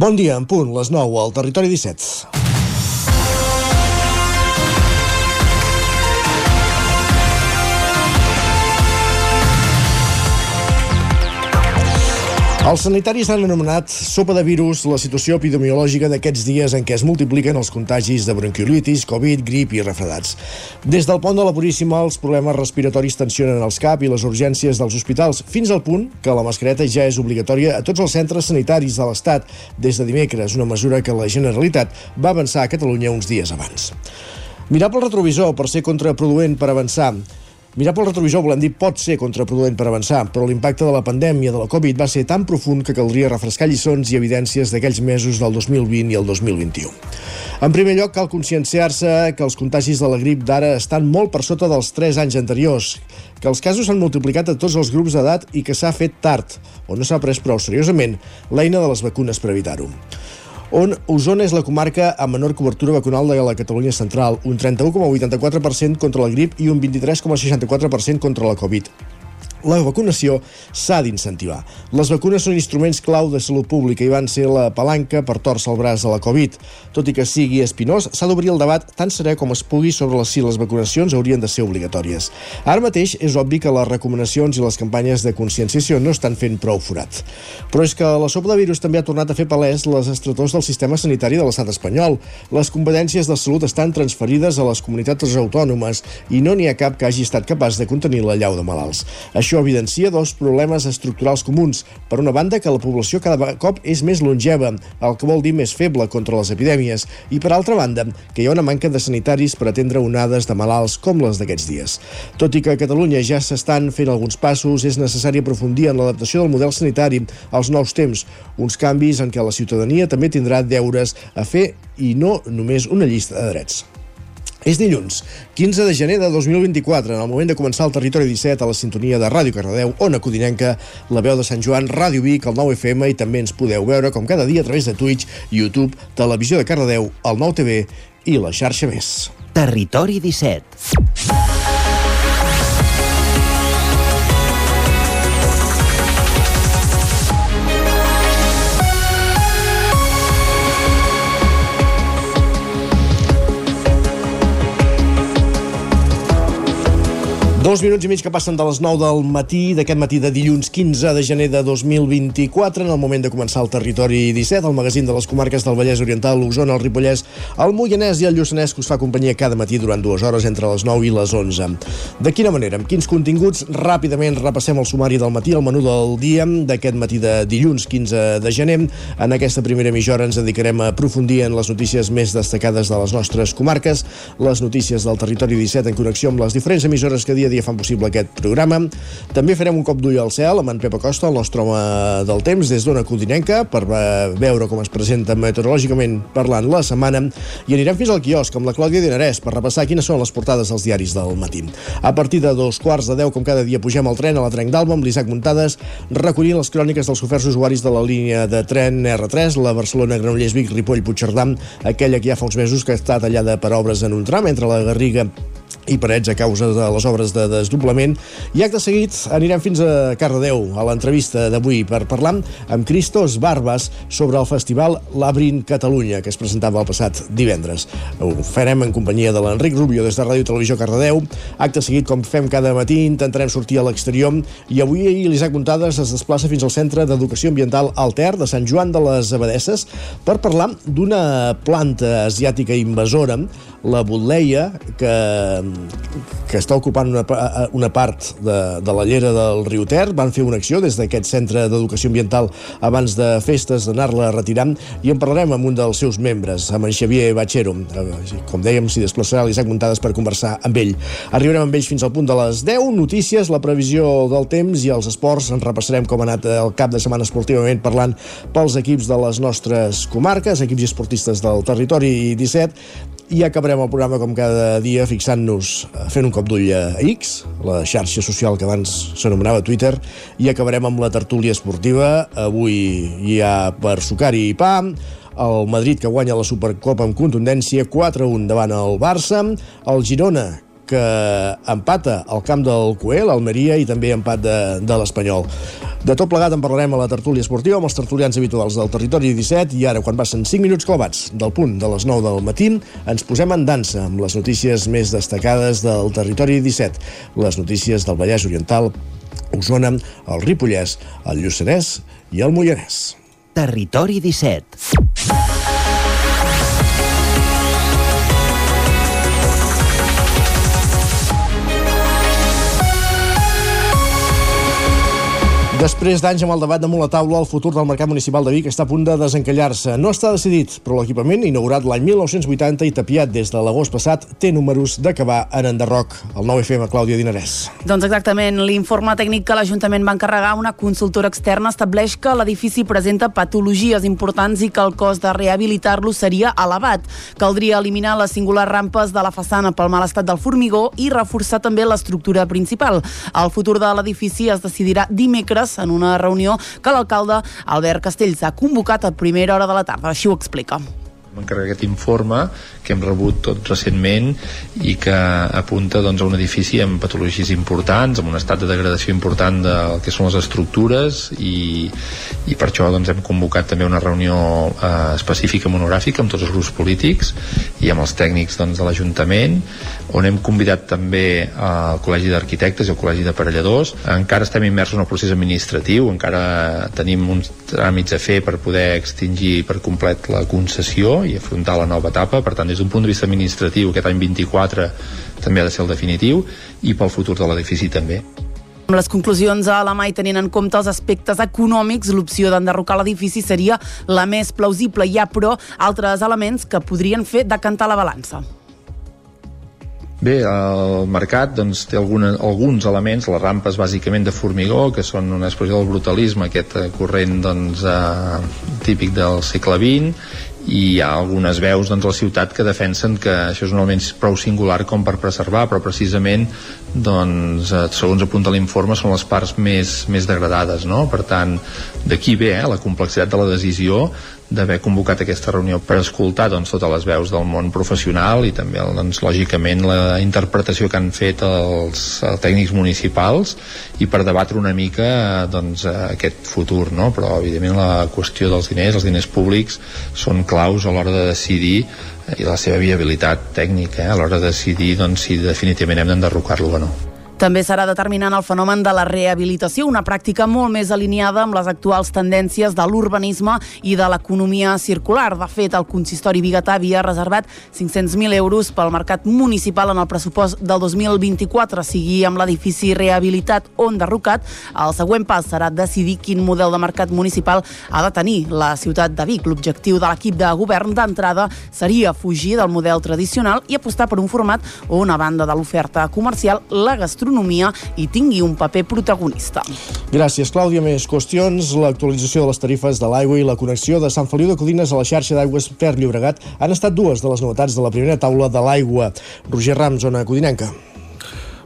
Bon dia, en punt, les 9 al Territori 17. Els sanitaris han anomenat sopa de virus la situació epidemiològica d'aquests dies en què es multipliquen els contagis de bronquiolitis, Covid, grip i refredats. Des del pont de la Puríssima, els problemes respiratoris tensionen els CAP i les urgències dels hospitals, fins al punt que la mascareta ja és obligatòria a tots els centres sanitaris de l'Estat des de dimecres, una mesura que la Generalitat va avançar a Catalunya uns dies abans. Mirar pel retrovisor per ser contraproduent per avançar Mirar pel retrovisor, volem dir, pot ser contraproduent per avançar, però l'impacte de la pandèmia de la Covid va ser tan profund que caldria refrescar lliçons i evidències d'aquells mesos del 2020 i el 2021. En primer lloc, cal conscienciar-se que els contagis de la grip d'ara estan molt per sota dels 3 anys anteriors, que els casos s'han multiplicat a tots els grups d'edat i que s'ha fet tard, o no s'ha pres prou seriosament, l'eina de les vacunes per evitar-ho on Osona és la comarca amb menor cobertura vacunal de la Catalunya central, un 31,84% contra la grip i un 23,64% contra la Covid la vacunació s'ha d'incentivar. Les vacunes són instruments clau de salut pública i van ser la palanca per torçar el braç de la Covid. Tot i que sigui espinós, s'ha d'obrir el debat tan serè com es pugui sobre si les vacunacions haurien de ser obligatòries. Ara mateix és obvi que les recomanacions i les campanyes de conscienciació no estan fent prou forat. Però és que la sopa de virus també ha tornat a fer palès les estretors del sistema sanitari de l'estat espanyol. Les competències de salut estan transferides a les comunitats autònomes i no n'hi ha cap que hagi estat capaç de contenir la llau de malalts. Això això evidencia dos problemes estructurals comuns. Per una banda, que la població cada cop és més longeva, el que vol dir més feble contra les epidèmies, i per altra banda, que hi ha una manca de sanitaris per atendre onades de malalts com les d'aquests dies. Tot i que a Catalunya ja s'estan fent alguns passos, és necessari aprofundir en l'adaptació del model sanitari als nous temps, uns canvis en què la ciutadania també tindrà deures a fer i no només una llista de drets. És dilluns, 15 de gener de 2024, en el moment de començar el Territori 17 a la sintonia de Ràdio Cardedeu, Ona Codinenca, la veu de Sant Joan, Ràdio Vic, el 9 FM i també ens podeu veure com cada dia a través de Twitch, YouTube, Televisió de Cardedeu, el 9 TV i la xarxa més. Territori 17 Dos minuts i mig que passen de les 9 del matí d'aquest matí de dilluns 15 de gener de 2024 en el moment de començar el Territori 17 el magazín de les comarques del Vallès Oriental l'Osona, el Ripollès, el Moianès i el Lluçanès que us fa companyia cada matí durant dues hores entre les 9 i les 11. De quina manera? Amb quins continguts? Ràpidament repassem el sumari del matí, el menú del dia d'aquest matí de dilluns 15 de gener. En aquesta primera mitja hora ens dedicarem a aprofundir en les notícies més destacades de les nostres comarques, les notícies del Territori 17 en connexió amb les diferents emissores que dia dia fan possible aquest programa. També farem un cop d'ull al cel amb en Pep Acosta, el nostre home del temps, des d'una codinenca, per veure com es presenta meteorològicament parlant la setmana, i anirem fins al quiosc amb la Clàudia Dinarès per repassar quines són les portades dels diaris del matí. A partir de dos quarts de deu, com cada dia, pugem al tren a la Trenc d'Alba amb l'Isaac Muntades, recollint les cròniques dels oferts usuaris de la línia de tren R3, la Barcelona-Granollers-Vic, Ripoll-Puigcerdà, aquella que ja fa uns mesos que està tallada per obres en un tram entre la Garriga i Parets a causa de les obres de desdoblament. I acte seguit anirem fins a Cardedeu, a l'entrevista d'avui, per parlar amb Cristos Barbas sobre el festival Labrin Catalunya, que es presentava el passat divendres. Ho farem en companyia de l'Enric Rubio des de Ràdio Televisió Cardedeu. Acte seguit, com fem cada matí, intentarem sortir a l'exterior i avui l'Isaac Montades es desplaça fins al Centre d'Educació Ambiental Alter de Sant Joan de les Abadesses per parlar d'una planta asiàtica invasora, la butleia, que que està ocupant una, una part de, de la llera del riu Ter. Van fer una acció des d'aquest centre d'educació ambiental abans de festes d'anar-la retirant i en parlarem amb un dels seus membres, amb en Xavier Batxero. Eh, com dèiem, s'hi desplaçarà l'Isaac Muntades per conversar amb ell. Arribarem amb ells fins al punt de les 10. Notícies, la previsió del temps i els esports. En repassarem com ha anat el cap de setmana esportivament parlant pels equips de les nostres comarques, equips i esportistes del territori 17 i acabarem el programa com cada dia fixant-nos, eh, fent un cop d'ull a X, la xarxa social que abans s'anomenava Twitter, i acabarem amb la tertúlia esportiva. Avui hi ha per sucari i pa, el Madrid que guanya la Supercopa amb contundència 4-1 davant el Barça, el Girona que empata al camp del Coel, l'Almeria, i també empat de, de l'Espanyol. De tot plegat en parlarem a la tertúlia esportiva amb els tertulians habituals del territori 17 i ara, quan passen 5 minuts clavats del punt de les 9 del matí, ens posem en dansa amb les notícies més destacades del territori 17, les notícies del Vallès Oriental, Osona, el Ripollès, el Lluçanès i el Moianès. Territori 17. Després d'anys amb el debat damunt la taula, el futur del mercat municipal de Vic està a punt de desencallar-se. No està decidit, però l'equipament, inaugurat l'any 1980 i tapiat des de l'agost passat, té números d'acabar en enderroc. El nou FM, Clàudia Dinarès. Doncs exactament. L'informe tècnic que l'Ajuntament va encarregar una consultora externa estableix que l'edifici presenta patologies importants i que el cost de rehabilitar-lo seria elevat. Caldria eliminar les singulars rampes de la façana pel mal estat del formigó i reforçar també l'estructura principal. El futur de l'edifici es decidirà dimecres Terrades en una reunió que l'alcalde Albert Castells ha convocat a primera hora de la tarda. Així ho explica m'encarrega aquest informe que hem rebut tot recentment i que apunta doncs, a un edifici amb patologies importants, amb un estat de degradació important del que són les estructures i, i per això doncs, hem convocat també una reunió eh, específica monogràfica amb tots els grups polítics i amb els tècnics doncs, de l'Ajuntament on hem convidat també al Col·legi d'Arquitectes i al Col·legi d'Aparelladors. Encara estem immersos en el procés administratiu, encara tenim uns tràmits a fer per poder extingir per complet la concessió i afrontar la nova etapa. Per tant, des d'un punt de vista administratiu, aquest any 24 també ha de ser el definitiu i pel futur de l'edifici també. Amb les conclusions a la mà i tenint en compte els aspectes econòmics, l'opció d'enderrocar l'edifici seria la més plausible. Hi ha, però, altres elements que podrien fer decantar la balança. Bé, el mercat doncs, té alguna, alguns elements, les rampes bàsicament de formigó, que són una expressió del brutalisme, aquest corrent doncs, eh, típic del segle XX, i hi ha algunes veus doncs, a la ciutat que defensen que això és un element prou singular com per preservar, però precisament doncs, eh, segons apunta l'informe són les parts més, més degradades no? per tant, d'aquí ve eh, la complexitat de la decisió d'haver convocat aquesta reunió per escoltar doncs, totes les veus del món professional i també doncs, lògicament la interpretació que han fet els, els tècnics municipals i per debatre una mica doncs, aquest futur no? però evidentment la qüestió dels diners els diners públics són claus a l'hora de decidir i la seva viabilitat tècnica eh? a l'hora de decidir doncs, si definitivament hem d'enderrocar-lo o no. També serà determinant el fenomen de la rehabilitació, una pràctica molt més alineada amb les actuals tendències de l'urbanisme i de l'economia circular. De fet, el consistori Bigatà havia reservat 500.000 euros pel mercat municipal en el pressupost del 2024, sigui amb l'edifici rehabilitat o enderrocat. El següent pas serà decidir quin model de mercat municipal ha de tenir la ciutat de Vic. L'objectiu de l'equip de govern d'entrada seria fugir del model tradicional i apostar per un format o una banda de l'oferta comercial, la gastronomia gastronomia hi tingui un paper protagonista. Gràcies, Clàudia. Més qüestions. L'actualització de les tarifes de l'aigua i la connexió de Sant Feliu de Codines a la xarxa d'aigües Ter Llobregat han estat dues de les novetats de la primera taula de l'aigua. Roger Ram, zona codinenca.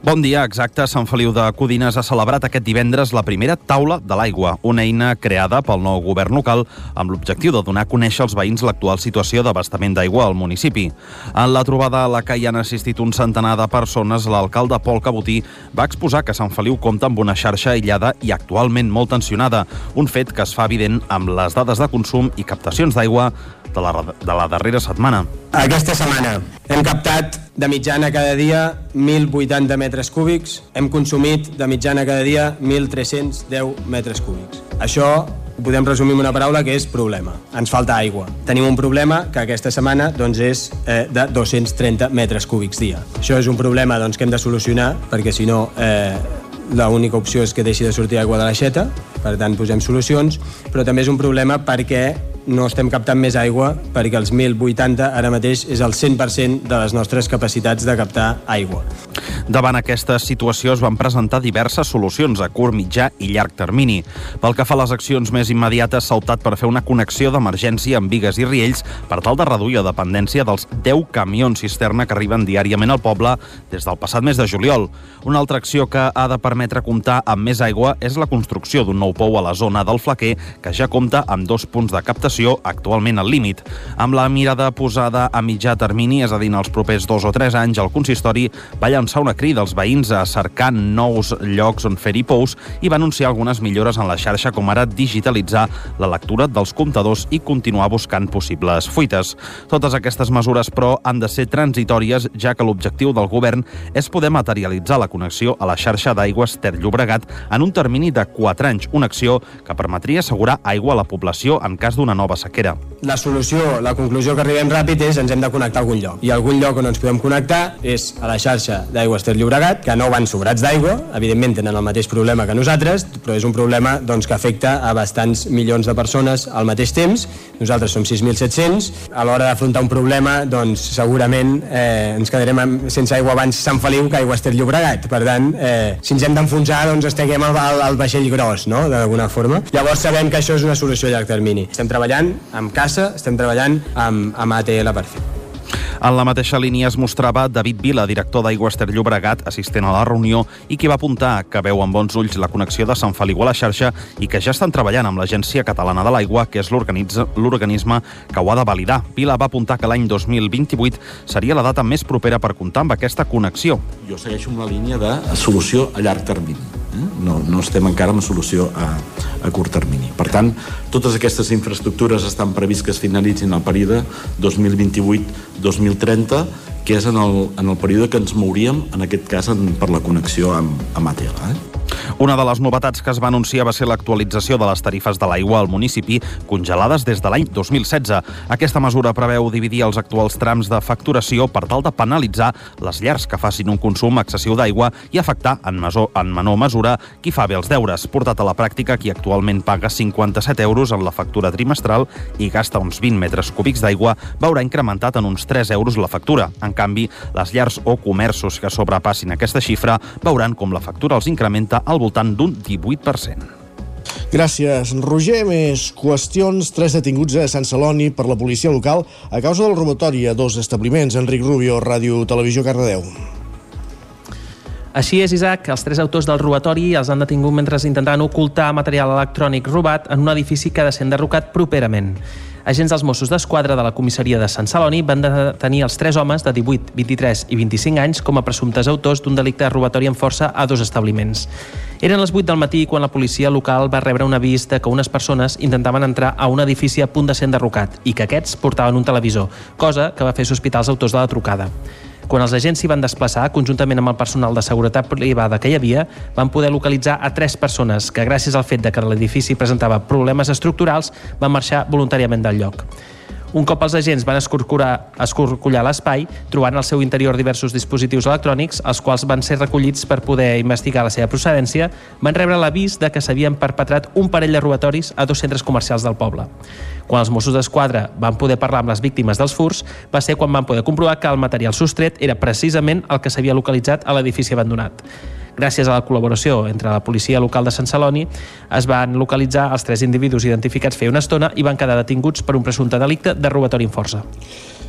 Bon dia, exacte. Sant Feliu de Codines ha celebrat aquest divendres la primera taula de l'aigua, una eina creada pel nou govern local amb l'objectiu de donar a conèixer als veïns l'actual situació d'abastament d'aigua al municipi. En la trobada a la que hi han assistit un centenar de persones, l'alcalde Pol Cabotí va exposar que Sant Feliu compta amb una xarxa aïllada i actualment molt tensionada, un fet que es fa evident amb les dades de consum i captacions d'aigua de la, de la darrera setmana. Aquesta setmana hem captat de mitjana cada dia 1.080 metres cúbics, hem consumit de mitjana cada dia 1.310 metres cúbics. Això podem resumir en una paraula que és problema. Ens falta aigua. Tenim un problema que aquesta setmana doncs, és eh, de 230 metres cúbics dia. Això és un problema doncs, que hem de solucionar perquè si no eh, l'única opció és que deixi de sortir aigua de l'aixeta, per tant posem solucions, però també és un problema perquè no estem captant més aigua perquè els 1.080 ara mateix és el 100% de les nostres capacitats de captar aigua. Davant aquesta situació es van presentar diverses solucions a curt, mitjà i llarg termini. Pel que fa a les accions més immediates, s'ha optat per fer una connexió d'emergència amb Vigues i Riells per tal de reduir la dependència dels 10 camions cisterna que arriben diàriament al poble des del passat mes de juliol. Una altra acció que ha de permetre comptar amb més aigua és la construcció d'un nou pou a la zona del Flaquer, que ja compta amb dos punts de captació actualment al límit. Amb la mirada posada a mitjà termini, és a dir, en els propers dos o tres anys, el consistori va llançar una crida als veïns a cercar nous llocs on fer-hi pous i va anunciar algunes millores en la xarxa, com ara digitalitzar la lectura dels comptadors i continuar buscant possibles fuites. Totes aquestes mesures, però, han de ser transitòries, ja que l'objectiu del govern és poder materialitzar la connexió a la xarxa d'aigües Ter Llobregat en un termini de 4 anys, una acció que permetria assegurar aigua a la població en cas d'una nova sequera. La solució, la conclusió que arribem ràpid és ens hem de connectar a algun lloc. I algun lloc on ens podem connectar és a la xarxa d'aigües Ter Llobregat, que no van sobrats d'aigua, evidentment tenen el mateix problema que nosaltres, però és un problema doncs, que afecta a bastants milions de persones al mateix temps. Nosaltres som 6.700. A l'hora d'afrontar un problema, doncs, segurament eh, ens quedarem sense aigua abans Sant Feliu que aigua Ter Llobregat. Per tant, eh, si ens hem d'enfonsar, doncs esteguem al, al vaixell gros, no?, d'alguna forma. Llavors sabem que això és una solució a llarg termini. Estem treballant amb CASA, estem treballant amb, amb ATL per fer. En la mateixa línia es mostrava David Vila, director d'Aigües Ter Llobregat, assistent a la reunió i qui va apuntar que veu amb bons ulls la connexió de Sant Feliu a la xarxa i que ja estan treballant amb l'Agència Catalana de l'Aigua, que és l'organisme que ho ha de validar. Vila va apuntar que l'any 2028 seria la data més propera per comptar amb aquesta connexió. Jo segueixo amb la línia de solució a llarg termini. Eh? No, no estem encara en solució a, a curt termini. Per tant, totes aquestes infraestructures estan previst que es finalitzin al període 2028-2030, que és en el, en el període que ens mouríem, en aquest cas, en, per la connexió amb, amb ATL. Eh? Una de les novetats que es va anunciar va ser l'actualització de les tarifes de l'aigua al municipi, congelades des de l'any 2016. Aquesta mesura preveu dividir els actuals trams de facturació per tal de penalitzar les llars que facin un consum excessiu d'aigua i afectar en, mesor, en menor mesura qui fa bé els deures. Portat a la pràctica, qui actualment paga 57 euros en la factura trimestral i gasta uns 20 metres cúbics d'aigua, veurà incrementat en uns 3 euros la factura. En canvi, les llars o comerços que sobrepassin aquesta xifra veuran com la factura els incrementa al voltant d'un 18%. Gràcies, Roger. Més qüestions. Tres detinguts a Sant Celoni per la policia local a causa del robatori a dos establiments. Enric Rubio, Ràdio Televisió, Cardedeu. Així és, Isaac, els tres autors del robatori els han detingut mentre intentaven ocultar material electrònic robat en un edifici que ha de ser enderrocat properament. Agents dels Mossos d'Esquadra de la comissaria de Sant Celoni van detenir els tres homes de 18, 23 i 25 anys com a presumptes autors d'un delicte de robatori amb força a dos establiments. Eren les 8 del matí quan la policia local va rebre un avís de que unes persones intentaven entrar a un edifici a punt de ser enderrocat i que aquests portaven un televisor, cosa que va fer sospitar els autors de la trucada. Quan els agents s'hi van desplaçar, conjuntament amb el personal de seguretat privada que hi havia, van poder localitzar a tres persones que, gràcies al fet de que l'edifici presentava problemes estructurals, van marxar voluntàriament del lloc. Un cop els agents van escorcollar, l'espai, trobant al seu interior diversos dispositius electrònics, els quals van ser recollits per poder investigar la seva procedència, van rebre l'avís de que s'havien perpetrat un parell de robatoris a dos centres comercials del poble. Quan els Mossos d'Esquadra van poder parlar amb les víctimes dels furs, va ser quan van poder comprovar que el material sostret era precisament el que s'havia localitzat a l'edifici abandonat. Gràcies a la col·laboració entre la policia local de Sant Celoni, es van localitzar els tres individus identificats feia una estona i van quedar detinguts per un presumpte delicte de robatori amb força.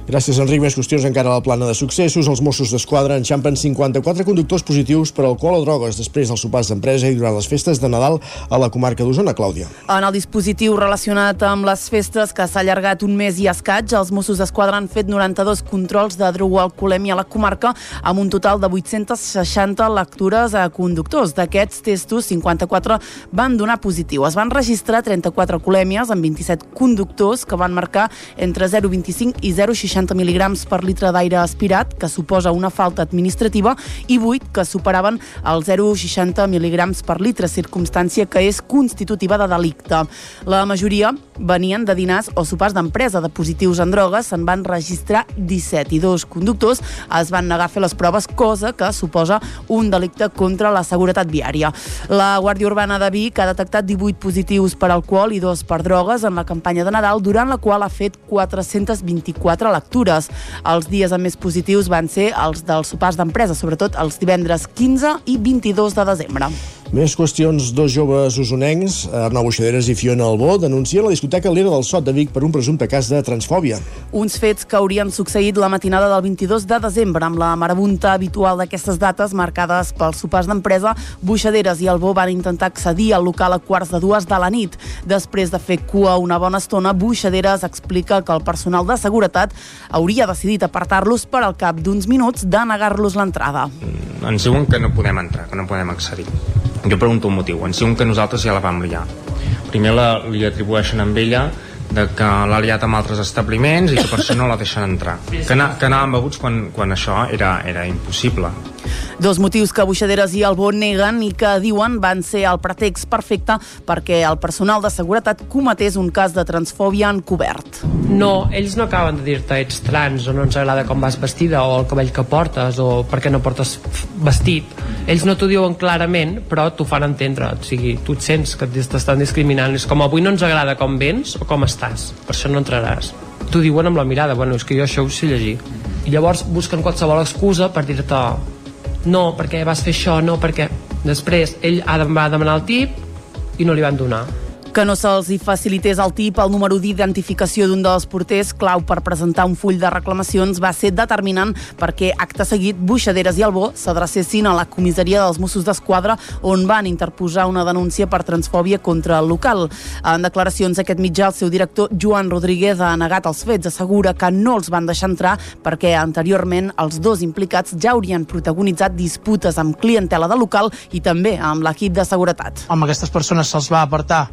Gràcies, Enric. Més qüestions encara a la plana de successos. Els Mossos d'Esquadra enxampen 54 conductors positius per alcohol o drogues després dels sopars d'empresa i durant les festes de Nadal a la comarca d'Osona, Clàudia. En el dispositiu relacionat amb les festes que s'ha allargat un mes i escaig, els Mossos d'Esquadra han fet 92 controls de drogoalcoholèmia a la comarca amb un total de 860 lectures a conductors. D'aquests testos, 54 van donar positiu. Es van registrar 34 colèmies amb 27 conductors que van marcar entre 0,25 i 0,60 60 mil·ligrams per litre d'aire aspirat, que suposa una falta administrativa, i 8 que superaven el 0,60 mil·ligrams per litre, circumstància que és constitutiva de delicte. La majoria venien de dinars o sopars d'empresa de positius en drogues, se'n van registrar 17 i dos conductors es van negar a fer les proves, cosa que suposa un delicte contra la seguretat viària. La Guàrdia Urbana de Vic ha detectat 18 positius per alcohol i dos per drogues en la campanya de Nadal, durant la qual ha fet 424 lectures. Els dies amb més positius van ser els dels sopars d'empresa, sobretot els divendres 15 i 22 de desembre. Més qüestions, dos joves usonencs, Arnau Buixaderes i Fiona Albó, denuncien la discoteca L'Era del Sot de Vic per un presumpte cas de transfòbia. Uns fets que haurien succeït la matinada del 22 de desembre, amb la marabunta habitual d'aquestes dates marcades pels sopars d'empresa, Buixaderes i Albó van intentar accedir al local a quarts de dues de la nit. Després de fer cua una bona estona, Buixaderes explica que el personal de seguretat hauria decidit apartar-los per al cap d'uns minuts de negar-los l'entrada. Ens diuen que no podem entrar, que no podem accedir jo pregunto un motiu, ens diuen que nosaltres ja la vam liar. Primer la, li atribueixen amb ella de que l'ha liat amb altres establiments i que per això no la deixen entrar. Que, na, que anàvem beguts quan, quan això era, era impossible. Dos motius que Buixaderes i Albó neguen i que diuen van ser el pretext perfecte perquè el personal de seguretat cometés un cas de transfòbia encobert. No, ells no acaben de dir-te ets trans o no ens agrada com vas vestida o el cabell que portes o per què no portes vestit. Ells no t'ho diuen clarament, però t'ho fan entendre. O sigui, tu et sents que t'estan discriminant. És com avui no ens agrada com vens o com estàs. Per això no entraràs. T'ho diuen amb la mirada. Bueno, és que jo això ho sé llegir. I llavors busquen qualsevol excusa per dir-te no, perquè vas fer això, no, perquè... Després ell va demanar el tip i no li van donar que no se'ls hi facilités el tip el número d'identificació d'un dels porters, clau per presentar un full de reclamacions, va ser determinant perquè, acte seguit, Buixaderes i Albó s'adrecessin a la comissaria dels Mossos d'Esquadra on van interposar una denúncia per transfòbia contra el local. En declaracions aquest mitjà, el seu director, Joan Rodríguez, ha negat els fets. Assegura que no els van deixar entrar perquè anteriorment els dos implicats ja haurien protagonitzat disputes amb clientela del local i també amb l'equip de seguretat. Amb aquestes persones se'ls va apartar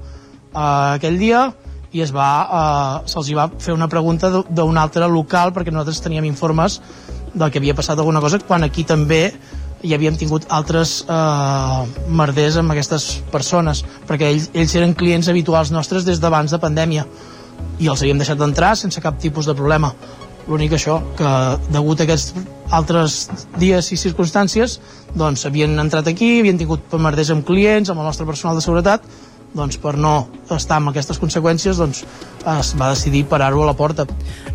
eh, aquell dia i es va, eh, se'ls va fer una pregunta d'un altre local perquè nosaltres teníem informes del que havia passat alguna cosa quan aquí també hi havíem tingut altres eh, merders amb aquestes persones perquè ells, ells eren clients habituals nostres des d'abans de pandèmia i els havíem deixat d'entrar sense cap tipus de problema. L'únic això, que degut a aquests altres dies i circumstàncies doncs havien entrat aquí, havien tingut merders amb clients, amb el nostre personal de seguretat doncs, per no estar amb aquestes conseqüències doncs, es va decidir parar-ho a la porta.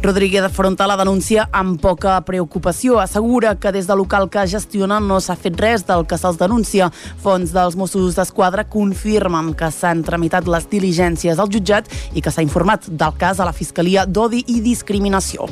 Rodríguez afronta la denúncia amb poca preocupació. Assegura que des del local que gestiona no s'ha fet res del que se'ls denuncia. Fons dels Mossos d'Esquadra confirmen que s'han tramitat les diligències al jutjat i que s'ha informat del cas a la Fiscalia d'Odi i Discriminació.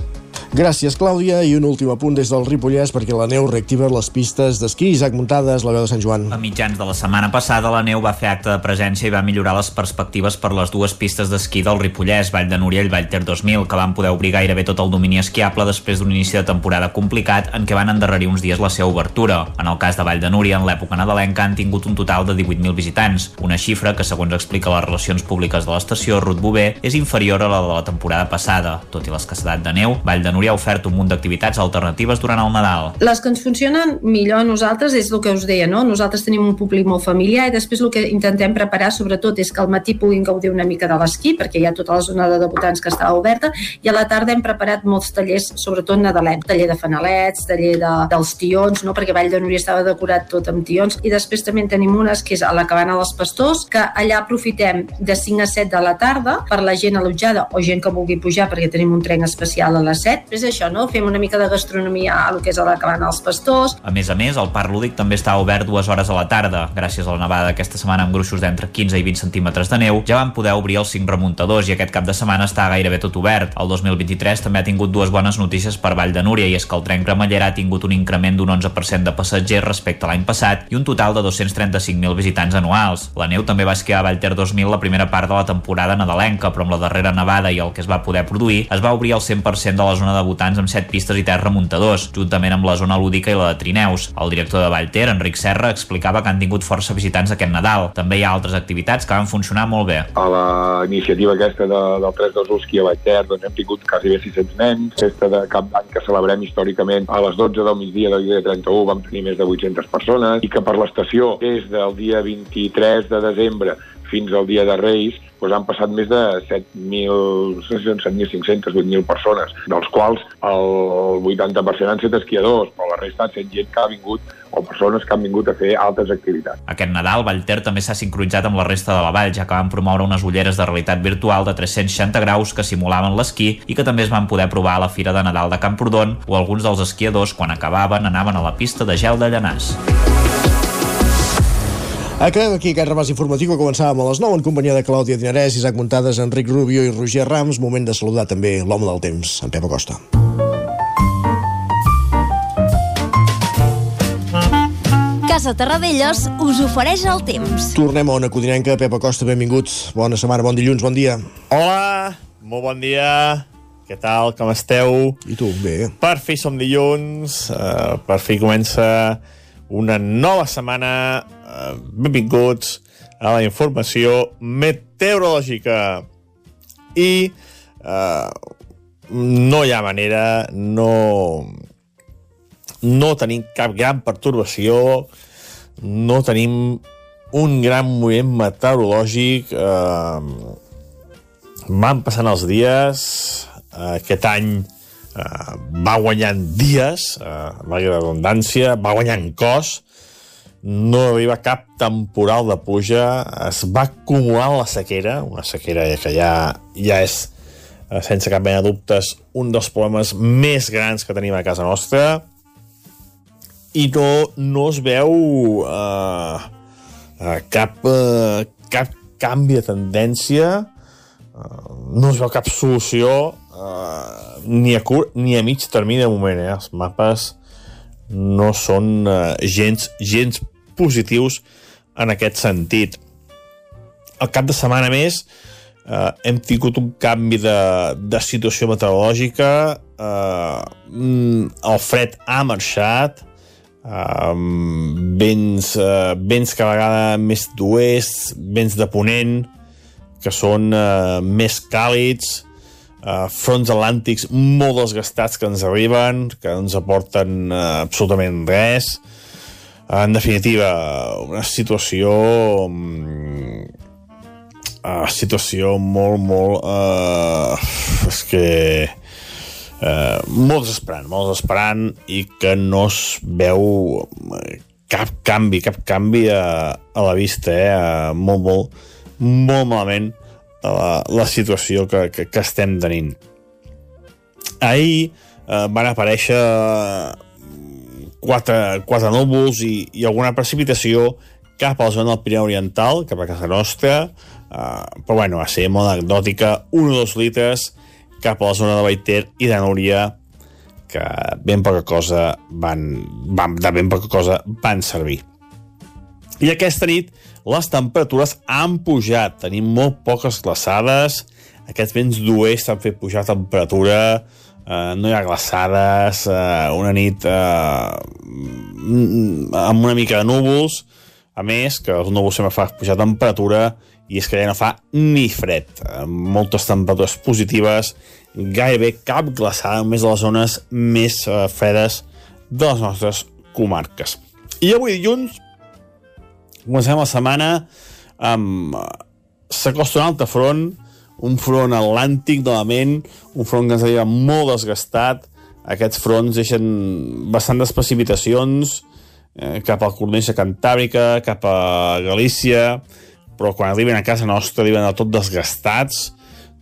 Gràcies, Clàudia. I un últim apunt des del Ripollès perquè la neu reactiva les pistes d'esquí. Isaac Muntades, la veu de Sant Joan. A mitjans de la setmana passada, la neu va fer acte de presència i va millorar les perspectives per les dues pistes d'esquí del Ripollès, Vall de Núria i Vall Ter 2000, que van poder obrir gairebé tot el domini esquiable després d'un inici de temporada complicat en què van endarrerir uns dies la seva obertura. En el cas de Vall de Núria, en l'època nadalenca, han tingut un total de 18.000 visitants, una xifra que, segons explica les relacions públiques de l'estació, Ruth Bové, és inferior a la de la temporada passada. Tot i l'escassedat de neu, Vall de Núria ha ofert un munt d'activitats alternatives durant el Nadal. Les que ens funcionen millor a nosaltres és el que us deia, no? Nosaltres tenim un públic molt familiar i després el que intentem preparar sobretot és que al matí puguin gaudir una mica de l'esquí, perquè hi ha tota la zona de debutants que estava oberta, i a la tarda hem preparat molts tallers, sobretot nadalencs, taller de fanalets, taller de, dels tions, no? perquè Vall de Núria estava decorat tot amb tions, i després també en tenim unes que és a la cabana dels pastors, que allà aprofitem de 5 a 7 de la tarda per la gent allotjada o gent que vulgui pujar perquè tenim un tren especial a les 7. És això, no? Fem una mica de gastronomia a lo que és a la cabana dels pastors. A més a més, el parc lúdic també està obert dues hores a la tarda. Gràcies a la nevada d'aquesta setmana amb gruixos d'entre 15 i 20 centímetres de neu, ja van poder obrir els 5 remuntadors i aquest cap de setmana està gairebé tot obert. El 2023 també ha tingut dues bones notícies per Vall de Núria i és que el tren cremallera ha tingut un increment d'un 11% de passatgers respecte a l'any passat i un total de 235.000 visitants anuals. La neu també va esquiar a Vallter 2000 la primera part de la temporada nadalenca, però amb la darrera nevada i el que es va poder produir, es va obrir el 100% de la zona de votants amb 7 pistes i 3 remuntadors, juntament amb la zona lúdica i la de Trineus. El director de Vallter, Enric Serra, explicava que han tingut força visitants aquest Nadal. També hi ha altres activitats que van funcionar molt bé. A la iniciativa aquesta de, del 3 2 Usqui a Vallter doncs hem tingut quasi bé 600 nens. Festa de Cap d'Any que celebrem històricament a les 12 del migdia del dia 31 vam tenir més de 800 persones i que per l'estació des del dia 23 de desembre fins al dia de Reis doncs han passat més de 7.500, 8.000 persones, dels quals el 80% han estat esquiadors, però la resta ha estat gent que ha vingut o persones que han vingut a fer altres activitats. Aquest Nadal, Vallter també s'ha sincronitzat amb la resta de la vall, ja que van promoure unes ulleres de realitat virtual de 360 graus que simulaven l'esquí i que també es van poder provar a la Fira de Nadal de Camprodon o alguns dels esquiadors, quan acabaven, anaven a la pista de gel de Llanàs. Acabem aquí aquest repàs informatiu que començàvem a les 9 en companyia de Clàudia Dinarès, Isaac Montades, Enric Rubio i Roger Rams. Moment de saludar també l'home del temps, en Pep Acosta. Casa Terradellos us ofereix el temps. Tornem a Ona Codinenca. Pep Acosta, benvinguts. Bona setmana, bon dilluns, bon dia. Hola, molt bon dia. Què tal, com esteu? I tu, bé. Per fi som dilluns, uh, per fi comença una nova setmana. Uh, benvinguts a la informació meteorològica. I uh, no hi ha manera, no, no tenim cap gran pertorbació, no tenim un gran moviment meteorològic. Eh, van passant els dies, eh, aquest any eh, va guanyant dies, eh, va la redundància, va guanyant cos, no arriba cap temporal de pluja, es va acumular la sequera, una sequera que ja, ja és, eh, sense cap mena de dubtes, un dels problemes més grans que tenim a casa nostra, i no, no es veu uh, uh, cap, uh, cap canvi de tendència, uh, no es veu cap solució. Uh, ni, a curt ni a mig termini de moment. Eh? Els mapes no són uh, gens, gens positius en aquest sentit. Al cap de setmana més uh, hem tingut un canvi de, de situació meteorològica, uh, el fred ha marxat, um, vents, uh, vents cada vegada més d'oest, vents de ponent, que són uh, més càlids, uh, fronts atlàntics molt desgastats que ens arriben, que ens aporten uh, absolutament res. En definitiva, una situació... Um, uh, situació molt, molt... Uh, és que eh, molt desesperant, molt desesperant i que no es veu eh, cap canvi, cap canvi a, a la vista, eh? Molt, molt, molt malament la, la situació que, que, que estem tenint. Ahir eh, van aparèixer quatre, quatre núvols i, i alguna precipitació cap a la zona del Pirineu Oriental, cap a casa nostra, eh, però bueno, va ser molt anecdòtica, un o dos litres, cap a la zona de Baiter i de Núria que ben poca cosa van, van, de ben poca cosa van servir. I aquesta nit les temperatures han pujat, tenim molt poques glaçades, aquests vents d'oest han fet pujar temperatura, eh, no hi ha glaçades, eh, una nit eh, amb una mica de núvols, a més, que els núvols sempre fa pujar temperatura i és que ja no fa ni fred. Moltes temperatures positives, gairebé cap glaçada, només a les zones més eh, fredes de les nostres comarques. I avui dilluns comencem la setmana amb... S'acosta un altre front, un front atlàntic novament, un front que ens havia molt desgastat. Aquests fronts deixen bastantes precipitacions eh, cap al Corneixa Cantàbrica, cap a Galícia, però quan arriben a casa nostra arriben del tot desgastats,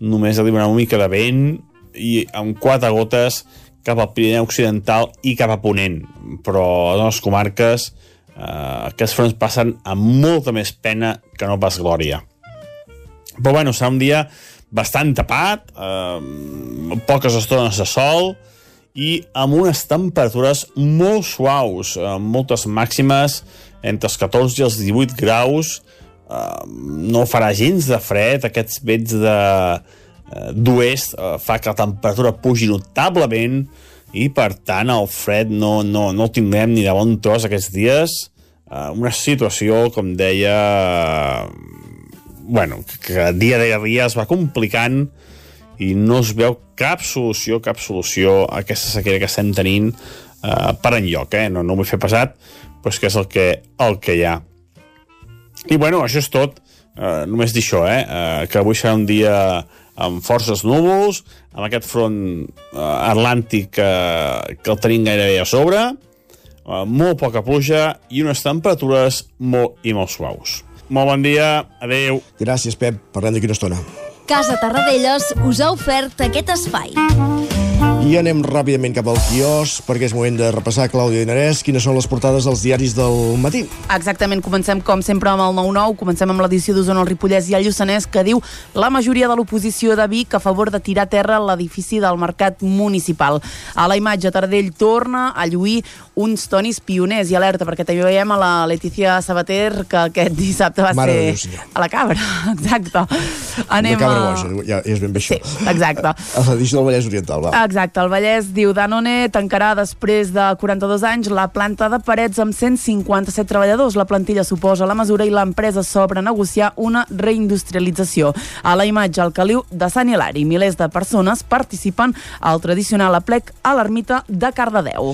només arriben una mica de vent i amb quatre gotes cap al Pirineu Occidental i cap a Ponent. Però a les comarques eh, aquests fronts passen amb molta més pena que no pas glòria. Però bueno, serà un dia bastant tapat, eh, poques estones de sol i amb unes temperatures molt suaus, amb moltes màximes entre els 14 i els 18 graus, Uh, no farà gens de fred, aquests vents de uh, d'oest uh, fa que la temperatura pugi notablement i per tant el fred no, no, no el tindrem ni de bon tros aquests dies uh, una situació com deia bueno, que dia de dia es va complicant i no es veu cap solució, cap solució a aquesta sequera que estem tenint uh, per enlloc, eh? no, no vull fer pesat però és que és el que, el que hi ha i bueno, això és tot. Uh, només dir això, eh? Uh, que avui serà un dia amb forces núvols, amb aquest front uh, atlàntic uh, que el tenim gairebé a sobre, uh, molt poca pluja i unes temperatures molt i molt suaus. Molt bon dia, adeu. Gràcies, Pep. Parlem d'aquí una estona. Casa Tarradellas us ha ofert aquest espai. I anem ràpidament cap al quios perquè és moment de repassar, Clàudia Dinarès, quines són les portades dels diaris del matí. Exactament, comencem com sempre amb el 9-9, comencem amb l'edició d'Osona, el Ripollès i el Lluçanès, que diu la majoria de l'oposició de Vic a favor de tirar a terra l'edifici del Mercat Municipal. A la imatge, Tardell torna a lluir uns tonis pioners i alerta, perquè també veiem a la Letícia Sabater que aquest dissabte va Mare ser Déu, a la cabra, exacte. Anem de cabra a... boja, ja, ja és ben bé això. Sí, exacte. A l'edició del Vallès Oriental, va. Exacte, el Vallès diu Danone tancarà després de 42 anys la planta de parets amb 157 treballadors. La plantilla suposa la mesura i l'empresa s'obre a negociar una reindustrialització. A la imatge, al caliu de Sant Hilari, milers de persones participen al tradicional aplec a l'ermita de Cardedeu.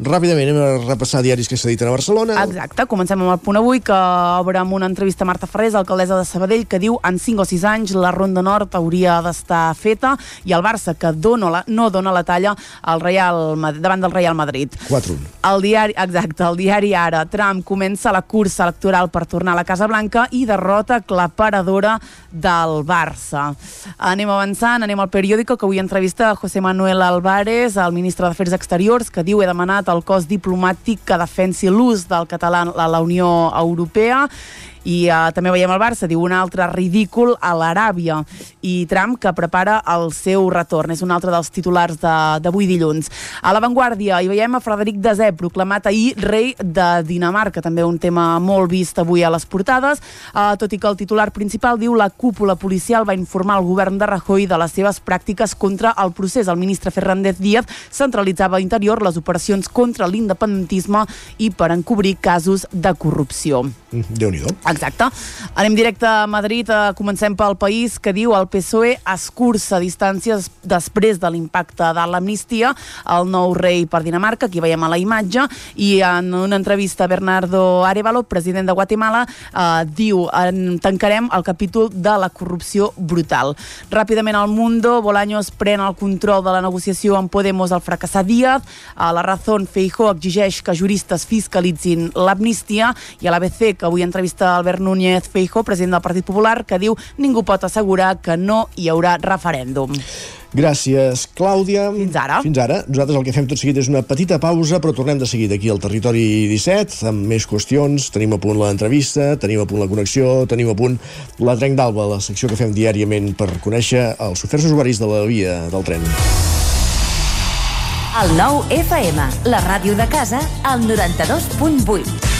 Ràpidament anem a repassar diaris que s'editen a Barcelona. Exacte, comencem amb el punt avui que obre amb una entrevista a Marta Ferrés, alcaldessa de Sabadell, que diu en 5 o 6 anys la Ronda Nord hauria d'estar feta i el Barça que dona la, no dona la talla al Real, Mad- davant del Real Madrid. 4-1. El diari, exacte, el diari Ara. Trump comença la cursa electoral per tornar a la Casa Blanca i derrota claparadora del Barça. Anem avançant, anem al periòdico que avui entrevista José Manuel Álvarez, el ministre d'Afers Exteriors, que diu he demanat al cos diplomàtic que defensi l'ús del català a la Unió Europea i uh, també veiem el Barça, diu un altre ridícul a l'Aràbia. I Trump que prepara el seu retorn. És un altre dels titulars de- d'avui dilluns. A l'avantguàrdia hi veiem a Frederic Desè proclamat ahir rei de Dinamarca. També un tema molt vist avui a les portades. Uh, tot i que el titular principal diu la cúpula policial va informar el govern de Rajoy de les seves pràctiques contra el procés. El ministre Fernández Díaz centralitzava a interior les operacions contra l'independentisme i per encobrir casos de corrupció. Mm, Déu-n'hi-do. Exacte. Anem directe a Madrid, eh, comencem pel país, que diu el PSOE escurça distàncies després de l'impacte de l'amnistia, el nou rei per Dinamarca, aquí veiem a la imatge, i en una entrevista Bernardo Arevalo, president de Guatemala, eh, diu en, tancarem el capítol de la corrupció brutal. Ràpidament al Mundo, Bolaños pren el control de la negociació amb Podemos al fracassar Díaz, a la Razón Feijó exigeix que juristes fiscalitzin l'amnistia i a l'ABC que avui entrevista Albert Núñez Feijó, president del Partit Popular, que diu ningú pot assegurar que no hi haurà referèndum. Gràcies, Clàudia. Fins ara. Fins ara. Nosaltres el que fem tot seguit és una petita pausa, però tornem de seguida aquí al Territori 17, amb més qüestions. Tenim a punt l'entrevista, tenim a punt la connexió, tenim a punt la Trenc d'Alba, la secció que fem diàriament per conèixer els oferts usuaris de la via del tren. El nou FM, la ràdio de casa, al 92.8.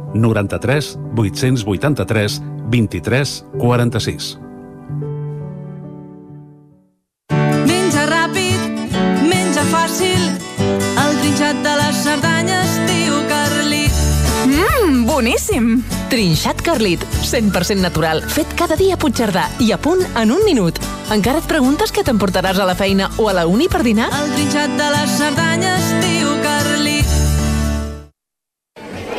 93 883 23 46. Menja ràpid, menja fàcil, el trinxat de les Cerdanyes, tio Carlit. Mmm, boníssim! Trinxat Carlit, 100% natural, fet cada dia a Puigcerdà i a punt en un minut. Encara et preguntes què t'emportaràs a la feina o a la uni per dinar? El trinxat de les Cerdanyes, tio Carlit.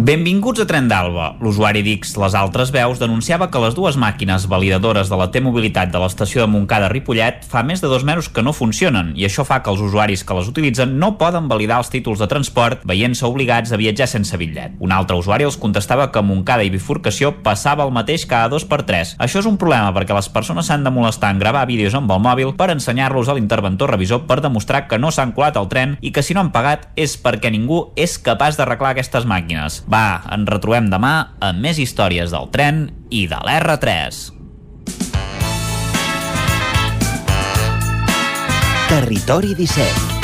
Benvinguts a Tren d'Alba. L'usuari d'X Les Altres Veus denunciava que les dues màquines validadores de la T-Mobilitat de l'estació de Montcada Ripollet fa més de dos mesos que no funcionen i això fa que els usuaris que les utilitzen no poden validar els títols de transport veient-se obligats a viatjar sense bitllet. Un altre usuari els contestava que Montcada i Bifurcació passava el mateix cada dos per tres. Això és un problema perquè les persones s'han de molestar en gravar vídeos amb el mòbil per ensenyar-los a l'interventor revisor per demostrar que no s'han colat al tren i que si no han pagat és perquè ningú és capaç d'arreglar aquestes màquines. Va, ens retrobem demà amb més històries del tren i de l'R3. Territori 17.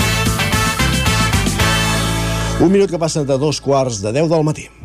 Un minut que passa de dos quarts de 10 del matí.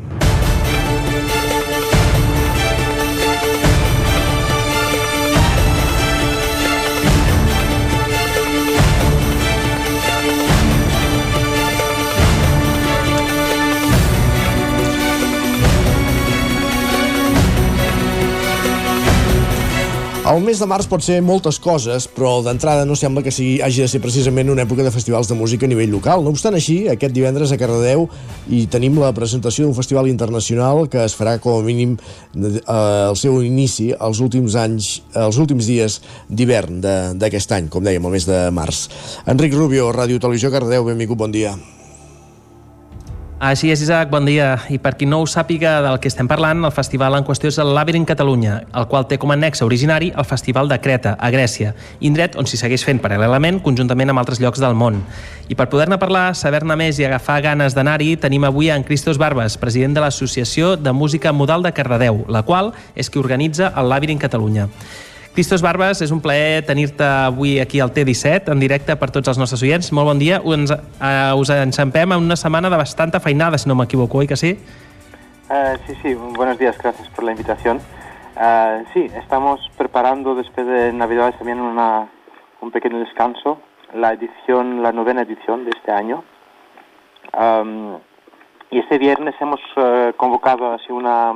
El mes de març pot ser moltes coses, però d'entrada no sembla que sigui, hagi de ser precisament una època de festivals de música a nivell local. No obstant així, aquest divendres a Cardedeu hi tenim la presentació d'un festival internacional que es farà com a mínim eh, el seu inici els últims anys, els últims dies d'hivern d'aquest any, com dèiem, el mes de març. Enric Rubio, Ràdio Televisió Cardedeu, benvingut, bon dia. Així és, Isaac, bon dia. I per qui no ho sàpiga del que estem parlant, el festival en qüestió és el Labyrinth Catalunya, el qual té com a nexe originari el Festival de Creta, a Grècia, indret on s'hi segueix fent paral·lelament, conjuntament amb altres llocs del món. I per poder-ne parlar, saber-ne més i agafar ganes d'anar-hi, tenim avui en Cristos Barbes, president de l'Associació de Música Modal de Cardedeu, la qual és qui organitza el Labyrinth Catalunya. Cristos Barbes, és un plaer tenir-te avui aquí al T17, en directe per tots els nostres oients. Molt bon dia. Us, uh, us enxampem en una setmana de bastanta feinada, si no m'equivoco, oi que sí? Uh, sí, sí, buenos días, gracias por la invitación. Uh, sí, estamos preparando después de Navidades también una, un pequeño descanso, la edición, la novena edición de este año. Um, y este viernes hemos uh, convocado así una,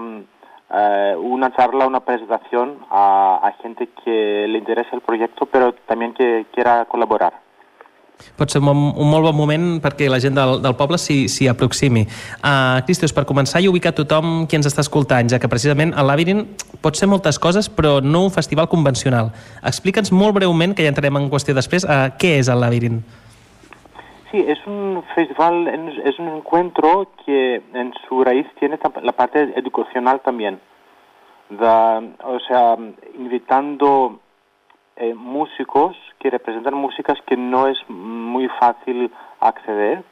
uh, una charla, una presentación a, a gente que le interesa el proyecto, pero también que quiera colaborar. Pot ser un, un molt bon moment perquè la gent del, del poble s'hi aproximi. Uh, Cristos, per començar i ubicar tothom qui ens està escoltant, ja que precisament el Labyrinth pot ser moltes coses, però no un festival convencional. Explica'ns molt breument, que ja entrarem en qüestió després, uh, què és el Labyrinth. Sí, es un festival, es un encuentro que en su raíz tiene la parte educacional también. Da, o sea, invitando eh, músicos que representan músicas que no es muy fácil acceder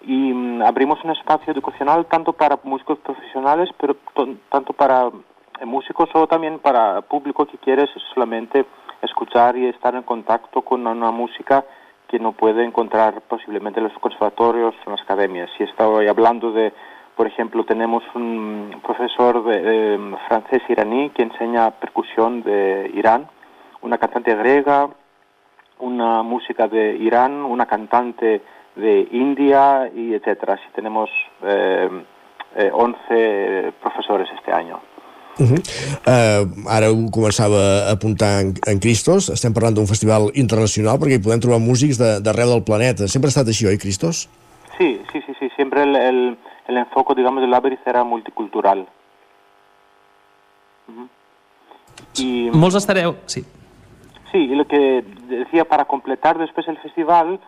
y mm, abrimos un espacio educacional tanto para músicos profesionales, pero tanto para eh, músicos o también para público que quiere solamente escuchar y estar en contacto con una música que no puede encontrar posiblemente en los conservatorios en las academias. Si estaba hablando de, por ejemplo, tenemos un profesor de, francés iraní que enseña percusión de Irán, una cantante griega, una música de Irán, una cantante de India y etcétera. Así tenemos eh, eh, 11 profesores este año. Uh -huh. uh, ara ho començava a apuntar en, en Cristos estem parlant d'un festival internacional perquè hi podem trobar músics d'arreu de, del planeta sempre ha estat així, oi Cristos? Sí, sí, sí, sí. siempre el, el, el enfoque digamos del Labyrinth era multicultural Y, Molts estareu... Sí. Sí, y lo que decía, para completar después el festival,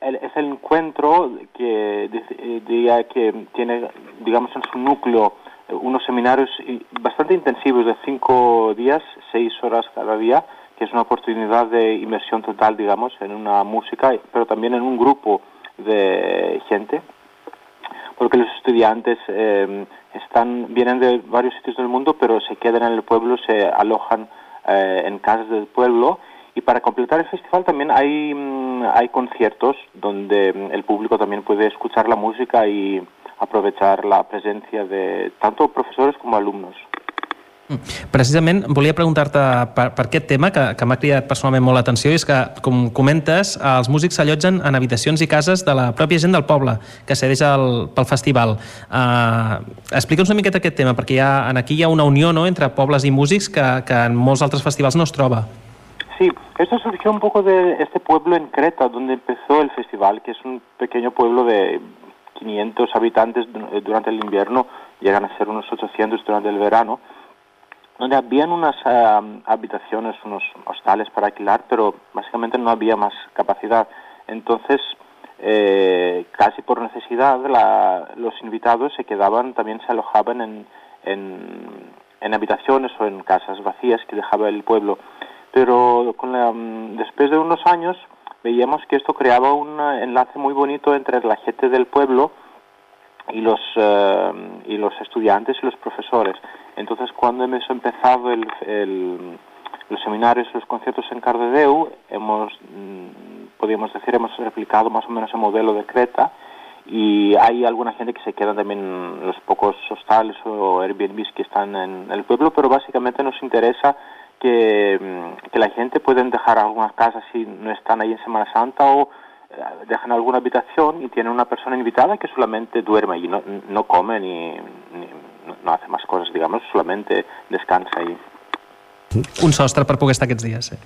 el- es el encuentro que eh, diría que tiene, digamos, en su núcleo eh, unos seminarios i- bastante intensivos de cinco días, seis horas cada día, que es una oportunidad de inmersión total, digamos, en una música, pero también en un grupo de gente, porque los estudiantes eh, están vienen de varios sitios del mundo, pero se quedan en el pueblo, se alojan eh, en casas del pueblo. Y para completar el festival también hay, mm, hay conciertos donde mm, el público también puede escuchar la música y aprovechar la presencia de tanto profesores como alumnos. Precisament volia preguntar-te per, per aquest tema que, que m'ha cridat personalment molt l'atenció i és que, com comentes, els músics s'allotgen en habitacions i cases de la pròpia gent del poble que cedeix al, pel festival. Uh, Explica'ns una miqueta aquest tema, perquè hi ha, aquí hi ha una unió no, entre pobles i músics que, que en molts altres festivals no es troba. Sí, esto surgió un poco de este pueblo en Creta, donde empezó el festival, que es un pequeño pueblo de 500 habitantes du- durante el invierno, llegan a ser unos 800 durante el verano, donde habían unas ah, habitaciones, unos hostales para alquilar, pero básicamente no había más capacidad. Entonces, eh, casi por necesidad, la- los invitados se quedaban, también se alojaban en, en, en habitaciones o en casas vacías que dejaba el pueblo. Pero con la, mm, después de unos años veíamos que esto creaba un eh, enlace muy bonito entre la gente del pueblo y los eh, y los estudiantes y los profesores. Entonces, cuando hemos empezado el, el- los seminarios, los conciertos en Cardedeu, hemos, mm, podríamos decir, hemos replicado más o menos el modelo de Creta y hay alguna gente que se queda también en los pocos hostales o Airbnbs que están en el pueblo, pero básicamente nos interesa que, mm, que la gente pueden dejar algunas casas si no están ahí en Semana Santa o eh, dejan alguna habitación y tienen una persona invitada que solamente duerme allí, no, no come ni, ni- no- hace más cosas, digamos, solamente descansa allí. Un sostre per poder estar aquests dies. Sí.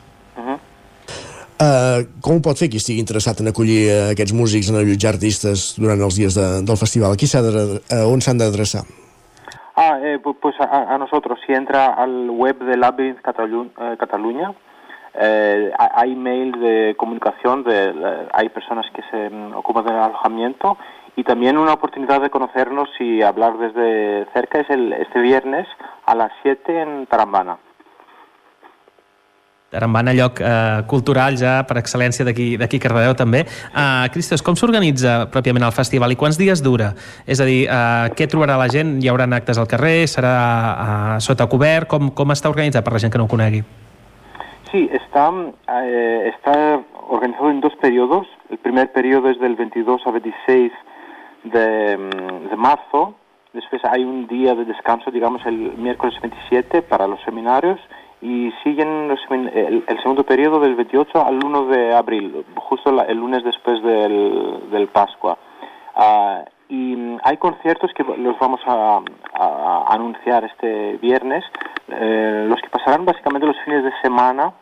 Uh, com ho pot fer qui estigui interessat en acollir uh, aquests músics, en allotjar artistes durant els dies de, del festival? Qui s'ha de, uh, on s'han d'adreçar? Ah, eh, pu- pues a, a nosotros, si entra al web de Labyrinth Catalu- eh, Cataluña, eh, ha- hay mails de comunicación, de- hay personas que se mm, ocupan del alojamiento y también una oportunidad de conocernos y hablar desde cerca es el, este viernes a las 7 en Tarambana. Tarambana, lloc eh, cultural ja per excel·lència d'aquí Cardedeu també. Uh, Cristos, com s'organitza pròpiament el festival i quants dies dura? És a dir, uh, què trobarà la gent? Hi haurà actes al carrer? Serà uh, sota cobert? Com, com està organitzat per la gent que no ho conegui? Sí, está, eh, está organizado en dos periodos. El primer periodo es del 22 al 26 de, de marzo. Después hay un día de descanso, digamos, el miércoles 27 para los seminarios. Y siguen el, el segundo periodo del 28 al 1 de abril, justo la- el lunes después del, del Pascua. Ah, y hay conciertos que los vamos a, a- a anunciar este viernes, eh, los que pasarán básicamente los fines de semana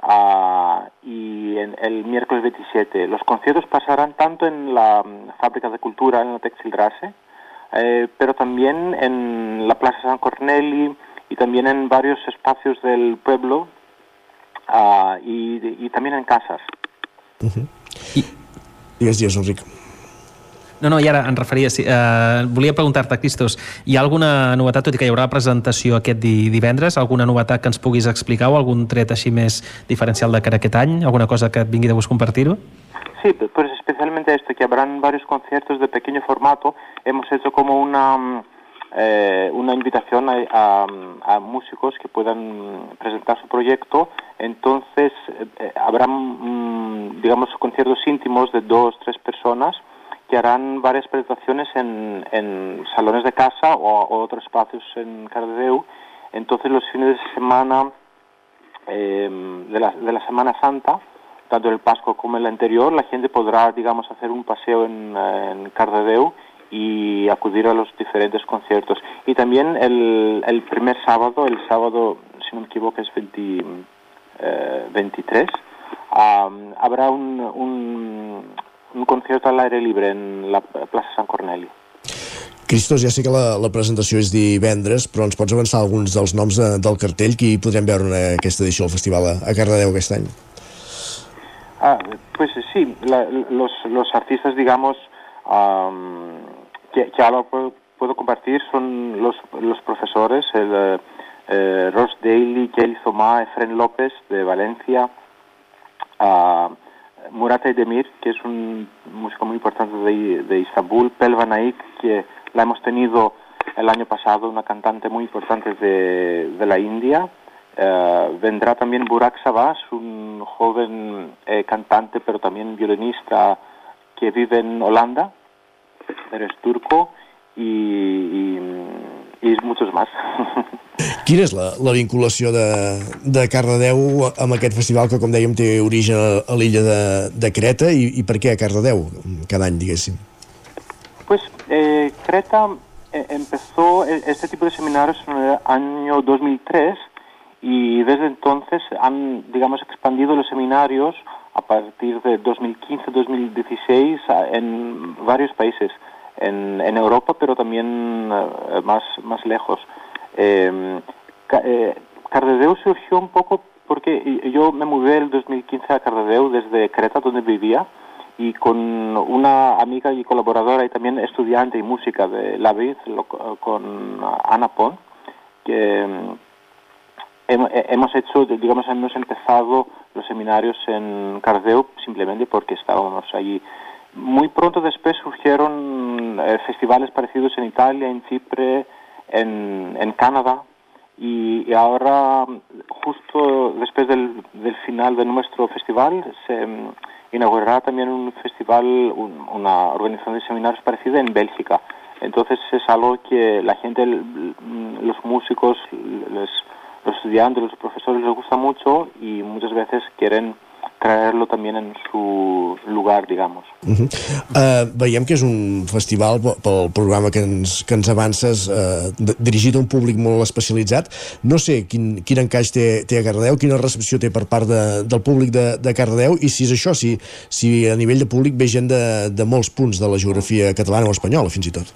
ah, y en el miércoles 27. Los conciertos pasarán tanto en la mm, Fábrica de Cultura, en la Textilrase, eh, pero también en la Plaza San Corneli y también en varios espacios del pueblo ah, y, y también en casas. Digues, digues, Enric. No, no, i ara em referia... Eh, volia preguntar-te, Cristos, hi ha alguna novetat, tot i que hi haurà presentació aquest di divendres, alguna novetat que ens puguis explicar o algun tret així més diferencial de cara a aquest any? Alguna cosa que et vingui de gust compartir-ho? Sí, pues especialmente esto, que habrán varios conciertos de pequeño formato. Hemos hecho como una, mm, eh, una invitación a, músicos que puedan presentar su proyecto. Entonces, eh, habrá, mm, digamos, conciertos íntimos de dos, tres personas que harán varias presentaciones en, salones de casa o, o otros espacios en Cardedeu. Entonces, los fines de semana eh, de, la, Semana Santa, tanto el Pascua como el anterior, la gente podrá, digamos, hacer un paseo en, en Cardedeu y acudir a los diferentes conciertos. Y también el, el primer sábado, el sábado, si no me equivoco, es 20, eh, 23, am, habrá un, un, un concierto al aire libre en la Plaza San Cornelio. Cristos, ja sé que la, la presentació és divendres, però ens pots avançar alguns dels noms de, del cartell que hi podrem veure en aquesta edició del festival a, a Cardedeu aquest any? Ah, pues sí, la, los, los artistas, digamos, um, que, ahora puedo, compartir son los, los profesores, el eh, Ross Daly, Kelly Zomá, Efren López de Valencia, uh, Murat Aydemir, que es un músico muy importante de, de Istambul, Pelva Naik, que la hemos tenido el año pasado, una cantante muy importante de, de la India. Uh, vendrá también Burak Sabas, un joven eh, cantante, pero también violinista que vive en Holanda, pero es turco, y, y, y muchos más. Quina és la, la vinculació de, de Cardedeu amb aquest festival que, com dèiem, té origen a, l'illa de, de Creta i, i per què a Cardedeu cada any, diguéssim? Pues eh, Creta eh, empezó este tipo de seminarios en el año 2003 y desde entonces han, digamos, expandido los seminarios a partir de 2015-2016 en varios países, en, Europa, pero también eh, más, más lejos. Eh, eh, Cardedeu surgió un poco porque yo me mudé el 2015 a Cardedeu desde Creta, donde vivía, y con una amiga y colaboradora y también estudiante y música de la con Ana Pon, que hemos hecho, digamos, hemos empezado los seminarios en Cardedeu simplemente porque estábamos allí. Muy pronto después surgieron eh, festivales parecidos en Italia, en Chipre, en, en Canadá, y, y, ahora, justo después del, del, final de nuestro festival, se um, inaugurará también un festival, un, una organización de seminarios parecida en Bélgica. Entonces es algo que la gente, los músicos, los, los estudiantes, los profesores les gusta mucho y muchas veces quieren traerlo también en su lugar, digamos. Uh -huh. uh, veiem que és un festival pel programa que ens, que ens avances uh, dirigit a un públic molt especialitzat. No sé quin, quin encaix té, té a Cardedeu, quina recepció té per part de, del públic de, de Cardedeu i si és això, si, si a nivell de públic ve gent de, de molts punts de la geografia catalana o espanyola, fins i tot.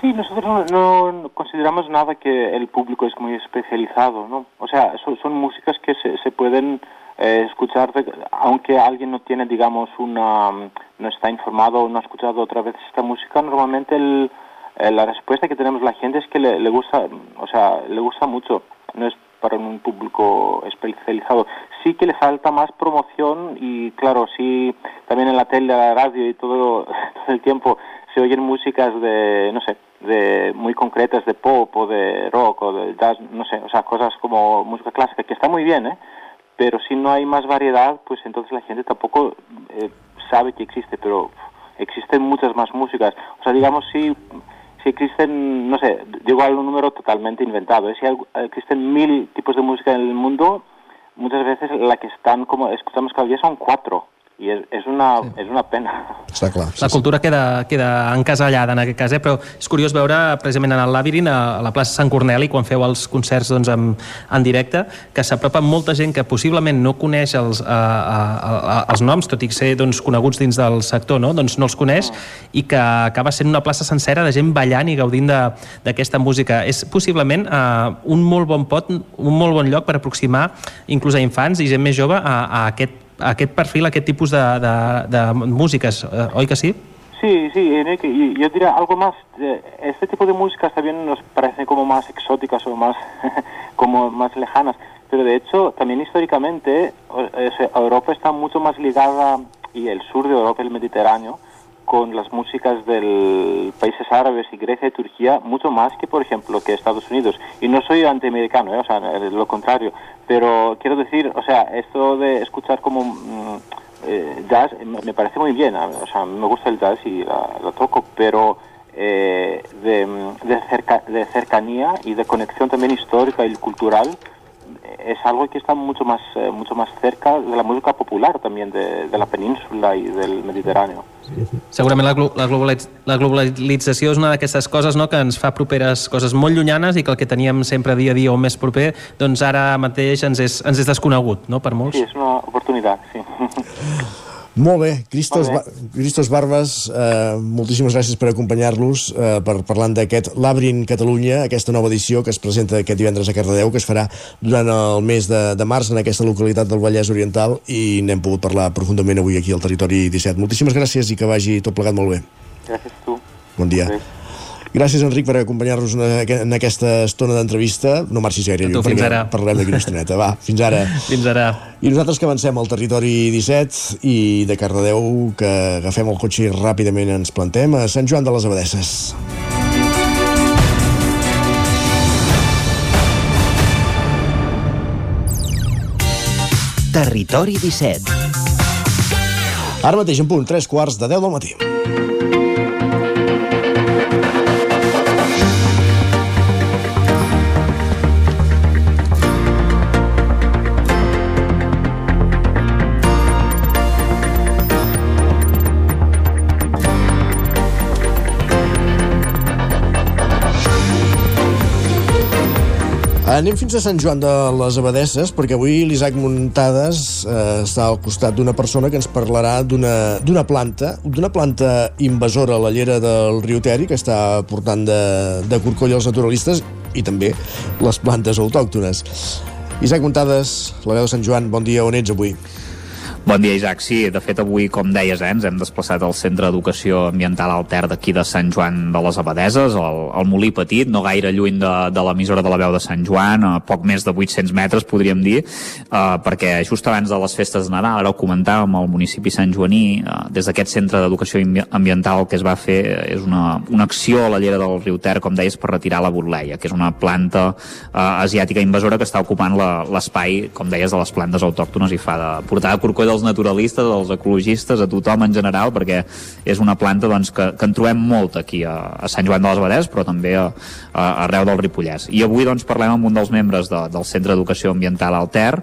Sí, nosotros no, no, consideramos nada que el público es muy especializado, ¿no? O sea, son, músicas que se, se pueden eh, escuchar, aunque alguien no tiene, digamos, una, no está informado o no ha escuchado otra vez esta música, normalmente el, eh, la respuesta que tenemos la gente es que le, le, gusta, o sea, le gusta mucho, no es para un público especializado. Sí que le falta más promoción y, claro, sí, también en la tele, la radio y todo, todo el tiempo se oyen músicas de, no sé, de muy concretas de pop o de rock o de jazz, no sé, o sea, cosas como música clásica, que está muy bien, ¿eh? pero si no hay más variedad, pues entonces la gente tampoco eh, sabe que existe, pero existen muchas más músicas. O sea, digamos, si, si existen, no sé, digo algo un número totalmente inventado, ¿eh? si hay, existen mil tipos de música en el mundo, muchas veces la que están como escuchamos cada día son cuatro. I és, és, una, sí. és una pena. Està clar. Sí, la cultura sí. queda, queda encasellada en aquest cas, eh? però és curiós veure precisament en el Labyrinth, a la plaça Sant Corneli, quan feu els concerts doncs, en, en directe, que s'apropa molta gent que possiblement no coneix els, a, a, a, els noms, tot i ser doncs, coneguts dins del sector, no? doncs no els coneix, mm. i que acaba sent una plaça sencera de gent ballant i gaudint d'aquesta música. És possiblement uh, un molt bon pot, un molt bon lloc per aproximar inclús a infants i gent més jove a, a aquest aquest perfil, aquest tipus de, de, de músiques, eh, oi que sí? Sí, sí, yo diría algo más, este tipo de músicas también nos parecen como más exóticas o más, como más lejanas, pero de hecho también históricamente Europa está mucho más ligada, y el sur de Europa, el Mediterráneo, con las músicas de países árabes y Grecia y Turquía mucho más que, por ejemplo, que Estados Unidos. Y no soy antiamericano, ¿eh? o sea, lo contrario. Pero quiero decir, o sea, esto de escuchar como mm, eh, jazz me parece muy bien. O sea, me gusta el jazz y lo toco, pero eh, de, cerca, de cercanía y de conexión también histórica y cultural es algo que está mucho más, eh, mucho más cerca de la música popular también de, de la península y del Mediterráneo. Sí, sí. Segurament la, la, globalitz, la globalització és una d'aquestes coses no, que ens fa properes coses molt llunyanes i que el que teníem sempre dia a dia o més proper, doncs ara mateix ens és, ens és desconegut, no?, per molts. Sí, és una oportunitat, sí. Molt bé, Cristos, ba Cristos Barbas, eh, moltíssimes gràcies per acompanyar-los eh, per parlant d'aquest Labrin Catalunya, aquesta nova edició que es presenta aquest divendres a Cardedeu, que es farà durant el mes de, de març en aquesta localitat del Vallès Oriental i n'hem pogut parlar profundament avui aquí al Territori 17. Moltíssimes gràcies i que vagi tot plegat molt bé. Gràcies a tu. Bon dia. Sí. Gràcies, Enric, per acompanyar-nos en aquesta estona d'entrevista. No marxis gaire lluny, fins ara. parlarem d'aquí una estoneta. Va, fins ara. fins ara. I nosaltres que avancem al territori 17 i de Cardedeu, que agafem el cotxe i ràpidament ens plantem a Sant Joan de les Abadesses. Territori 17 Ara mateix en punt, 3 quarts de 10 del matí. Anem fins a Sant Joan de les Abadesses, perquè avui l'Isaac Muntades eh, està al costat d'una persona que ens parlarà d'una planta, d'una planta invasora a la llera del riu Teri, que està portant de, de corcoll als naturalistes i també les plantes autòctones. Isaac Muntades, la veu de Sant Joan, bon dia, on ets avui? Bon dia, Isaac. Sí, de fet, avui, com deies, eh, ens hem desplaçat al Centre d'Educació Ambiental Alter d'aquí de Sant Joan de les Abadeses, al, al Molí Petit, no gaire lluny de, de l'emissora de la veu de Sant Joan, a poc més de 800 metres, podríem dir, eh, perquè just abans de les festes de Nadal, ara ho comentàvem, al municipi Sant Joaní, eh, des d'aquest Centre d'Educació Ambiental que es va fer és una, una acció a la llera del riu Ter, com deies, per retirar la botleia, que és una planta eh, asiàtica invasora que està ocupant l'espai, com deies, de les plantes autòctones i fa de portar de corcoll dels naturalistes, dels ecologistes, a tothom en general, perquè és una planta doncs, que, que en trobem molt aquí a, a Sant Joan de les Abadès, però també a, a, arreu del Ripollès. I avui doncs, parlem amb un dels membres de, del Centre d'Educació Ambiental Alter,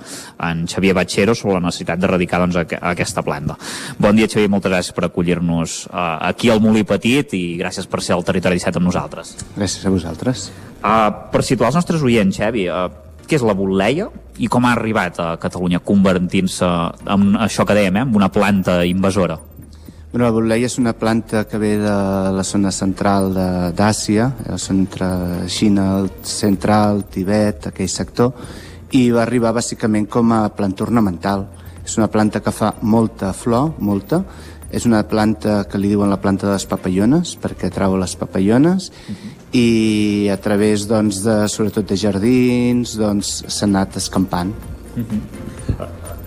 en Xavier Batxero, sobre la necessitat d'erradicar doncs, a, a aquesta planta. Bon dia, Xavier, moltes gràcies per acollir-nos uh, aquí al Molí Petit i gràcies per ser al Territori 17 amb nosaltres. Gràcies a vosaltres. Uh, per situar els nostres oients, Xavi, uh, què és la botleia i com ha arribat a Catalunya convertint-se en això que dèiem, eh, en una planta invasora? Bueno, la botleia és una planta que ve de la zona central d'Àsia, el centre Xina, el central, Tibet, aquell sector, i va arribar bàsicament com a planta ornamental. És una planta que fa molta flor, molta, és una planta que li diuen la planta de les papallones perquè trau les papallones uh -huh i a través doncs, de, sobretot de jardins doncs, s'ha anat escampant uh -huh.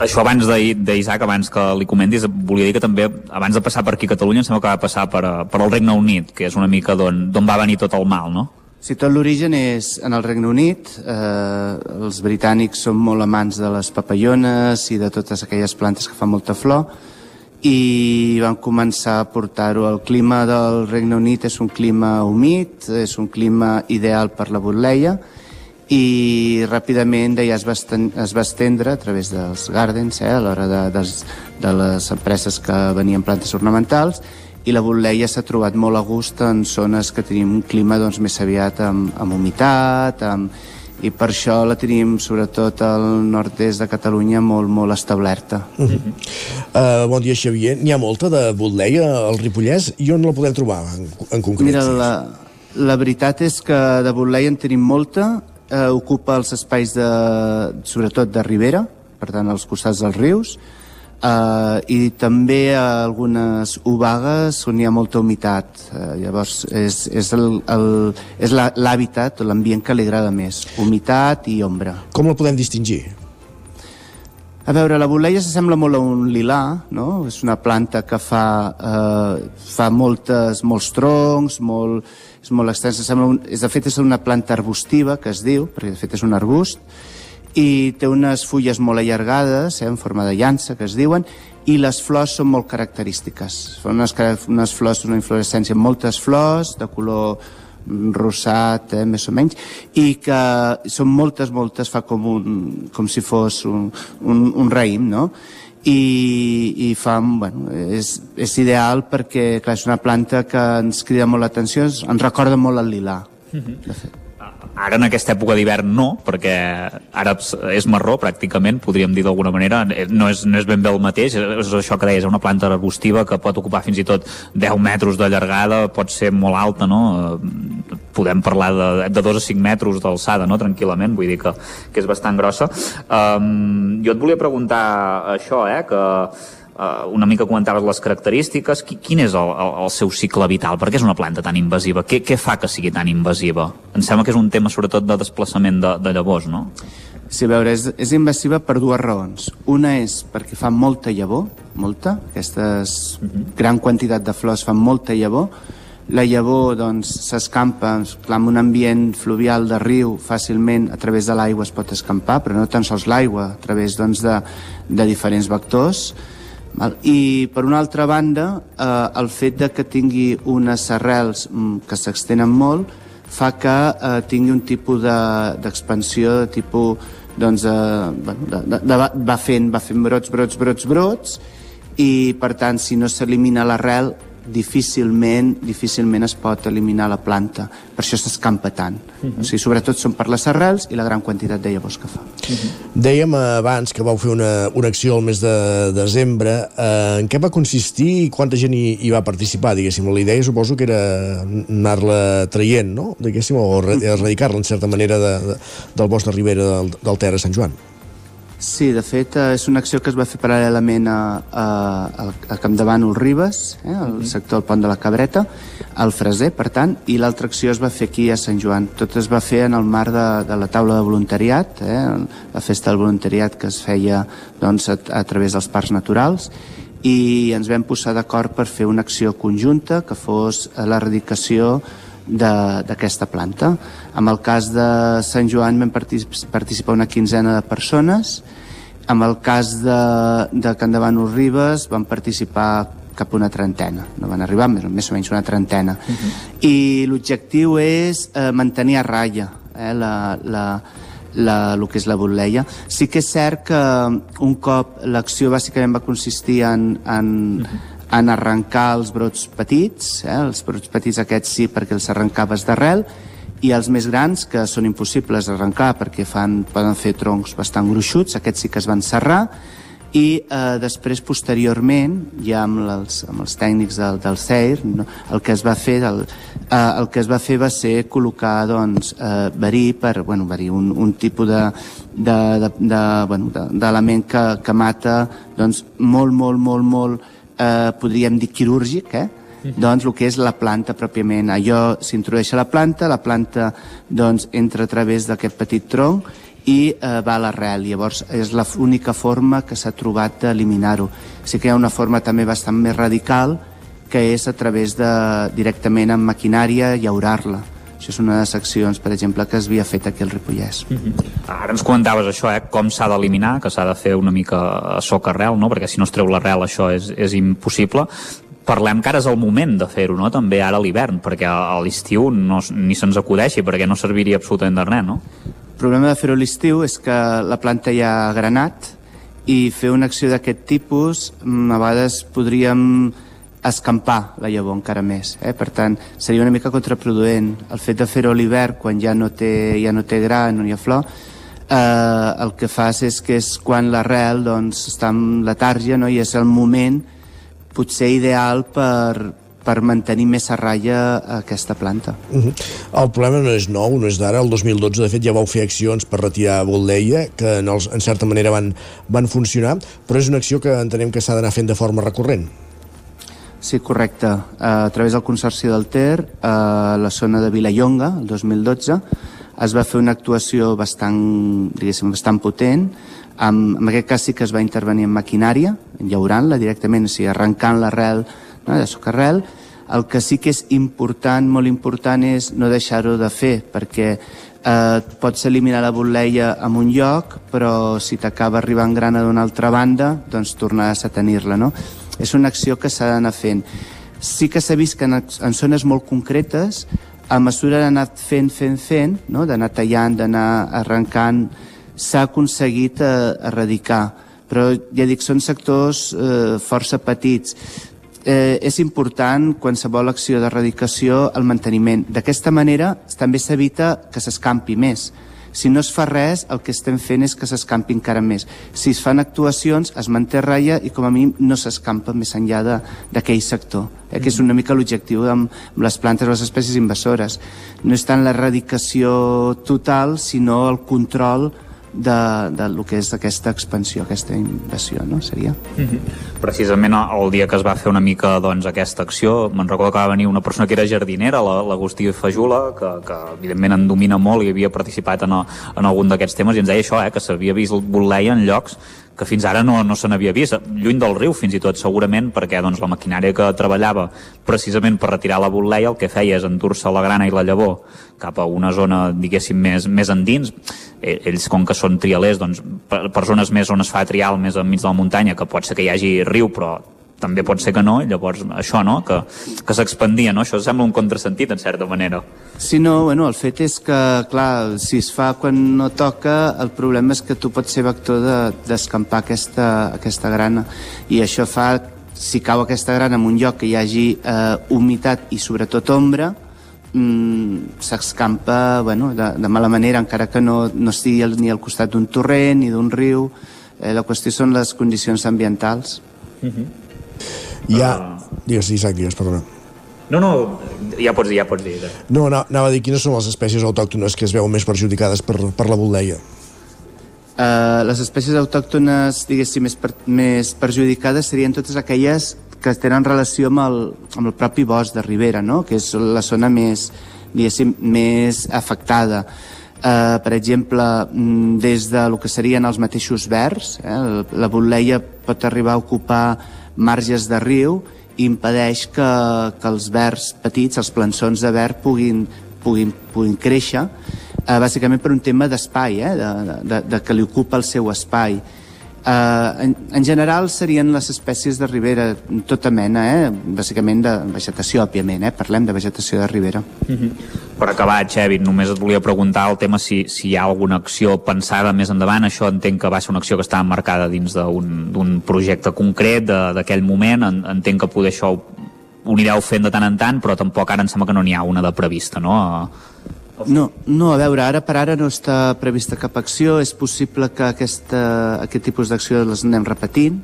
Això abans d'Isaac, abans que li comentis, volia dir que també, abans de passar per aquí a Catalunya, em sembla que va passar per, per el Regne Unit, que és una mica d'on va venir tot el mal, no? Sí, tot l'origen és en el Regne Unit. Eh, els britànics són molt amants de les papallones i de totes aquelles plantes que fan molta flor i van començar a portar-ho. El clima del Regne Unit és un clima humit, és un clima ideal per la botleia i ràpidament ja es va, es va estendre a través dels gardens, eh, a l'hora de, de, de les empreses que venien plantes ornamentals i la botleia s'ha trobat molt a gust en zones que tenim un clima doncs, més aviat amb, amb humitat, amb, i per això la tenim sobretot al nord-est de Catalunya molt, molt establerta. Uh -huh. uh, bon dia, Xavier. N'hi ha molta de Botleia al Ripollès i on la podem trobar en, en concret? Mira, la, la veritat és que de Botleia en tenim molta, uh, ocupa els espais de, sobretot de Ribera, per tant als costats dels rius, Uh, i també a algunes obagues on hi ha molta humitat uh, llavors és, és l'hàbitat l'ambient que li agrada més humitat i ombra com la podem distingir? A veure, la boleia s'assembla molt a un lilà, no? És una planta que fa, eh, fa moltes, molts troncs, molt, és molt extensa. Sembla un, és, de fet, és una planta arbustiva, que es diu, perquè de fet és un arbust, i té unes fulles molt allargades, eh, en forma de llança, que es diuen, i les flors són molt característiques. Són unes, unes flors d'una inflorescència amb moltes flors, de color rosat, eh, més o menys, i que són moltes, moltes, fa com, un, com si fos un, un, un raïm, no? i, i fa, bueno, és, és ideal perquè clar, és una planta que ens crida molt l'atenció, ens recorda molt el lilà, de fet ara en aquesta època d'hivern no, perquè ara és marró pràcticament, podríem dir d'alguna manera, eh, no és, no és ben bé el mateix, és això que deies, una planta arbustiva que pot ocupar fins i tot 10 metres de llargada, pot ser molt alta, no? Eh, podem parlar de, de 2 a 5 metres d'alçada, no?, tranquil·lament, vull dir que, que és bastant grossa. Um, jo et volia preguntar això, eh, que una mica comentaves les característiques, quin és el, el, el seu cicle vital? Per què és una planta tan invasiva? Què, què fa que sigui tan invasiva? Em sembla que és un tema sobretot de desplaçament de, de llavors, no? Sí, a veure, és, és invasiva per dues raons. Una és perquè fa molta llavor, molta, aquestes uh mhm. -huh. gran quantitat de flors fan molta llavor, la llavor doncs, s'escampa doncs, en un ambient fluvial de riu fàcilment a través de l'aigua es pot escampar però no tan sols l'aigua, a través doncs, de, de diferents vectors Val? I per una altra banda, eh, el fet de que tingui unes arrels mm, que s'extenen molt fa que eh, tingui un tipus d'expansió de, de tipus doncs, eh, bueno, de, de, de, va, fent, va fent brots, brots, brots, brots i per tant si no s'elimina l'arrel difícilment, difícilment es pot eliminar la planta. Per això s'escampa tant. Uh. -huh. o sigui, sobretot són per les arrels i la gran quantitat de llavors que fa. Uh -huh. Dèiem abans que vau fer una, una acció el mes de desembre. Eh, en què va consistir i quanta gent hi, hi va participar, diguéssim? La idea suposo que era anar-la traient, no? Diguéssim, o erradicar-la en certa manera de, de, del bosc de Ribera del, del Ter a Sant Joan. Sí, de fet, eh, és una acció que es va fer paral·lelament a, a, a Campdevànol Ribes, eh, al mhm. sector del Pont de la Cabreta, al Freser, per tant, i l'altra acció es va fer aquí a Sant Joan. Tot es va fer en el marc de, de la taula de voluntariat, eh, la festa del voluntariat que es feia doncs, a, a través dels parcs naturals, i ens vam posar d'acord per fer una acció conjunta que fos l'erradicació d'aquesta planta. En el cas de Sant Joan vam participar una quinzena de persones, en el cas de, de Can Davant Ribes van participar cap a una trentena, no van arribar més, més o menys una trentena. Uh -huh. I l'objectiu és eh, mantenir a ratlla eh, la, la, la, el que és la botleia. Sí que és cert que un cop l'acció bàsicament va consistir en, en, uh -huh en arrencar els brots petits, eh? els brots petits aquests sí perquè els arrencaves d'arrel, i els més grans, que són impossibles d'arrencar perquè fan, poden fer troncs bastant gruixuts, aquests sí que es van serrar, i eh, després posteriorment ja amb els, amb els tècnics del, del CEIR no, el que es va fer del, eh, el que es va fer va ser col·locar doncs, eh, verí per, bueno, verí, un, un tipus de, de, de, de, bueno, d'element que, que mata doncs, molt, molt, molt, molt eh, podríem dir quirúrgic, eh? Doncs el que és la planta pròpiament. Allò s'introdueix a la planta, la planta doncs, entra a través d'aquest petit tronc i eh, va a l'arrel. Llavors és l'única forma que s'ha trobat d'eliminar-ho. Sí que hi ha una forma també bastant més radical que és a través de directament amb maquinària llaurar-la això és una de les accions, per exemple, que es havia fet aquí al Ripollès. Mm -hmm. Ara ens comentaves això, eh? com s'ha d'eliminar, que s'ha de fer una mica a soc arrel, no? perquè si no es treu l'arrel això és, és impossible parlem que ara és el moment de fer-ho, no? també ara a l'hivern, perquè a l'estiu no, ni se'ns acudeixi, perquè no serviria absolutament de res, no? El problema de fer-ho a l'estiu és que la planta ja ha granat i fer una acció d'aquest tipus mm, a vegades podríem escampar la llavor encara més. Eh? Per tant, seria una mica contraproduent el fet de fer-ho a l'hivern quan ja no té, ja no té gra, no hi ha flor, eh, el que fas és que és quan l'arrel doncs, està en letàrgia no? i és el moment potser ideal per, per mantenir més a ratlla aquesta planta. Uh -huh. El problema no és nou, no és d'ara. El 2012, de fet, ja vau fer accions per retirar Boldeia, que en, els, en certa manera van, van funcionar, però és una acció que entenem que s'ha d'anar fent de forma recurrent. Sí, correcte. A través del Consorci del Ter, a la zona de Vilallonga, el 2012, es va fer una actuació bastant, diguéssim, bastant potent. En, en aquest cas sí que es va intervenir en maquinària, llaurant-la directament, o sigui, arrencant l'arrel no, de socarrel. El que sí que és important, molt important, és no deixar-ho de fer, perquè eh, pots eliminar la botleia en un lloc, però si t'acaba arribant grana d'una altra banda, doncs tornaràs a tenir-la, no? és una acció que s'ha d'anar fent. Sí que s'ha vist que en, en zones molt concretes, a mesura d'anar fent, fent, fent, no? d'anar tallant, d'anar arrencant, s'ha aconseguit eh, erradicar. Però ja dic, són sectors eh, força petits. eh, és important qualsevol acció d'erradicació el manteniment. D'aquesta manera també s'evita que s'escampi més. Si no es fa res, el que estem fent és que s'escampi encara més. Si es fan actuacions, es manté ratlla i com a mínim no s'escampa més enllà d'aquell sector, eh, que és una mica l'objectiu amb, amb les plantes o les espècies invasores. No és tant l'erradicació total, sinó el control de, de lo que és aquesta expansió, aquesta invasió, no? Seria? Mm -hmm. Precisament el dia que es va fer una mica doncs, aquesta acció, me'n recordo que va venir una persona que era jardinera, l'Agustí Fajula, que, que evidentment en domina molt i havia participat en, en algun d'aquests temes, i ens deia això, eh, que s'havia vist el Butleia en llocs que fins ara no, no se n'havia vist, lluny del riu fins i tot segurament, perquè doncs, la maquinària que treballava precisament per retirar la botleia el que feia és endur-se la grana i la llavor cap a una zona, diguéssim, més, més endins. Eh, ells, com que són trialers, doncs, per, per zones més on es fa trial, més enmig de la muntanya, que pot ser que hi hagi riu, però també pot ser que no, llavors això, no?, que, que s'expandia, no? Això sembla un contrasentit, en certa manera. Sí, no, bueno, el fet és que, clar, si es fa quan no toca, el problema és que tu pots ser vector d'escampar de, aquesta, aquesta grana, i això fa, si cau aquesta grana en un lloc que hi hagi eh, humitat i sobretot ombra, mm, s'escampa bueno, de, de mala manera, encara que no, no estigui ni al costat d'un torrent ni d'un riu, eh, la qüestió són les condicions ambientals. Uh mhm. -huh. Ja... Uh... Digues, Isaac, digues, perdona. No, no, ja pots dir, ja pots dir. No, no, anava a dir quines són les espècies autòctones que es veuen més perjudicades per, per la boldeia. Uh, les espècies autòctones, diguéssim, més, per, més perjudicades serien totes aquelles que tenen relació amb el, amb el propi bosc de Ribera, no? que és la zona més, diguéssim, més afectada. Uh, per exemple, mm, des de lo que serien els mateixos verds, eh? la botleia pot arribar a ocupar marges de riu impedeix que, que els verds petits, els plançons de verd, puguin, puguin, puguin créixer, eh, bàsicament per un tema d'espai, eh, de, de, de que li ocupa el seu espai. Uh, en, en general serien les espècies de ribera, tota mena, eh? bàsicament de vegetació, òbviament, eh? parlem de vegetació de ribera. Mm -hmm. Per acabar, Xevi, només et volia preguntar el tema si, si hi ha alguna acció pensada més endavant, això entenc que va ser una acció que estava marcada dins d'un projecte concret d'aquell moment, entenc que poder això ho anireu fent de tant en tant, però tampoc ara em sembla que no n'hi ha una de prevista, no? No, no, a veure, ara per ara no està prevista cap acció, és possible que aquesta, aquest tipus d'acció les anem repetint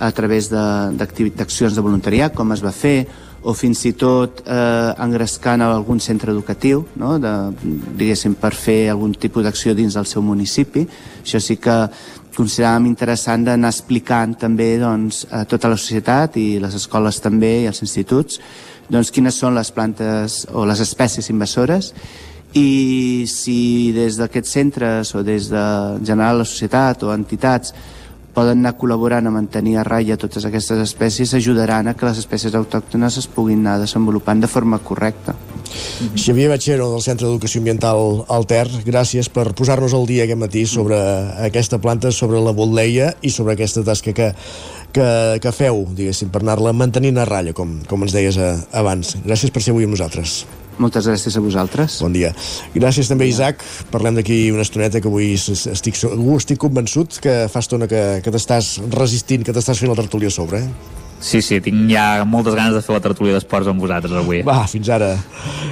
a través d'accions de, de voluntariat, com es va fer, o fins i tot eh, engrescant a algun centre educatiu, no? de, diguéssim, per fer algun tipus d'acció dins del seu municipi. Això sí que consideràvem interessant d'anar explicant també doncs, a tota la societat i les escoles també i els instituts doncs, quines són les plantes o les espècies invasores i si des d'aquests centres o des de general la societat o entitats poden anar col·laborant a mantenir a ratlla totes aquestes espècies ajudaran a que les espècies autòctones es puguin anar desenvolupant de forma correcta. Xavier Batxero del Centre d'Educació Ambiental Alter, gràcies per posar-nos al dia aquest matí sobre aquesta planta, sobre la botleia i sobre aquesta tasca que, que, que feu, diguéssim, per anar-la mantenint a ratlla, com, com ens deies eh, abans. Gràcies per ser avui amb nosaltres. Moltes gràcies a vosaltres. Bon dia. Gràcies també, Isaac. Parlem d'aquí una estoneta que avui estic, segur, estic convençut que fa estona que, que t'estàs resistint, que t'estàs fent la tertúlia a sobre, eh? Sí, sí, tinc ja moltes ganes de fer la tertúlia d'esports amb vosaltres avui. Va, fins ara.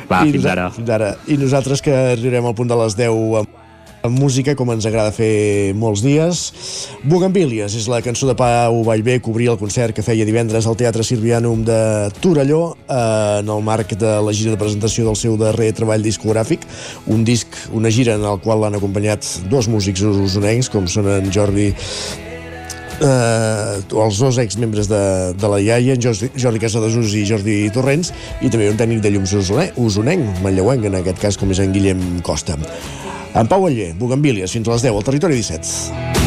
Va, I fins ara. Fins ara. I nosaltres que arribarem al punt de les 10 amb amb música, com ens agrada fer molts dies. Bugambilias és la cançó de Pau Vallvé que obria el concert que feia divendres al Teatre Sirvianum de Torelló eh, en el marc de la gira de presentació del seu darrer treball discogràfic, un disc, una gira en el qual l'han acompanyat dos músics usonencs, com són en Jordi eh, els dos exmembres de, de la iaia, en Jordi, Jordi Casadesús i Jordi Torrents, i també un tècnic de llums usonenc, manlleuenc, en aquest cas com és en Guillem Costa. En Pau Aller, Bugambílies, fins a les 10, al Territori 17.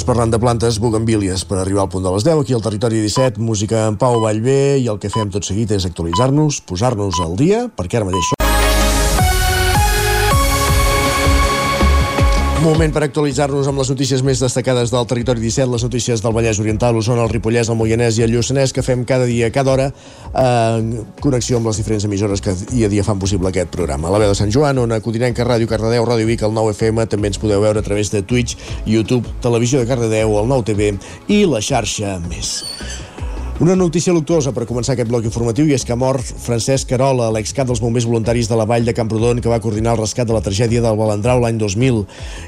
Doncs parlant de plantes, bugambílies, per arribar al punt de les 10, aquí al Territori 17, música en Pau Vallvé, i el que fem tot seguit és actualitzar-nos, posar-nos al dia, perquè ara mateix Moment per actualitzar-nos amb les notícies més destacades del Territori 17, les notícies del Vallès Oriental, l'Osona, el Ripollès, el Moianès i el Lluçanès, que fem cada dia, cada hora, en connexió amb les diferents emissores que dia a dia fan possible aquest programa. La veu de Sant Joan, Ona Codinenca, Ràdio Cardedeu, Ràdio Vic, el 9 FM, també ens podeu veure a través de Twitch, YouTube, Televisió de Cardedeu, el 9 TV i la xarxa més. Una notícia luctuosa per començar aquest bloc informatiu i és que ha mort Francesc Carola, l'excap dels bombers voluntaris de la vall de Camprodon que va coordinar el rescat de la tragèdia del Balandrau l'any 2000.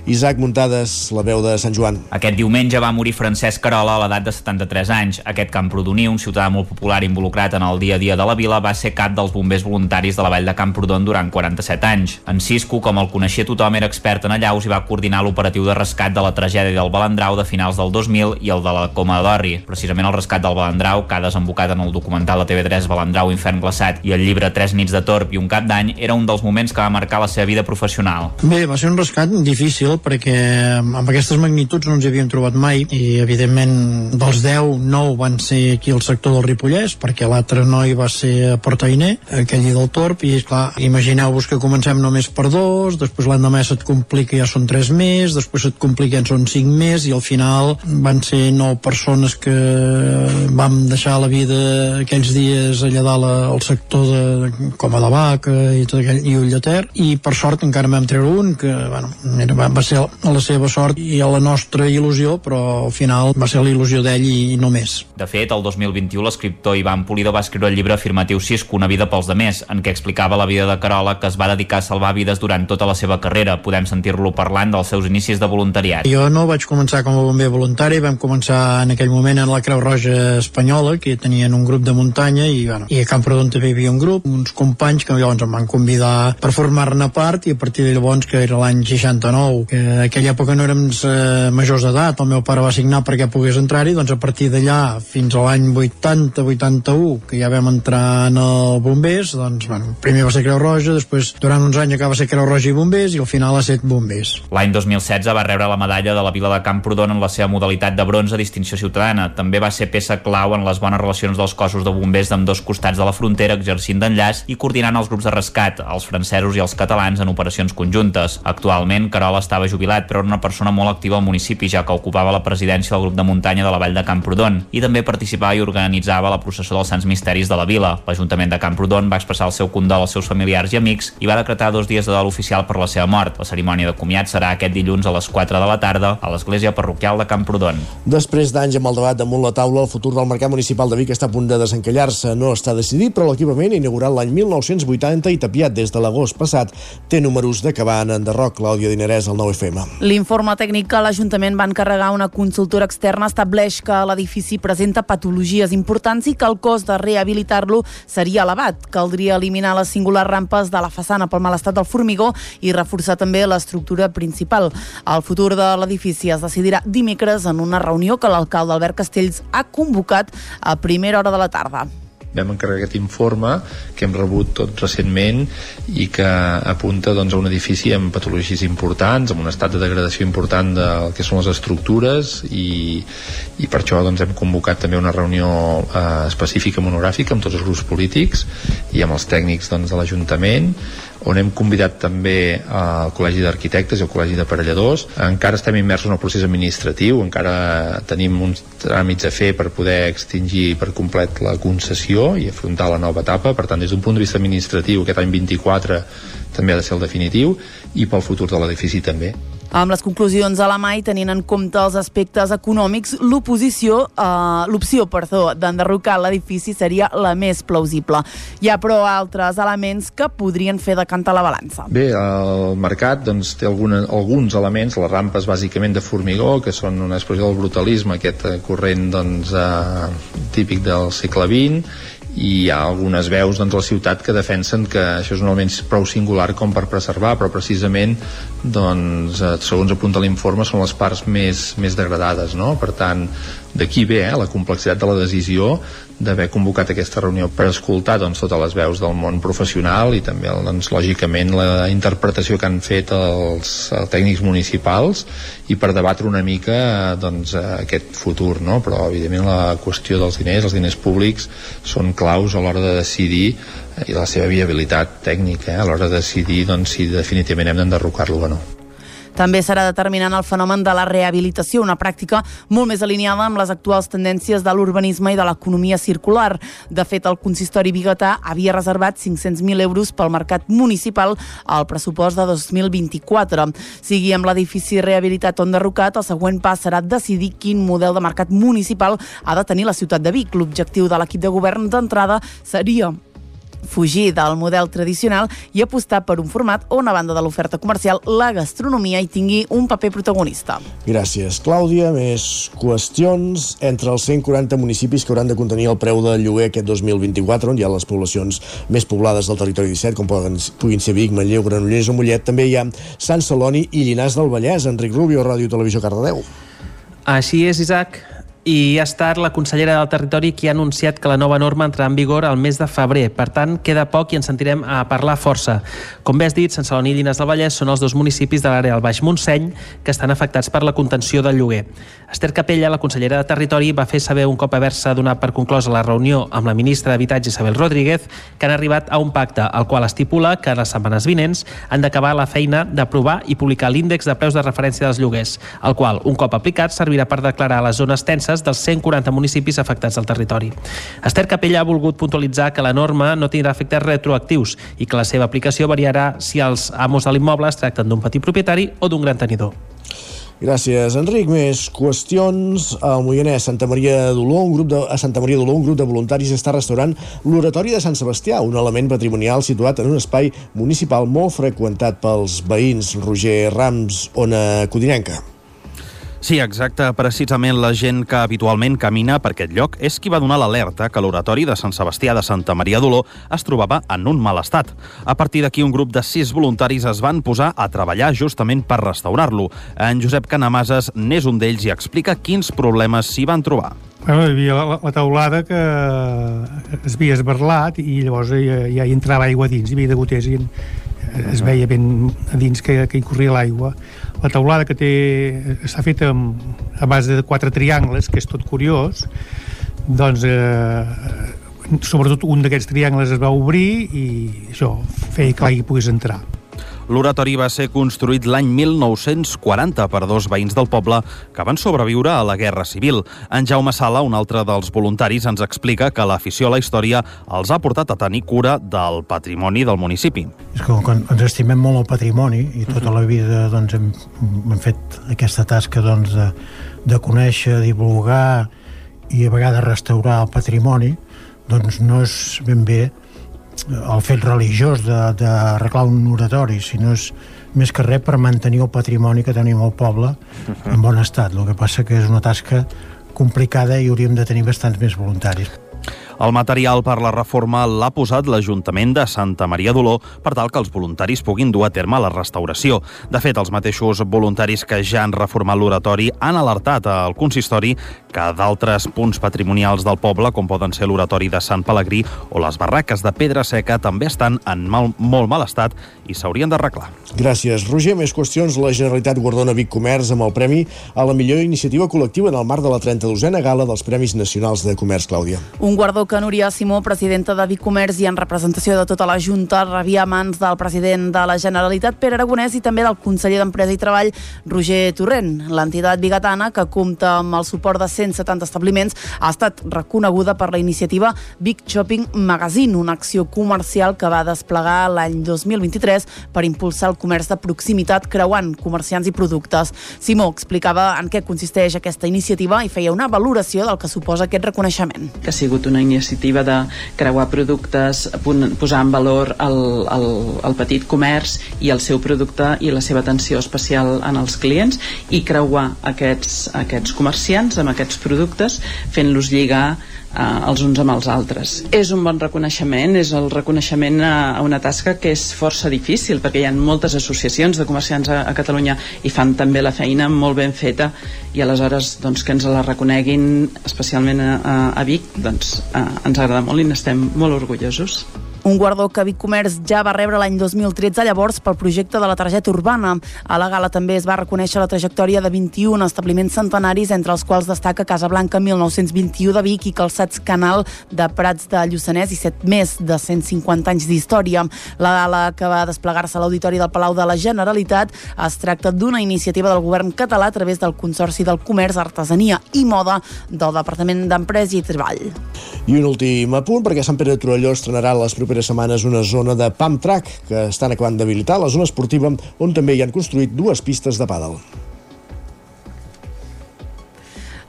Isaac Muntades, la veu de Sant Joan. Aquest diumenge va morir Francesc Carola a l'edat de 73 anys. Aquest camprodoní, un ciutadà molt popular involucrat en el dia a dia de la vila, va ser cap dels bombers voluntaris de la vall de Camprodon durant 47 anys. En Cisco, com el coneixia tothom, era expert en allaus i va coordinar l'operatiu de rescat de la tragèdia del Balandrau de finals del 2000 i el de la Coma d'Orri. Precisament el rescat del Balandrau, que ha desembocat en el documental de TV3 Balandrau Infern Glaçat i el llibre Tres nits de torb i un cap d'any, era un dels moments que va marcar la seva vida professional. Bé, va ser un rescat difícil perquè amb aquestes magnituds no ens havíem trobat mai i evidentment dels 10, 9 van ser aquí al sector del Ripollès perquè l'altre noi va ser a Portainer, aquell del Torp i clar, imagineu-vos que comencem només per dos, després l'endemà se't complica ja són 3 més, després se't complica ja són 5 més i al final van ser 9 persones que vam deixar la vida aquells dies allà dalt al sector de Coma de Vaca i tot aquell, i Ull de Ter i per sort encara vam treure un que bueno, era, va, ser a la seva sort i a la nostra il·lusió però al final va ser la il·lusió d'ell i, i no més. De fet, el 2021 l'escriptor Ivan Pulido va escriure el llibre afirmatiu Cisco, una vida pels demés, en què explicava la vida de Carola que es va dedicar a salvar vides durant tota la seva carrera. Podem sentir-lo parlant dels seus inicis de voluntariat. Jo no vaig començar com a bomber voluntari, vam començar en aquell moment en la Creu Roja Espanyola, que tenien un grup de muntanya i, bueno, i a Camprodon també hi havia un grup, uns companys que llavors em van convidar per formar-ne part i a partir de llavors, que era l'any 69, que en aquella època no érem eh, majors d'edat, el meu pare va signar perquè pogués entrar-hi, doncs a partir d'allà fins a l'any 80-81, que ja vam entrar en el bombers, doncs bueno, primer va ser Creu Roja, després durant uns anys acaba ser Creu Roja i bombers i al final ha set bombers. L'any 2016 va rebre la medalla de la Vila de Camprodon en la seva modalitat de bronze distinció ciutadana. També va ser peça clau en les bones relacions dels cossos de bombers d'amb dos costats de la frontera exercint d'enllaç i coordinant els grups de rescat, els francesos i els catalans en operacions conjuntes. Actualment, Carola estava jubilat, però era una persona molt activa al municipi, ja que ocupava la presidència del grup de muntanya de la Vall de Camprodon i també participava i organitzava la processó dels Sants Misteris de la vila. L'Ajuntament de Camprodon va expressar el seu condol als seus familiars i amics i va decretar dos dies de dol oficial per la seva mort. La cerimònia de comiat serà aquest dilluns a les 4 de la tarda a l'església parroquial de Camprodon. Després d'anys amb el debat damunt la taula, el futur del mercat municipal de Vic està a punt de desencallar-se. No està decidit, però l'equipament inaugurat l'any 1980 i tapiat des de l'agost passat té números d'acabar en enderroc. Clàudia Dinerès, al 9FM. L'informe tècnic que l'Ajuntament va encarregar una consultora externa estableix que l'edifici presenta patologies importants i que el cost de rehabilitar-lo seria elevat. Caldria eliminar les singulars rampes de la façana pel mal estat del formigó i reforçar també l'estructura principal. El futur de l'edifici es decidirà dimecres en una reunió que l'alcalde Albert Castells ha convocat a primera hora de la tarda. Vam encarregar aquest informe que hem rebut tot recentment i que apunta doncs, a un edifici amb patologies importants, amb un estat de degradació important del que són les estructures i, i per això doncs, hem convocat també una reunió eh, específica monogràfica amb tots els grups polítics i amb els tècnics doncs, de l'Ajuntament on hem convidat també al Col·legi d'Arquitectes i al Col·legi d'Aparelladors. Encara estem immersos en el procés administratiu, encara tenim uns tràmits a fer per poder extingir per complet la concessió i afrontar la nova etapa. Per tant, des d'un punt de vista administratiu, aquest any 24 també ha de ser el definitiu i pel futur de l'edifici també. Amb les conclusions a la mà i tenint en compte els aspectes econòmics, l'oposició, eh, l'opció perdó, d'enderrocar l'edifici seria la més plausible. Hi ha, però, altres elements que podrien fer decantar la balança. Bé, el mercat doncs, té alguna, alguns elements, les rampes bàsicament de formigó, que són una expressió del brutalisme, aquest eh, corrent doncs, eh, típic del segle XX, i hi ha algunes veus doncs, a la ciutat que defensen que això és un element prou singular com per preservar, però precisament doncs, eh, segons apunta l'informe són les parts més, més degradades no? per tant, d'aquí ve eh, la complexitat de la decisió d'haver convocat aquesta reunió per escoltar doncs, totes les veus del món professional i també doncs, lògicament la interpretació que han fet els, tècnics municipals i per debatre una mica doncs, aquest futur no? però evidentment la qüestió dels diners els diners públics són claus a l'hora de decidir eh, i la seva viabilitat tècnica eh, a l'hora de decidir doncs, si definitivament hem d'enderrocar-lo o no. També serà determinant el fenomen de la rehabilitació, una pràctica molt més alineada amb les actuals tendències de l'urbanisme i de l'economia circular. De fet, el consistori biguetà havia reservat 500.000 euros pel mercat municipal al pressupost de 2024. Sigui amb l'edifici rehabilitat o enderrocat, el següent pas serà decidir quin model de mercat municipal ha de tenir la ciutat de Vic. L'objectiu de l'equip de govern d'entrada seria fugir del model tradicional i apostar per un format on, a banda de l'oferta comercial, la gastronomia hi tingui un paper protagonista. Gràcies, Clàudia. Més qüestions. Entre els 140 municipis que hauran de contenir el preu del lloguer aquest 2024, on hi ha les poblacions més poblades del territori 17, com poden, puguin ser Vic, Manlleu, Granollers o Mollet, també hi ha Sant Celoni i Llinars del Vallès. Enric Rubio, Ràdio Televisió Cardedeu. Així és, Isaac i ha estat la consellera del Territori qui ha anunciat que la nova norma entrarà en vigor al mes de febrer. Per tant, queda poc i ens sentirem a parlar força. Com bé has dit, Sant Celoni i Llinars del Vallès són els dos municipis de l'àrea del Baix Montseny que estan afectats per la contenció del lloguer. Esther Capella, la consellera de Territori, va fer saber un cop haver-se donat per conclosa la reunió amb la ministra d'Habitatge Isabel Rodríguez que han arribat a un pacte, al qual estipula que les setmanes vinents han d'acabar la feina d'aprovar i publicar l'índex de preus de referència dels lloguers, el qual, un cop aplicat, servirà per declarar les zones tenses dels 140 municipis afectats al territori. Esther Capella ha volgut puntualitzar que la norma no tindrà efectes retroactius i que la seva aplicació variarà si els amos de l'immoble es tracten d'un petit propietari o d'un gran tenidor. Gràcies, Enric. Més qüestions. Al Moianès, Santa Maria d'Oló, un grup de, a Santa Maria d'Oló, un grup de voluntaris està restaurant l'oratori de Sant Sebastià, un element patrimonial situat en un espai municipal molt freqüentat pels veïns. Roger Rams, Ona Codinenca. Sí, exacte. Precisament la gent que habitualment camina per aquest lloc és qui va donar l'alerta que l'oratori de Sant Sebastià de Santa Maria d'Oló es trobava en un mal estat. A partir d'aquí, un grup de sis voluntaris es van posar a treballar justament per restaurar-lo. En Josep Canamases n'és un d'ells i explica quins problemes s'hi van trobar. Bueno, hi havia la, la taulada que es havia esberlat i llavors ja, ja hi entrava aigua dins, hi havia de goters i es veia ben a dins que, que hi corria l'aigua la taulada que té està feta amb, a base de quatre triangles, que és tot curiós, doncs eh, sobretot un d'aquests triangles es va obrir i això feia que l'aigua pogués entrar. L'oratori va ser construït l'any 1940 per dos veïns del poble que van sobreviure a la Guerra Civil. En Jaume Sala, un altre dels voluntaris, ens explica que l'afició a la història els ha portat a tenir cura del patrimoni del municipi. És que ens estimem molt el patrimoni i tota la vida doncs, hem, hem fet aquesta tasca doncs, de, de conèixer, divulgar i a vegades restaurar el patrimoni, doncs no és ben bé el fet religiós d'arreglar un oratori, sinó és més que res per mantenir el patrimoni que tenim al poble en bon estat. El que passa que és una tasca complicada i hauríem de tenir bastants més voluntaris. El material per la reforma l'ha posat l'Ajuntament de Santa Maria d'Oló per tal que els voluntaris puguin dur a terme la restauració. De fet, els mateixos voluntaris que ja han reformat l'oratori han alertat al consistori que d'altres punts patrimonials del poble, com poden ser l'oratori de Sant Pelegrí o les barraques de pedra seca, també estan en mal, molt mal estat i s'haurien d'arreglar. Gràcies, Roger. Més qüestions. La Generalitat guardona Vic Comerç amb el Premi a la millor iniciativa col·lectiva en el marc de la 32a Gala dels Premis Nacionals de Comerç, Clàudia. Un guardó que Núria Simó, presidenta de Bicomerç i en representació de tota la Junta, rebia mans del president de la Generalitat, Pere Aragonès, i també del conseller d'Empresa i Treball, Roger Torrent. L'entitat bigatana, que compta amb el suport de 170 establiments, ha estat reconeguda per la iniciativa Big Shopping Magazine, una acció comercial que va desplegar l'any 2023 per impulsar el comerç de proximitat creuant comerciants i productes. Simó explicava en què consisteix aquesta iniciativa i feia una valoració del que suposa aquest reconeixement. Que ha sigut una iniciativa de creuar productes, posar en valor el, el, el petit comerç i el seu producte i la seva atenció especial en els clients i creuar aquests, aquests comerciants amb aquests productes fent-los lligar eh, els uns amb els altres. És un bon reconeixement, és el reconeixement a, a una tasca que és força difícil, perquè hi ha moltes associacions de comerciants a, a Catalunya i fan també la feina molt ben feta i aleshores doncs, que ens la reconeguin especialment a, a Vic doncs, eh, ens agrada molt i n'estem molt orgullosos. Un guardó que Vic Comerç ja va rebre l'any 2013 llavors pel projecte de la targeta urbana. A la gala també es va reconèixer la trajectòria de 21 establiments centenaris, entre els quals destaca Casa Blanca 1921 de Vic i Calçats Canal de Prats de Lluçanès i set més de 150 anys d'història. La gala que va desplegar-se a l'Auditori del Palau de la Generalitat es tracta d'una iniciativa del govern català a través del Consorci del Comerç, Artesania i Moda del Departament d'Empresa i Treball. I un últim apunt, perquè Sant Pere de Torelló estrenarà les properes properes setmanes una zona de pump track que estan acabant d'habilitar la zona esportiva on també hi han construït dues pistes de pàdel.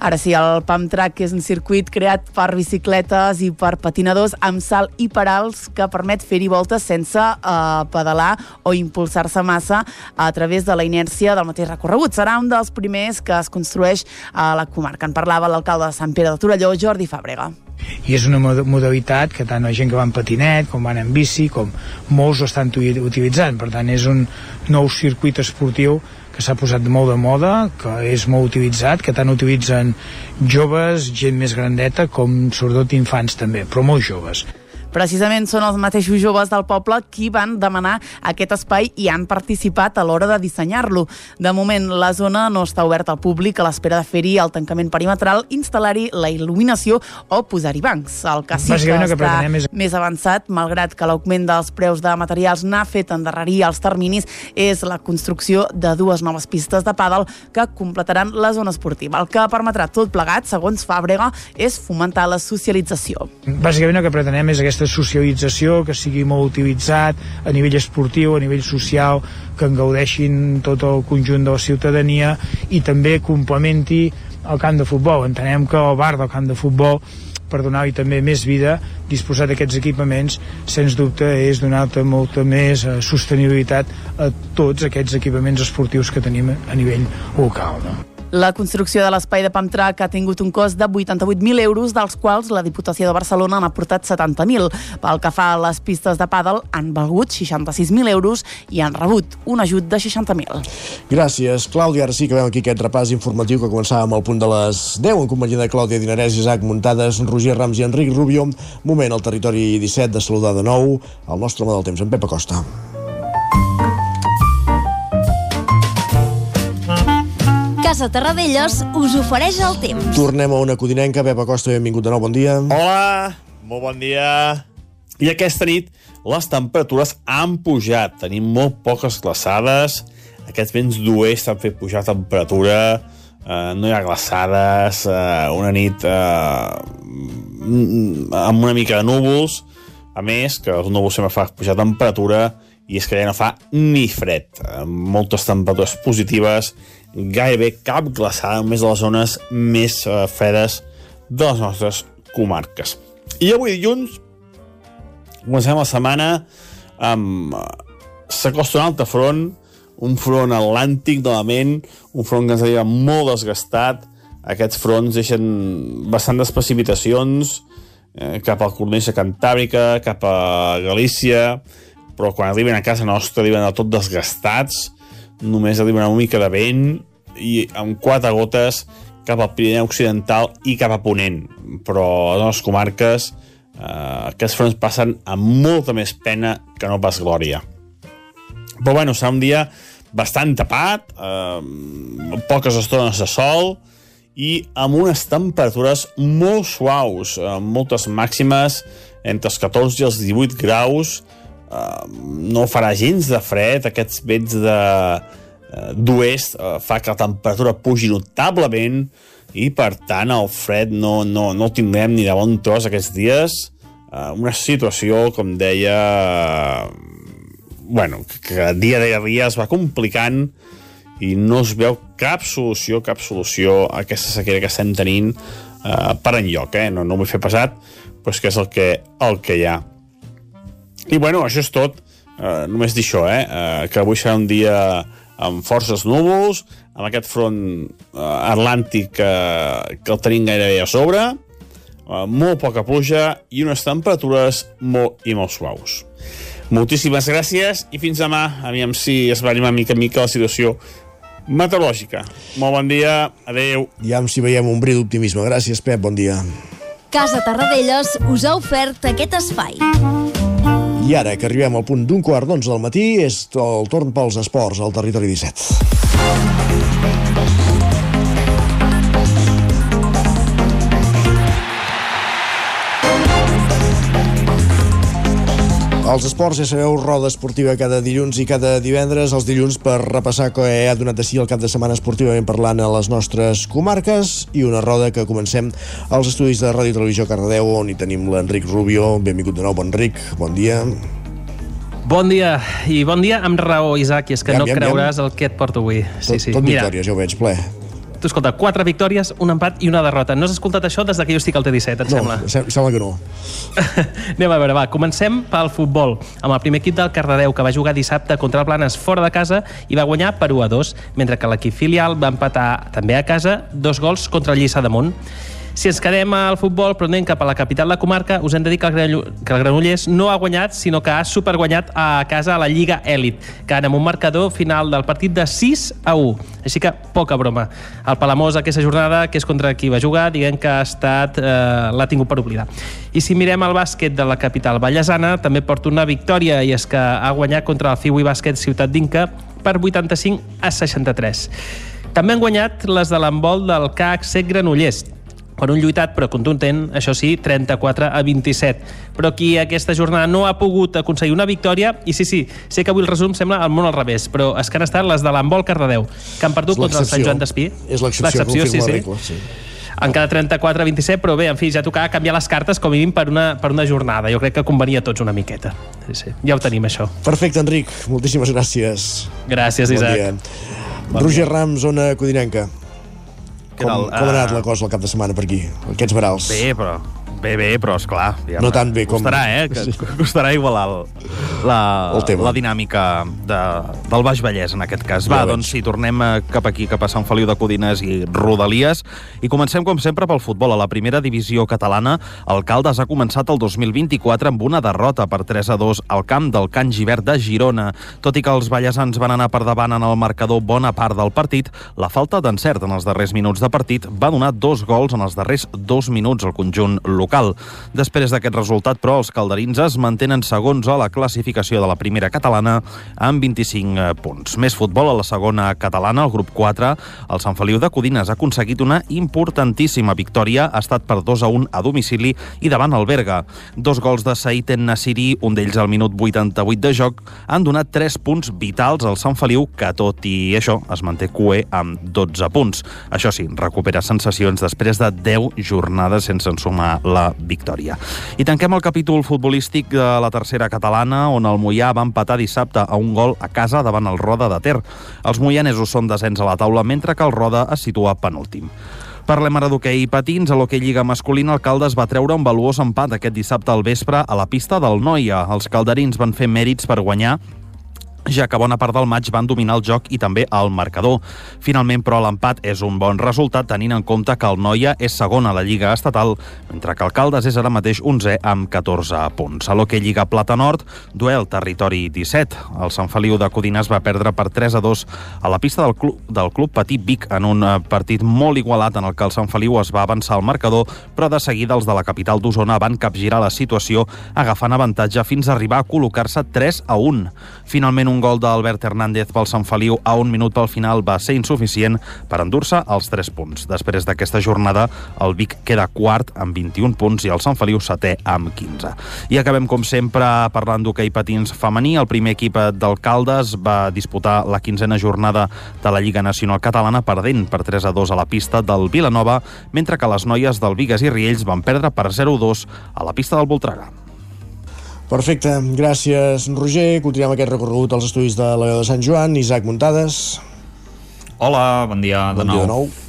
Ara sí, el Pump Track és un circuit creat per bicicletes i per patinadors amb salt i parals que permet fer-hi voltes sense uh, pedalar o impulsar-se massa a través de la inèrcia del mateix recorregut. Serà un dels primers que es construeix a la comarca. En parlava l'alcalde de Sant Pere de Torelló, Jordi Fàbrega i és una modalitat que tant la gent que va en patinet com van en bici, com molts ho estan utilitzant, per tant és un nou circuit esportiu que s'ha posat molt de moda, que és molt utilitzat, que tant utilitzen joves, gent més grandeta, com sobretot infants també, però molt joves. Precisament són els mateixos joves del poble qui van demanar aquest espai i han participat a l'hora de dissenyar-lo. De moment, la zona no està oberta al públic a l'espera de fer-hi el tancament perimetral, instal·lar-hi la il·luminació o posar-hi bancs. El que sí que, està és... més avançat, malgrat que l'augment dels preus de materials n'ha fet endarrerir els terminis, és la construcció de dues noves pistes de pàdel que completaran la zona esportiva. El que permetrà tot plegat, segons Fàbrega, és fomentar la socialització. Bàsicament el que pretenem és aquesta aquesta socialització, que sigui molt utilitzat a nivell esportiu, a nivell social, que en gaudeixin tot el conjunt de la ciutadania i també complementi el camp de futbol. Entenem que el bar del camp de futbol per donar-hi també més vida, disposar d'aquests equipaments, sens dubte, és donar-te molta més eh, sostenibilitat a tots aquests equipaments esportius que tenim a nivell local. No? La construcció de l'espai de Pamtrac ha tingut un cost de 88.000 euros, dels quals la Diputació de Barcelona n'ha aportat 70.000. Pel que fa a les pistes de pàdel, han valgut 66.000 euros i han rebut un ajut de 60.000. Gràcies, Clàudia. Ara sí que veiem aquí aquest repàs informatiu que començava amb el punt de les 10 en companyia de Clàudia Dinarès, Isaac Muntades, Roger Rams i Enric Rubio. Moment al territori 17 de saludar de nou el nostre home del temps, en Pep Acosta. Casa Terradellos us ofereix el temps. Tornem a una codinenca. Pep Acosta, benvingut de nou, bon dia. Hola, molt bon dia. I aquesta nit les temperatures han pujat. Tenim molt poques glaçades. Aquests vents d'oest han fet pujar temperatura. Uh, no hi ha glaçades. Uh, una nit uh, amb una mica de núvols. A més, que els núvols sempre fa pujar temperatura i és que ja no fa ni fred. Moltes temperatures positives gairebé cap glaçada, només a les zones més eh, fredes de les nostres comarques. I avui dilluns comencem la setmana amb... Eh, s'acosta un altre front, un front atlàntic novament, un front que ens arriba molt desgastat. Aquests fronts deixen bastantes precipitacions eh, cap al cornisa cantàbrica, cap a Galícia, però quan arriben a casa nostra arriben del tot desgastats, només arriben una mica de vent i amb quatre gotes cap al Pirineu Occidental i cap a Ponent. Però a les comarques eh, aquests fronts passen amb molta més pena que no pas glòria. Però bueno, serà un dia bastant tapat, eh, poques estones de sol i amb unes temperatures molt suaus, amb moltes màximes entre els 14 i els 18 graus. No farà gens de fred, aquests vents de eh, d'oest eh, fa que la temperatura pugi notablement i per tant el fred no, no, no el tindrem ni de bon tros aquests dies eh, una situació com deia bueno, que dia a dia es va complicant i no es veu cap solució, cap solució a aquesta sequera que estem tenint eh, per enlloc, eh? no, no vull fer pesat, però és que és el que, el que hi ha. I bueno, això és tot, eh, només dir això, eh? eh, que avui serà un dia amb forces núvols, amb aquest front eh, atlàntic eh, que el tenim gairebé a sobre, eh, molt poca pluja i unes temperatures molt i molt suaus. Moltíssimes gràcies i fins demà. Aviam si es va animar mica en mica la situació meteorològica. Molt bon dia, adeu. Ja si veiem un bri d'optimisme. Gràcies, Pep, bon dia. Casa Tarradellas us ha ofert aquest espai. I ara que arribem al punt d'un quart d'onze del matí, és el torn pels esports al territori 17. Els esports, ja sabeu, roda esportiva cada dilluns i cada divendres. Els dilluns per repassar què ha donat de si el cap de setmana esportivament parlant a les nostres comarques i una roda que comencem als estudis de Ràdio Televisió Cardedeu on hi tenim l'Enric Rubio. Benvingut de nou, bon Enric, bon dia. Bon dia, i bon dia amb raó, Isaac, i és que Iam, no iam, creuràs el que et porto avui. Sí, sí. Tot Mira, victòries, ja ho veig, ple. Tu escolta, quatre victòries, un empat i una derrota. No has escoltat això des de que jo estic al T17, et No, sembla? sem sembla que no. Anem a veure, va, comencem pel futbol, amb el primer equip del Cardedeu, que va jugar dissabte contra el Blanes fora de casa i va guanyar per 1 a 2, mentre que l'equip filial va empatar també a casa dos gols contra el Lliçà d'Amunt. Si ens quedem al futbol, però anem cap a la capital de la comarca, us hem de dir que el, Granyo- que el Granollers no ha guanyat, sinó que ha superguanyat a casa a la Lliga Elit, que amb un marcador final del partit de 6 a 1. Així que poca broma. El Palamós aquesta jornada, que és contra qui va jugar, diguem que ha estat eh, l'ha tingut per oblidar. I si mirem el bàsquet de la capital ballesana, també porta una victòria, i és que ha guanyat contra el Fiui Bàsquet Ciutat d'Inca per 85 a 63. També han guanyat les de l'embol del CAC Sec Granollers, per un lluitat però contundent, això sí, 34 a 27. Però qui aquesta jornada no ha pogut aconseguir una victòria, i sí, sí, sé que avui el resum sembla el món al revés, però és que han estat les de l'embol Cardedeu, que han perdut contra el Sant. Joan d'Espí. És l'excepció, sí, la sí. regla, sí. Han quedat 34 a 27, però bé, en fi, ja tocava canviar les cartes com a mínim per una, per una jornada. Jo crec que convenia a tots una miqueta. Sí, sí. Ja ho tenim, això. Perfecte, Enric. Moltíssimes gràcies. Gràcies, Bon Isaac. dia. Bon Roger Rams, zona codinenca. Com, com ha anat Ah. la cosa el cap de setmana per aquí? Aquests varals. Bé, però... Bé, bé, però esclar... No tan bé com- Costarà, eh? Que, costarà igualar el, la, El tema. la dinàmica de, del Baix Vallès, en aquest cas. Ja Va, ho doncs sí, tornem eh, cap aquí, cap a Sant Feliu de Codines i Rodalies. I comencem, com sempre, pel futbol. A la primera divisió catalana, el Caldes ha començat el 2024 amb una derrota per 3 a 2 al camp del Can Givert de Girona. Tot i que els ballesans van anar per davant en el marcador bona part del partit, la falta d'encert en els darrers minuts de partit va donar dos gols en els darrers dos minuts al conjunt local. Després d'aquest resultat, però, els calderins es mantenen segons a la classificació de la primera catalana amb 25 punts. Més futbol a la segona catalana, el grup 4. El Sant Feliu de Codines ha aconseguit una importantíssima victòria. Ha estat per 2 a 1 a domicili i davant el Berga. Dos gols de Saït en Nassiri, un d'ells al minut 88 de joc, han donat 3 punts vitals al Sant Feliu, que tot i això es manté cué amb 12 punts. Això sí, recupera sensacions després de 10 jornades sense ensumar la victòria. I tanquem el capítol futbolístic de la tercera catalana, on el Mollà va empatar dissabte a un gol a casa davant el Roda de Ter. Els moianesos són descens a la taula, mentre que el Roda es situa penúltim. Parlem ara d'hoquei i patins. A l'hoquei Lliga Masculina, el Caldes va treure un valuós empat aquest dissabte al vespre a la pista del Noia. Els calderins van fer mèrits per guanyar ja que bona part del maig van dominar el joc i també el marcador. Finalment, però, l'empat és un bon resultat tenint en compte que el Noia és segon a la Lliga Estatal, mentre que el Caldes és ara mateix 11 amb 14 punts. A l'Hockey Lliga Plata Nord, duel territori 17. El Sant Feliu de Codines va perdre per 3 a 2 a la pista del club, del club Petit Vic en un eh, partit molt igualat en el que el Sant Feliu es va avançar al marcador, però de seguida els de la capital d'Osona van capgirar la situació agafant avantatge fins a arribar a col·locar-se 3 a 1. Finalment, un gol d'Albert Hernández pel Sant Feliu a un minut pel final va ser insuficient per endur-se els 3 punts. Després d'aquesta jornada, el Vic queda quart amb 21 punts i el Sant Feliu setè amb 15. I acabem, com sempre, parlant d'hoquei patins femení. El primer equip d'Alcaldes va disputar la quinzena jornada de la Lliga Nacional Catalana perdent per 3 a 2 a la pista del Vilanova, mentre que les noies del Vigues i Riells van perdre per 0-2 a la pista del Voltregà. Perfecte, gràcies Roger. Continuem aquest recorregut als estudis de la veu de Sant Joan. Isaac Muntades. Hola, bon dia de bon nou. Dia de nou.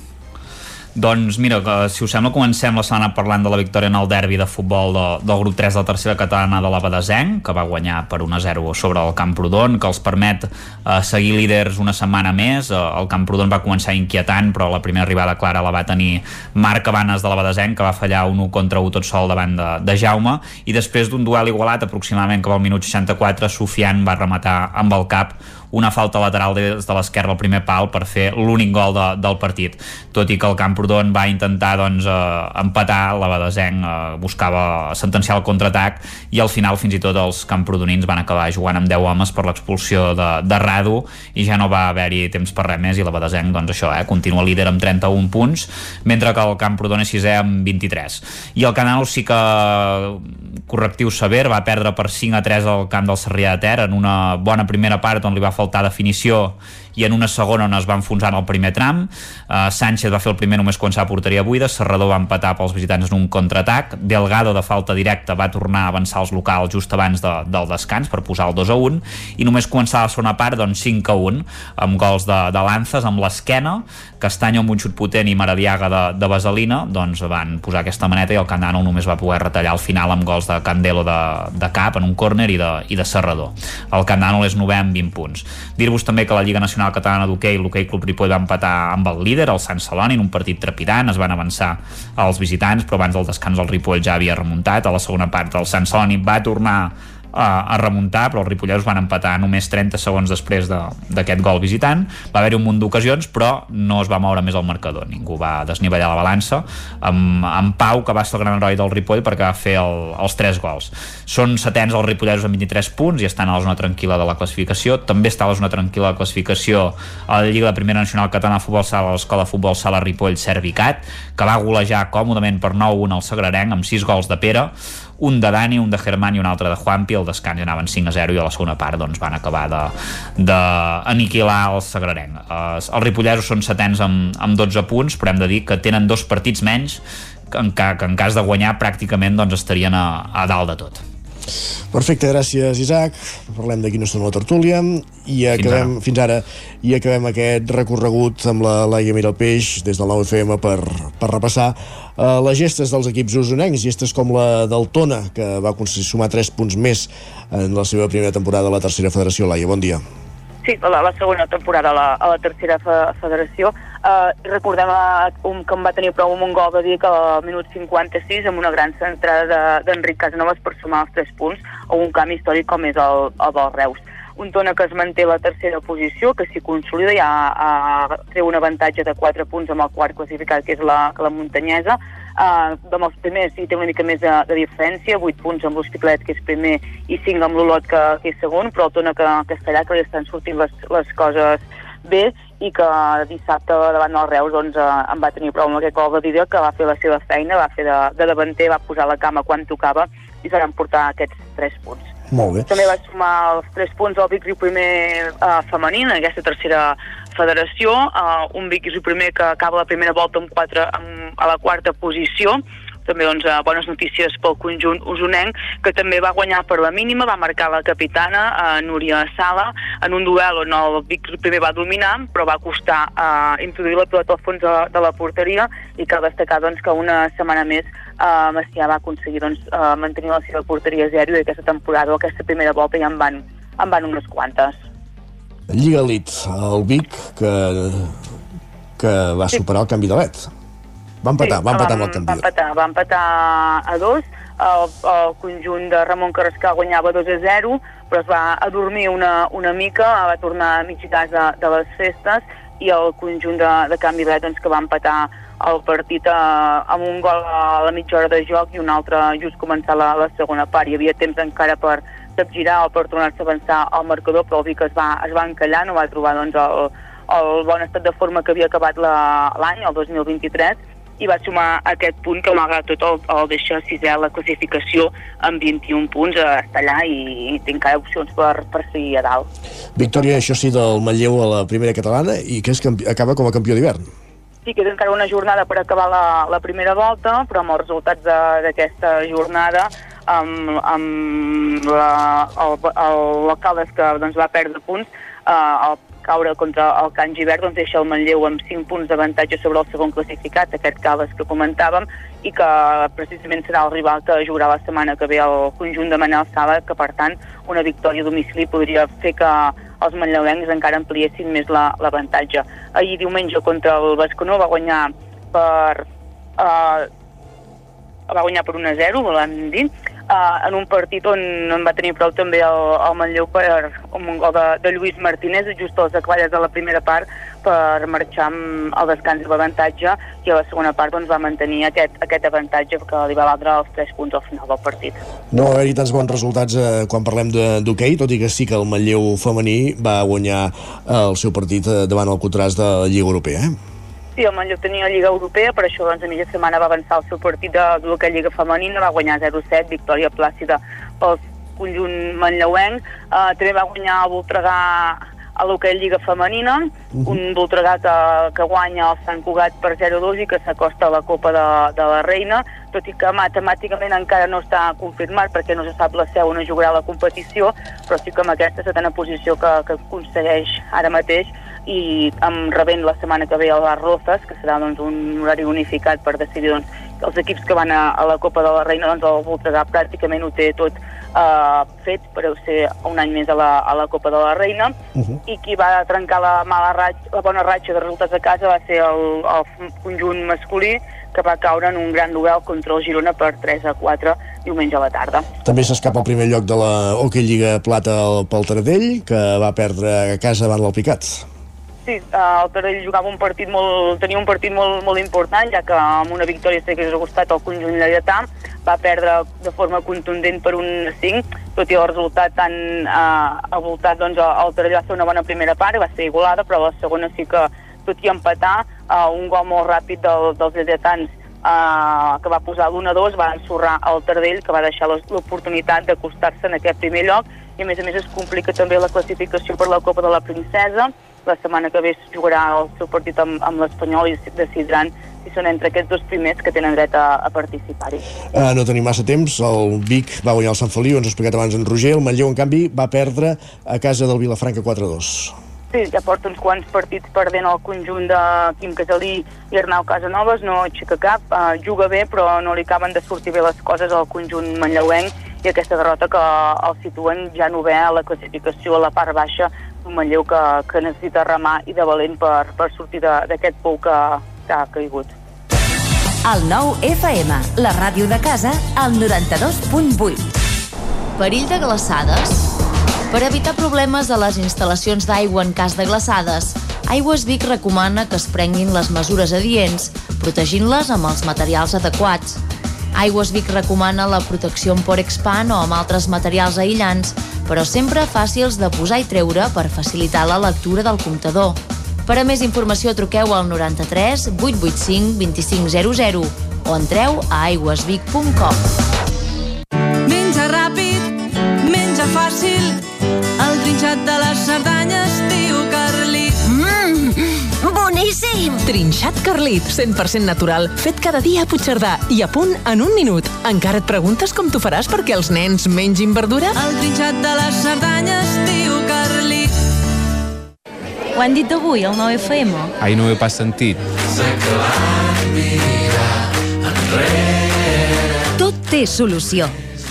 Doncs mira, que, si us sembla comencem la setmana parlant de la victòria en el derbi de futbol de, del grup 3 de la tercera catalana de la Badesenc, que va guanyar per 1-0 sobre el Camprodon, que els permet eh, seguir líders una setmana més. Eh, el Camprodon va començar inquietant, però la primera arribada clara la va tenir Marc Cabanes de la Badesenc, que va fallar un 1 contra 1 tot sol davant de, de Jaume, i després d'un duel igualat aproximadament cap al minut 64, Sofian va rematar amb el cap una falta lateral des de l'esquerra al primer pal per fer l'únic gol de, del partit. Tot i que el Camprodon va intentar doncs, eh, empatar, la Badesenc eh, buscava sentenciar el contraatac i al final fins i tot els camprodonins van acabar jugant amb 10 homes per l'expulsió de, de Radu i ja no va haver-hi temps per res més i la Badesenc doncs això, eh, continua líder amb 31 punts mentre que el Camprodon és sisè amb 23 i el Canal sí que correctiu sever, va perdre per 5 a 3 al camp del Sarrià de Ter en una bona primera part on li va faltar definició i en una segona on es va enfonsar en el primer tram. Uh, Sánchez va fer el primer només quan s'ha porteria buida Serrador va empatar pels visitants en un contraatac. Delgado de falta directa va tornar a avançar els locals just abans de, del descans per posar el 2 a 1 i només començar la segona part doncs 5 a 1 amb gols de, de Lanzas amb l'esquena. Castanya amb un xut potent i Maradiaga de, de Vaselina doncs van posar aquesta maneta i el Candano només va poder retallar al final amb gols de Candelo de, de cap en un córner i, de, i de Serrador. El Candano és 9 amb 20 punts. Dir-vos també que la Lliga Nacional Catalana d'Hockey l'Hockey Club Ripoll va empatar amb el líder el Sant Celoni en un partit trepidant. Es van avançar als visitants però abans del descans el Ripoll ja havia remuntat. A la segona part el Sant Celoni va tornar a, a remuntar, però els ripolleros van empatar només 30 segons després d'aquest de, gol visitant. Va haver-hi un munt d'ocasions, però no es va moure més el marcador. Ningú va desnivellar la balança amb, amb Pau, que va ser el gran heroi del Ripoll perquè va fer el, els 3 gols. Són setens els ripolleros amb 23 punts i estan a la zona tranquil·la de la classificació. També està a la zona tranquil·la de la classificació a la Lliga de Primera Nacional Catalana de Futbol Sala l'Escola de Futbol Sala Ripoll Servicat, que va golejar còmodament per 9-1 al Sagrarenc amb 6 gols de Pere un de Dani, un de Germán i un altre de Juanpi, el descans anaven 5 a 0 i a la segona part doncs, van acabar d'aniquilar el Sagrarenc. Eh, els ripollesos són setens amb, amb 12 punts, però hem de dir que tenen dos partits menys que en, que, que en cas de guanyar pràcticament doncs, estarien a, a dalt de tot. Perfecte, gràcies Isaac. Parlem d'aquí no estem a la tertúlia i acabem, fins ara. fins ara, i acabem aquest recorregut amb la Laia Miralpeix des del 9FM per, per repassar uh, les gestes dels equips usonencs, gestes com la del Tona, que va aconseguir sumar 3 punts més en la seva primera temporada a la tercera federació. Laia, bon dia. Sí, la, la segona temporada a la, a la tercera fe, federació. Uh, recordem uh, un, que em va tenir prou un gol de dir que al minut 56 amb una gran centrada d'Enric de, Casanovas per sumar els 3 punts a un camp històric com és el, el del Reus. Un Tona que es manté la tercera posició, que s'hi consolida, ja uh, treu un avantatge de 4 punts amb el quart classificat, que és la, la muntanyesa, Uh, amb els primers hi té una mica més de, de diferència, 8 punts amb l'Hospitalet, que és primer, i 5 amb l'Olot, que, que és segon, però el Tona que, Castellà, que li estan sortint les, les coses bé, i que dissabte davant del Reus doncs, eh, em va tenir prou amb aquest gol de Didier, que va fer la seva feina, va fer de, de davanter, va posar la cama quan tocava, i se van portar aquests 3 punts. Molt bé. També va sumar els 3 punts al Vic Riu primer eh, femení en aquesta tercera federació, uh, un Vic Riu primer que acaba la primera volta amb 4, amb, a la quarta posició, també doncs, uh, bones notícies pel conjunt usonenc, que també va guanyar per la mínima, va marcar la capitana, uh, Núria Sala, en un duel on el Vic primer va dominar, però va costar uh, introduir la pilota al fons de, de la porteria i cal destacar doncs, que una setmana més uh, Macià va aconseguir doncs, uh, mantenir la seva porteria zero i aquesta temporada, o aquesta primera volta ja en van, en van unes quantes. Lliga Elite, el Vic, que, que va superar el canvi de led. Va empatar, sí, va empatar amb el canvi. Va empatar, va empatar a dos, el, el conjunt de Ramon Carrascal guanyava 2 a 0, però es va adormir una, una mica, va tornar a mig gas de, de les festes, i el conjunt de, de canvi de doncs, que va empatar el partit a, eh, amb un gol a la mitja hora de joc i un altre just començar la, la segona part. Hi havia temps encara per, capgirar o per tornar-se a avançar al marcador, però el Vic es va, es va encallar, no va trobar doncs, el, el bon estat de forma que havia acabat la- l'any, el 2023, i va sumar aquest punt que malgrat tot el, el deixa sisè a la classificació amb 21 punts a estar allà i, i té encara opcions per, per seguir a dalt. Victòria, això sí, del Manlleu a la primera catalana i que és campi acaba com a campió d'hivern. Sí, queda encara una jornada per acabar la, la primera volta, però amb els resultats de- d'aquesta jornada, amb, amb la- el- el- l'alcalde que doncs, va perdre punts, eh, el caure contra el Can Givert doncs, deixa el Manlleu amb 5 punts d'avantatge sobre el segon classificat, aquest Caldes que comentàvem, i que precisament serà el rival que jugarà la setmana que ve el conjunt de Manel Sala, que per tant una victòria a domicili podria fer que els manlleuencs encara ampliessin més la- l'avantatge. Ahir diumenge contra el Basconó va guanyar per eh, va guanyar per 1-0, volem dir, uh, en un partit on en va tenir prou també el, el Manlleu per amb un gol de, de Lluís Martínez just a les acaballes de la primera part per marxar amb el descans de l'avantatge i a la segona part doncs, va mantenir aquest, aquest avantatge que li va valdre els 3 punts al final del partit. No va haver-hi tants bons resultats eh, quan parlem d'hoquei, tot i que sí que el Manlleu femení va guanyar eh, el seu partit eh, davant el contrast de la Lliga Europea. Eh? Sí, el Manlleu tenia Lliga Europea, per això doncs, a mitja setmana va avançar el seu partit de, la Lliga Femenina, va guanyar 0-7, victòria plàcida pel conjunt manlleuenc. Uh, també va guanyar el Voltregà a l'hoquei Lliga Femenina, un Voltregà que, que guanya el Sant Cugat per 0-2 i que s'acosta a la Copa de, de la Reina, tot i que matemàticament encara no està confirmat perquè no se sap la seu on jugarà la competició, però sí que amb aquesta setena posició que, que aconsegueix ara mateix i amb rebent la setmana que ve el Bar Rozas, que serà doncs, un horari unificat per decidir doncs, els equips que van a, a la Copa de la Reina, doncs el Voltregà pràcticament ho té tot eh, fet per ser un any més a la, a la Copa de la Reina i qui va trencar la mala ratxa, la bona ratxa de resultats a casa va ser el, el conjunt masculí que va caure en un gran duel contra el Girona per 3 a 4 diumenge a la tarda. També s'escapa al primer lloc de la Hockey Lliga Plata al- pel Taradell, que va perdre a casa davant l'Alpicat. Sí, el Taradell jugava un partit molt, tenia un partit molt, molt important, ja que amb una victòria s'hagués costat el conjunt lleidatà, va perdre de forma contundent per un 5, tot i el resultat tan eh, avoltat, doncs el Taradell va fer una bona primera part, va ser igualada, però la segona sí que, tot i empatar, eh, un gol molt ràpid del, dels lleidatans eh, que va posar l'1-2, va ensorrar el Taradell, que va deixar l'oportunitat d'acostar-se en aquest primer lloc, i a més a més es complica també la classificació per la Copa de la Princesa, la setmana que ve es jugarà el seu partit amb, amb l'Espanyol i decidran si són entre aquests dos primers que tenen dret a, a participar-hi. Uh, no tenim massa temps, el Vic va guanyar el Sant Feliu, ens ha explicat abans en Roger, el Manlleu, en canvi, va perdre a casa del Vilafranca 4-2. Sí, ja porta uns quants partits perdent el conjunt de Quim Casalí i Arnau Casanovas, no aixeca cap, uh, juga bé però no li acaben de sortir bé les coses al conjunt manlleuenc i aquesta derrota que el situen ja no ve a la classificació a la part baixa un Manlleu que, que necessita remar i de valent per, per sortir d'aquest pou que, que ha caigut. El nou FM, la ràdio de casa, al 92.8. Perill de glaçades? Per evitar problemes a les instal·lacions d'aigua en cas de glaçades, Aigües Vic recomana que es prenguin les mesures adients, protegint-les amb els materials adequats. Aigües Vic recomana la protecció amb Porexpan o amb altres materials aïllants, però sempre fàcils de posar i treure per facilitar la lectura del comptador. Per a més informació truqueu al 93 885 2500 o entreu a aigüesvic.com. Menja ràpid, menja fàcil, el trinxat de les Cerdanyes, boníssim! Trinxat Carlit, 100% natural, fet cada dia a Puigcerdà i a punt en un minut. Encara et preguntes com t'ho faràs perquè els nens mengin verdura? El trinxat de les Cerdanyes, tio Carlit. Ho han dit avui, el 9FM? Ai, no ho he pas sentit. Tot té solució.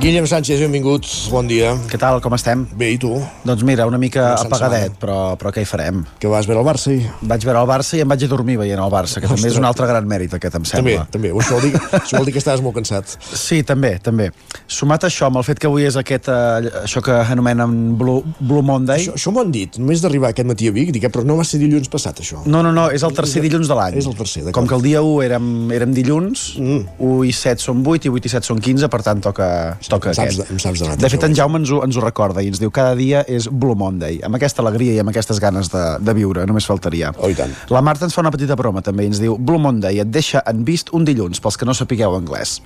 Guillem Sánchez, benvingut, bon dia. Què tal, com estem? Bé, i tu? Doncs mira, una mica Una apagadet, però, però què hi farem? Que vas veure el Barça i... Vaig veure el Barça i em vaig a dormir veient el Barça, que també Ostres. és un altre gran mèrit aquest, em També, sembla. també. Això vol, dir, això vol dir que estaves molt cansat. Sí, també, també. Sumat això, amb el fet que avui és aquest, eh, això que anomenen Blue, Blue Monday... Això, això m'ho han dit, només d'arribar aquest matí a Vic, dic, eh, però no va ser dilluns passat, això. No, no, no, és el tercer dilluns de l'any. És el tercer, d'acord. Com que el dia 1 érem, érem dilluns, mm. 1 i 7 són 8 i 8 i 7 són 15, per tant toca, toca em saps aquest. em saps de de fet, en Jaume ens ho, ens ho recorda i ens diu cada dia és Blue Monday, amb aquesta alegria i amb aquestes ganes de, de viure, només faltaria. Oh, tant. La Marta ens fa una petita broma també i ens diu Blue Monday et deixa en vist un dilluns, pels que no sapigueu anglès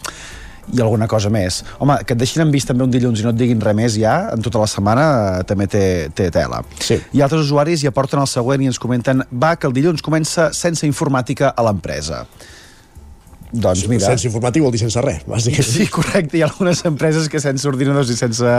i alguna cosa més. Home, que et deixin en vist també un dilluns i no et diguin res més ja, en tota la setmana, eh, també té, té tela. Sí. I altres usuaris hi aporten el següent i ens comenten va, que el dilluns comença sense informàtica a l'empresa. Doncs mira... Sense informàtic vol dir sense res, bàsicament. Sí, correcte. Hi ha algunes empreses que sense ordinadors i sense,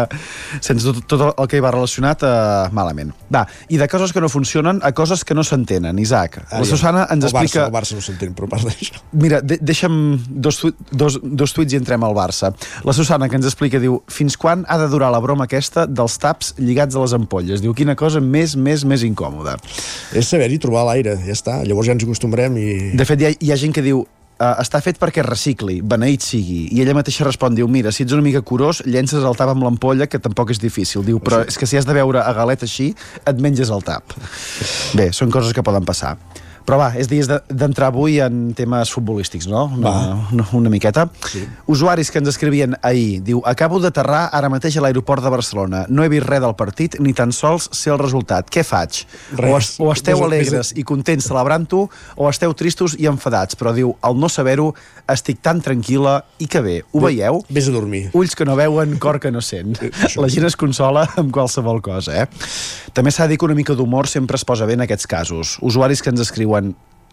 sense tot, tot el que hi va relacionat, eh, malament. Va, i de coses que no funcionen a coses que no s'entenen. Isaac, Ah, la. Susana ens el explica... Barça, el Barça no s'entén, però part d'això. Mira, de deixa'm dos, tuit, dos, dos tuits i entrem al Barça. La Susana, que ens explica, diu fins quan ha de durar la broma aquesta dels taps lligats a les ampolles? Diu, quina cosa més, més, més incòmoda. És saber-hi trobar l'aire, ja està. Llavors ja ens acostumbrem i... De fet, hi ha, hi ha gent que diu Uh, està fet perquè recicli, beneït sigui. I ella mateixa respon, diu, mira, si ets una mica curós, llences el tap amb l'ampolla, que tampoc és difícil. Diu, però és que si has de veure a galet així, et menges el tap. Bé, són coses que poden passar. Però va, és dies de- d'entrar avui en temes futbolístics, no? Una, una, una miqueta. Sí. Usuaris que ens escrivien ahir. Diu, acabo d'aterrar ara mateix a l'aeroport de Barcelona. No he vist res del partit, ni tan sols sé el resultat. Què faig? Res. O, es, o esteu alegres i contents celebrant-ho, o esteu tristos i enfadats. Però diu, al no saber-ho, estic tan tranquil·la i que bé. Ho Ve- veieu? Vés a dormir. Ulls que no veuen, cor que no sent. La gent es consola amb qualsevol cosa, eh? També s'ha de dir que una mica d'humor sempre es posa bé en aquests casos. Usuaris que ens escriuen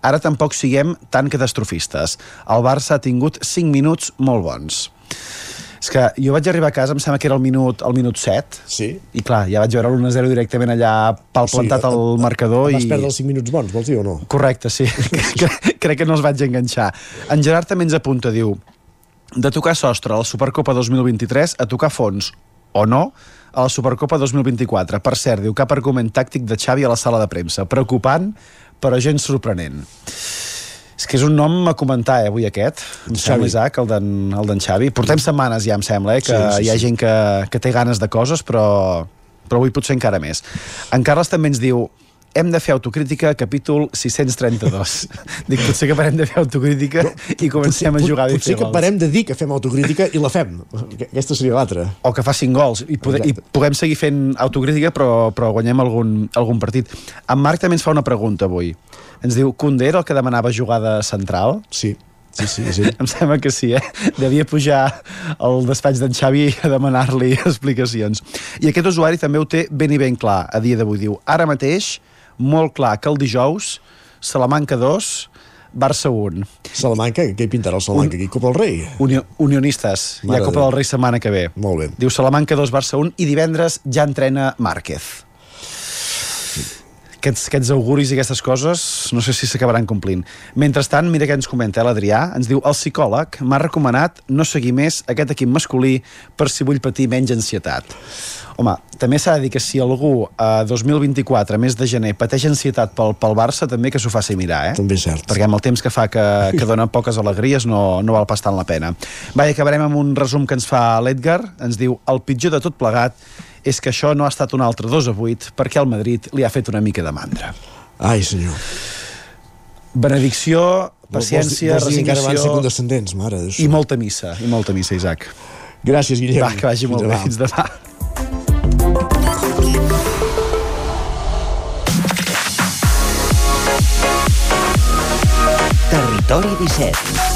Ara tampoc siguem tan catastrofistes. El Barça ha tingut 5 minuts molt bons. És que jo vaig arribar a casa, em sembla que era el minut, el minut 7, sí. i clar, ja vaig veure l'1-0 directament allà palplantat Sí, al marcador. Vas i... perdre els 5 minuts bons, vols dir o no? Correcte, sí. Crec que no els vaig enganxar. En Gerard també ens apunta, diu, de tocar sostre a la Supercopa 2023 a tocar fons, o no, a la Supercopa 2024. Per cert, diu cap argument tàctic de Xavi a la sala de premsa. Preocupant, però gens sorprenent. És que és un nom a comentar, eh, avui aquest. Em sembla, Isaac, el d'en Xavi. Portem setmanes ja, em sembla, eh, que Sí, sí, hi ha sí. gent que, que té ganes de coses, però, però avui potser encara més. En Carles també ens diu hem de fer autocrítica, capítol 632. Dic, potser que parem de fer autocrítica i comencem a jugar bé Potser que parem de dir que fem autocrítica i la fem. Aquesta seria l'altra. o que facin gols i, pode, i puguem seguir fent autocrítica però, però guanyem algun, algun partit en Marc també ens fa una pregunta avui ens diu, Koundé era el que demanava jugada central? Sí, sí, sí, sí. em sembla que sí, eh? devia pujar al despatx d'en Xavi a demanar-li explicacions i aquest usuari també ho té ben i ben clar a dia d'avui, diu, ara mateix molt clar que el dijous Salamanca 2 Barça 1. Salamanca, què hi pintarà el Salamanca? Aquí, Copa del Rei? Unio, unionistes. Hi Mare ha Copa de- del Rei setmana que ve. Molt bé. Diu Salamanca 2, Barça 1 i divendres ja entrena Márquez. Aquests, aquests auguris i aquestes coses no sé si s'acabaran complint. Mentrestant, mira què ens comenta eh, l'Adrià. Ens diu, el psicòleg m'ha recomanat no seguir més aquest equip masculí per si vull patir menys ansietat. Home, també s'ha de dir que si algú a 2024, mes de gener, pateix ansietat pel, pel Barça, també que s'ho faci mirar, eh? També és cert. Perquè amb el temps que fa que, que dona poques alegries no, no val pas tant la pena. Va, i acabarem amb un resum que ens fa l'Edgar. Ens diu, el pitjor de tot plegat és que això no ha estat un altre 2 a 8 perquè el Madrid li ha fet una mica de mandra. Ai, senyor. Benedicció, paciència, vols, vols dir que encara van ser resignació condescendents, mare de i molta missa, i molta missa, Isaac. Gràcies, Guillem. Va, que vagi molt Fins bé. demà. Fins demà. Territori 17.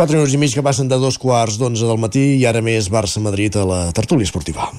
4 minuts i mig que passen de dos quarts d'onze del matí i ara més Barça-Madrid a la tertúlia esportiva.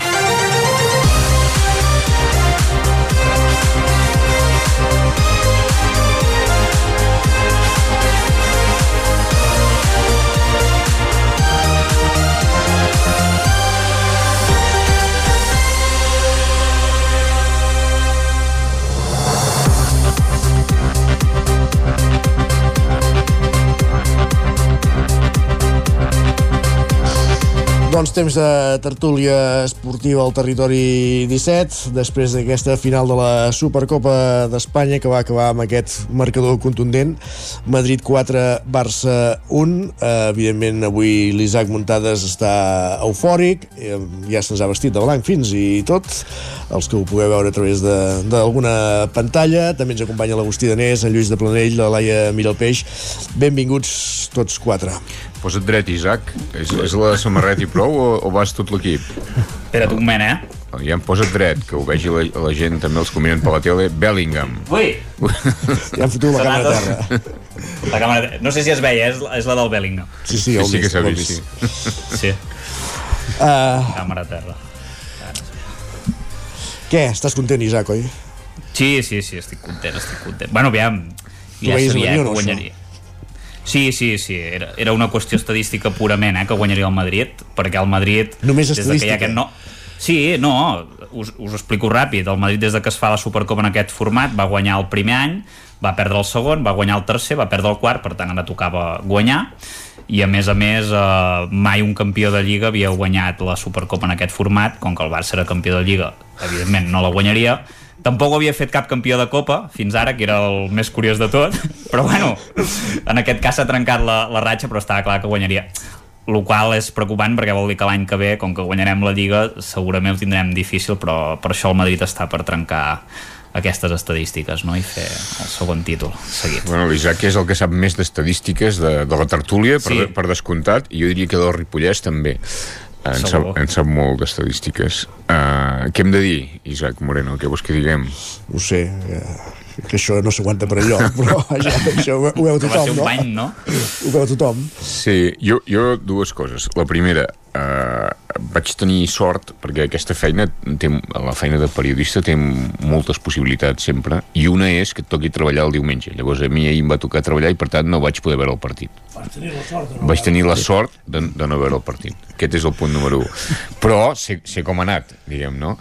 Doncs temps de tertúlia esportiva al territori 17, després d'aquesta final de la Supercopa d'Espanya que va acabar amb aquest marcador contundent. Madrid 4, Barça 1. Eh, evidentment, avui l'Isaac Muntades està eufòric, eh, ja se'ns ha vestit de blanc fins i tot, els que ho pugueu veure a través d'alguna pantalla. També ens acompanya l'Agustí Danés, en Lluís de Planell, la Laia Miralpeix. Benvinguts tots quatre. Posa't dret, Isaac. És, és la samarreta i prou o, o vas tot l'equip? Espera't un moment, eh? Ja em posa't dret, que ho vegi la, la gent, també els miren per la tele. Bellingham. Ui! Ja hem fotut la càmera a terra. La càmera... No sé si es veia, és, és la del Bellingham. Sí, sí, sí, sí que s'ha vist, sí. Sí, Uh, càmera a terra. què, estàs content, Isaac, oi? Sí, sí, sí, estic content, estic content. Bueno, aviam, ja sabia que guanyaria. Sí, sí, sí, era, era una qüestió estadística purament, eh, que guanyaria el Madrid, perquè el Madrid... Només des de que hi estadística? ha aquest no... Sí, no, us, us ho explico ràpid. El Madrid, des de que es fa la Supercopa en aquest format, va guanyar el primer any, va perdre el segon, va guanyar el tercer, va perdre el quart, per tant ara tocava guanyar, i a més a més eh, mai un campió de Lliga havia guanyat la Supercopa en aquest format, com que el Barça era campió de Lliga, evidentment no la guanyaria, Tampoc havia fet cap campió de Copa fins ara, que era el més curiós de tot, però bueno, en aquest cas s'ha trencat la, la ratxa, però estava clar que guanyaria. El qual és preocupant perquè vol dir que l'any que ve, com que guanyarem la Lliga, segurament ho tindrem difícil, però per això el Madrid està per trencar aquestes estadístiques no? i fer el segon títol seguit. Bueno, l'Isaac és el que sap més d'estadístiques de, de la tertúlia, per, Sí. per descomptat, i jo diria que del Ripollès també. En sap, en sap molt d'estadístiques. Uh, què hem de dir, Isaac Moreno? Què vols que diguem? No ho sé, eh, que això no s'aguanta per enlloc, però ja, això ho, veu tothom, ser un no? bany, no? Ho veu tothom. Sí, jo, jo dues coses. La primera, eh, vaig tenir sort perquè aquesta feina, té, la feina de periodista té moltes possibilitats sempre, i una és que et toqui treballar el diumenge. Llavors a mi ahir em va tocar treballar i per tant no vaig poder veure el partit. Vaig tenir la sort de, de no veure el partit. Aquest és el punt número 1. Però sé, sé com ha anat, diguem, no?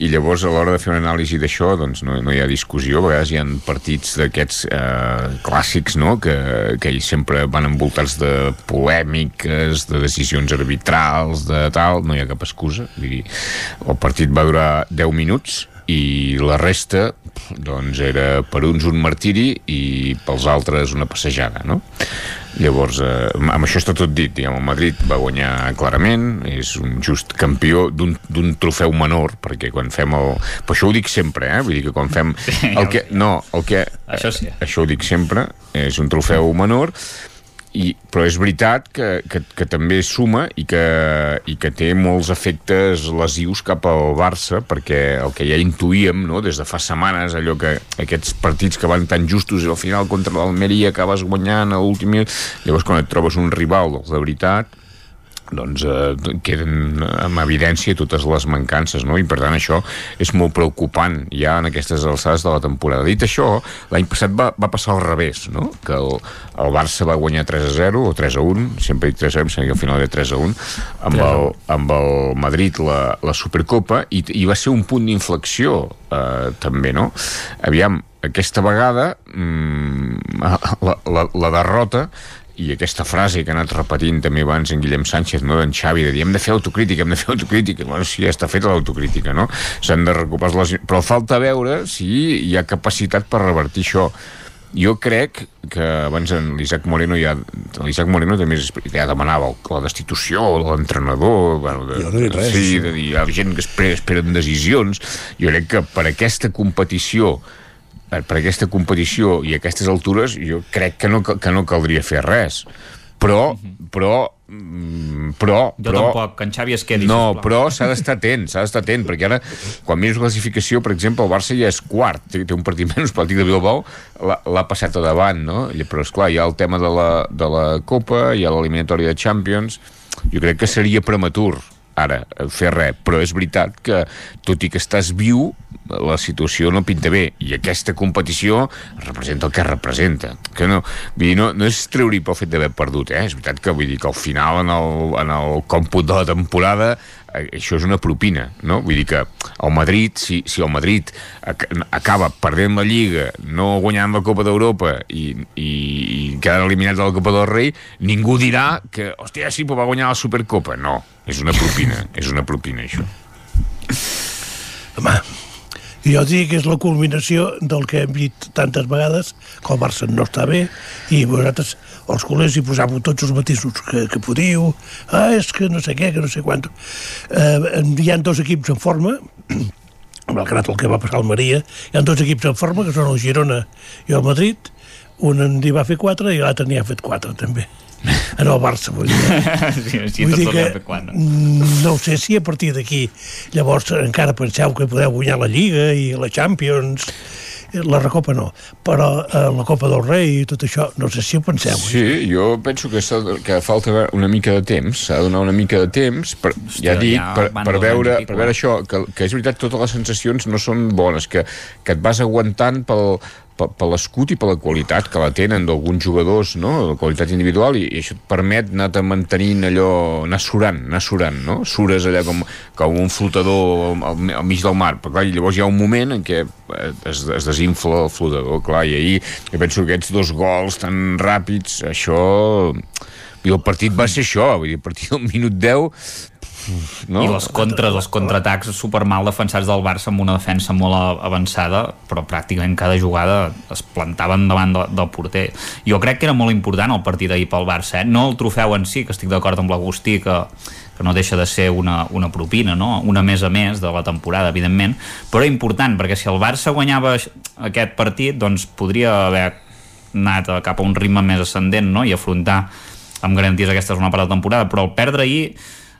I llavors, a l'hora de fer una anàlisi d'això, doncs no, no hi ha discussió. A vegades hi ha partits d'aquests eh, clàssics, no?, que, que ells sempre van envoltats de polèmiques, de decisions arbitrals, de tal, no hi ha cap excusa. Vull dir, el partit va durar 10 minuts i la resta doncs era per uns un martiri i pels altres una passejada, no? Llavors, eh, amb això està tot dit, diguem, el Madrid va guanyar clarament, és un just campió d'un trofeu menor, perquè quan fem el... Però això ho dic sempre, eh? Vull dir que quan fem... El que, no, el que... Això sí. Això ho dic sempre, és un trofeu menor, i, però és veritat que, que, que també suma i que, i que té molts efectes lesius cap al Barça perquè el que ja intuïem no, des de fa setmanes allò que aquests partits que van tan justos i al final contra l'Almeria acabes guanyant a l'últim llavors quan et trobes un rival de veritat doncs eh, queden amb evidència totes les mancances, no? I per tant això és molt preocupant ja en aquestes alçades de la temporada. Dit això, l'any passat va, va passar al revés, no? Que el, el Barça va guanyar 3 a 0 o 3 a 1, sempre dic 3 a 0, em sembla que al final era 3 a 1, amb el, amb el Madrid la, la Supercopa i, i va ser un punt d'inflexió eh, també, no? Aviam, aquesta vegada mm, la, la, la derrota i aquesta frase que ha anat repetint també abans en Guillem Sánchez, no, d'en Xavi, de dir hem de fer autocrítica, hem de fer autocrítica. Bueno, sí, ja està feta l'autocrítica, no? S'han de recuperar les... Però falta veure si hi ha capacitat per revertir això. Jo crec que abans en l'Isaac Moreno ja... L'Isaac Moreno també ja demanava la destitució de l'entrenador... Bueno, de, Jo no he dit res. Sí, de dir, hi ha gent que espera, esperen decisions. Jo crec que per aquesta competició per, per aquesta competició i a aquestes altures jo crec que no, que no caldria fer res però, però mm, però, Jo però, tampoc, que en Xavi es quedi, no, sisplau. però s'ha d'estar atent s'ha d'estar atent, perquè ara quan mires la classificació, per exemple, el Barça ja és quart té, té un partit menys, però el Tic de Bilbao l'ha- passat a davant, no? Però esclar, hi ha el tema de la, de la Copa hi ha l'eliminatòria de Champions jo crec que seria prematur ara fer res, però és veritat que tot i que estàs viu la situació no pinta bé. I aquesta competició representa el que representa. Que no, vull dir, no, no és treure pel fet d'haver perdut eh? és veritat que vull dir que al final en el, en el còmput de la temporada eh, això és una propina no? vull dir que el Madrid si, si el Madrid ac acaba perdent la Lliga no guanyant la Copa d'Europa i, i, i quedant eliminat de la Copa del Rei ningú dirà que, hòstia, sí, però va guanyar la Supercopa. No, és una propina és una propina això Home, jo dic que és la culminació del que hem dit tantes vegades, que el Barça no està bé, i vosaltres, els culers, hi posàveu tots els matisos que, que podíeu, ah, és que no sé què, que no sé quant. Eh, hi ha dos equips en forma, malgrat el que va passar al Maria, hi ha dos equips en forma, que són el Girona i el Madrid, un n'hi va fer quatre i l'altre n'hi ha fet quatre, també. En el Barça, vull dir. sí, sí, Vull dir que mm, no ho sé si a partir d'aquí llavors encara penseu que podeu guanyar la Lliga i la Champions la Recopa no, però eh, la Copa del Rei i tot això, no sé si ho penseu. Sí, jo penso que, que falta una mica de temps, s'ha de donar una mica de temps, per, Hòstia, ja dic, ja per, per, veure, per veure eh? això, que, que és veritat totes les sensacions no són bones, que, que et vas aguantant pel, per, per l'escut i per la qualitat que la tenen d'alguns jugadors, no? la qualitat individual, i, i això et permet anar-te mantenint allò, anar surant, anar surant, no? Sures allà com, com un flotador al, al mig del mar, però clar, llavors hi ha un moment en què eh, es, es desinfla el flotador, clar, i ahir jo penso que aquests dos gols tan ràpids, això... I el partit va ser això, vull dir, a partir del minut 10 no? I les contres, els contraatacs super mal defensats del Barça amb una defensa molt avançada, però pràcticament cada jugada es plantaven davant de, del porter. Jo crec que era molt important el partit d'ahir pel Barça, eh? no el trofeu en si, que estic d'acord amb l'Agustí, que, que no deixa de ser una, una propina, no? una més a més de la temporada, evidentment, però important, perquè si el Barça guanyava aquest partit, doncs podria haver anat cap a un ritme més ascendent no? i afrontar amb garanties aquesta segona part de temporada, però el perdre ahir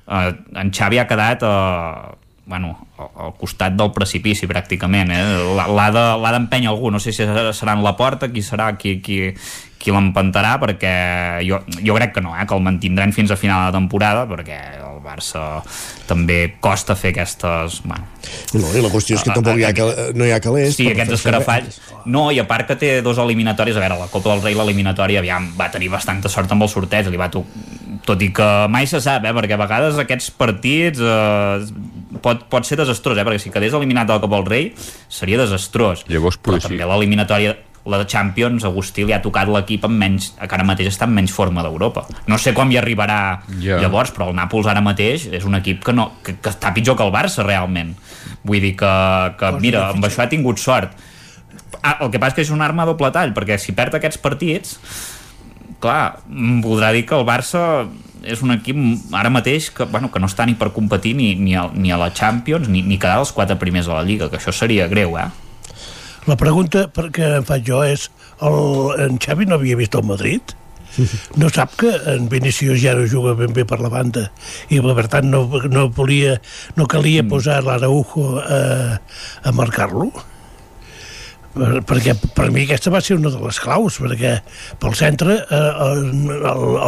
eh, en Xavi ha quedat eh, bueno, al costat del precipici pràcticament eh? L'ha- l'ha de- d'empènyer algú no sé si serà en la porta qui serà qui, qui, qui l'empantarà perquè jo, jo crec que no, eh? que el mantindran fins a final de temporada perquè el Barça també costa fer aquestes bueno, No, i la qüestió és que tampoc hi ha, cal, no hi ha calés. Sí, aquests escarafalls. No, i a part que té dos eliminatoris, a veure, la Copa del Rei, l'eliminatòria, aviam, va tenir bastanta sort amb el sorteig, li va to... tot i que mai se sap, eh, perquè a vegades aquests partits eh, pot, pot ser desastrós, eh, perquè si quedés eliminat de la Copa del Rei seria desastrós. Llavors, Però també l'eliminatòria la de Champions, Agustí li ha tocat l'equip amb menys, que ara mateix està en menys forma d'Europa. No sé quan hi arribarà Ja. llavors, però el Nàpols ara mateix és un equip que, no, que, que està pitjor que el Barça realment. Vull dir que, que mira, amb això ha tingut sort. Ah, el que passa és que és una arma a doble tall, perquè si perd aquests partits, clar, voldrà dir que el Barça és un equip ara mateix que, bueno, que no està ni per competir ni, ni, a, ni a la Champions ni, ni quedar els quatre primers a la Lliga, que això seria greu, eh? La pregunta que em faig jo és, el, en Xavi no havia vist el Madrid? No sap que en Vinícius ja no juga ben bé per la banda i per tant no, no volia no calia posar l'Araujo a, a marcar-lo? Per- perquè per mi aquesta va ser una de les claus perquè pel centre eh, el,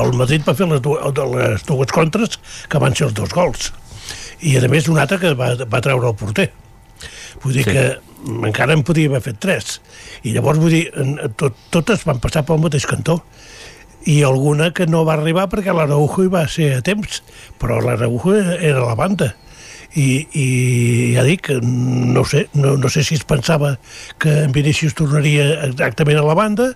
el Madrid va fer les, du de les dues contres que van ser els dos gols. I a més un altre que va, va treure el porter vull dir Sí. que encara en podia haver fet tres. I llavors vull dir tot, totes van passar pel mateix cantó. I alguna que no va arribar perquè l'Araujo hi va ser a temps però l'Araujo era la banda. I, i ja dic, no sé, no, no sé si es pensava que en Vinícius tornaria exactament a la banda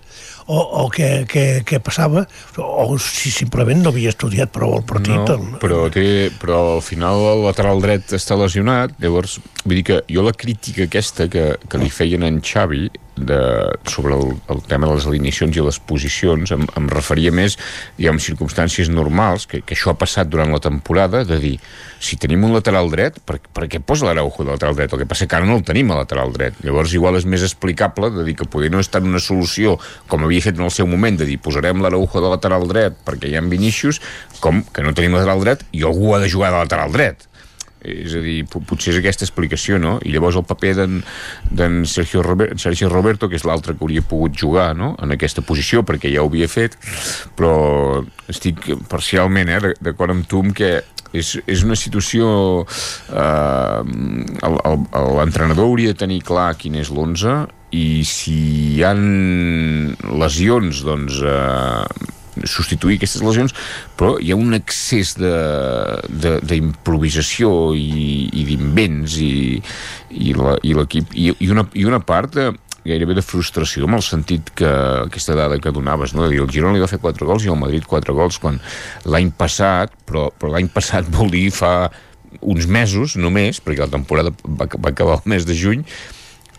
o, o què, què, què passava o si simplement no havia estudiat prou el partit No, però, té, però al final el lateral dret està lesionat, llavors, vull dir que jo la crítica aquesta que, que li feien en Xavi de, sobre el, el tema de les alineacions i les posicions em, em referia més, diguem, circumstàncies normals, que, que això ha passat durant la temporada, de dir, si tenim un lateral dret, per, per què posa l'Araujo de lateral dret? El que passa que ara no el tenim a lateral dret. Llavors igual és més explicable de dir que poder no és tant una solució com havia fet en el seu moment, de dir posarem l'Araujo de lateral dret perquè hi ha Vinícius, com que no tenim lateral dret i algú ha de jugar de lateral dret és a dir, po- potser és aquesta explicació, no? I llavors el paper d'en Sergio, Robert, Sergio Roberto, que és l'altre que hauria pogut jugar no? en aquesta posició, perquè ja ho havia fet, però estic parcialment eh, d'acord amb tu amb que és, és una situació eh, l'entrenador hauria de tenir clar quin és l'11 i si hi han lesions doncs eh, substituir aquestes lesions, però hi ha un excés d'improvisació i, i d'invents i, i l'equip i, i, una, i una part de, gairebé de frustració amb el sentit que aquesta dada que donaves, no? dir, el Girona li va fer 4 gols i el Madrid 4 gols quan l'any passat, però, però l'any passat vol dir fa uns mesos només, perquè la temporada va, va acabar el mes de juny,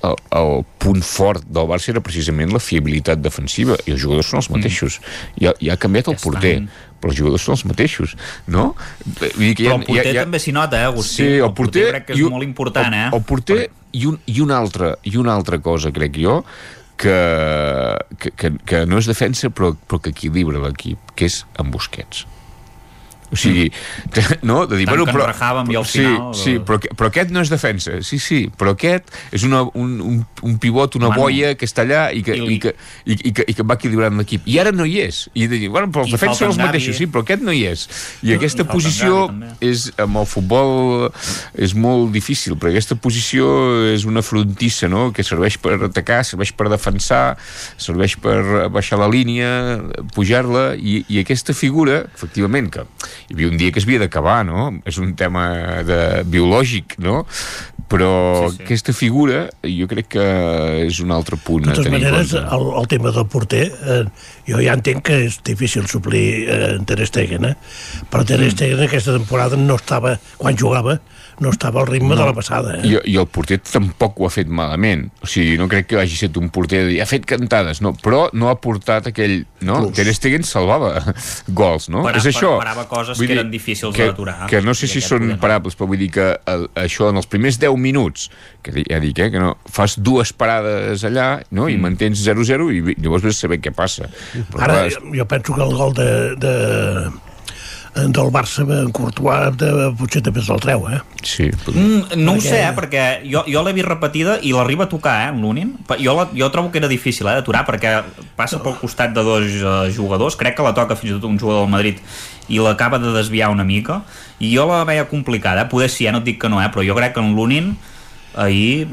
el, el punt fort del Barça era precisament la fiabilitat defensiva i els jugadors són els mateixos i ha, i ha canviat el porter però els jugadors són els mateixos no? Vull dir que ha- Però el porter ha- ha- també s'hi nota, eh, Agustí? Sí, el, El porter crec que és un- molt important, eh? El, el porter i, un, i, una altra, i una altra cosa, crec jo, que, que, que, que no és defensa però, però que equilibra l'equip, que és amb Busquets. O sigui, que, no? De dir, Tant bueno, que però, i al sí, final, Sí, eh, però, però aquest no és defensa. Sí, sí, però aquest és una, un, un, un pivot, una Bueno, boia que està allà i que, i, que, i, i, que, i que va equilibrant l'equip. I ara no hi és. I de dir, bueno, però els I són els mateixos, sí, però aquest no hi és. I aquesta i posició Gavi, és, amb el futbol és molt difícil, perquè aquesta posició és una frontissa, no?, que serveix per atacar, serveix per defensar, serveix per baixar la línia, pujar-la, i, i aquesta figura, efectivament, que hi havia un dia que es havia d'acabar, no?, és un tema de, biològic, no?, però sí, sí. aquesta figura jo crec que és un altre punt De a totes tenir en maneres, compte. el, el tema del porter, eh, jo ja entenc que és difícil suplir eh, en Ter Stegen, eh? però Ter Stegen aquesta temporada no estava, quan jugava, no estava al ritme no. de la passada. Eh? I, I el porter tampoc ho ha fet malament. O sigui, no crec que hagi estat un porter de dir, ha fet cantades, no, però no ha portat aquell... No? Plus. Ter Stegen salvava gols, no? Para- és això. parava coses Vull que dir eren difícils que, d'aturar. Que no sé si són parables, però vull dir que el, això en els primers 10 minuts, que ja dic, eh, que no, fas dues parades allà, no? Mm. I mantens 0-0 i llavors vés a saber què passa. Però, Ara, clar, jo, jo penso que el gol de, de, del Barça en Courtois de, potser també se'l treu, eh? Sí. Mm, no ho Perquè- sé, eh, perquè jo, jo l'he vist repetida i l'arriba a tocar, eh, l'Unin. Jo, la, jo trobo que era difícil eh, d'aturar perquè passa pel costat de dos eh, jugadors, crec que la toca fins i tot un jugador del Madrid i l'acaba de desviar una mica i jo la veia complicada, eh? poder sí, eh? no et dic que no, eh? però jo crec que en l'Unin ahir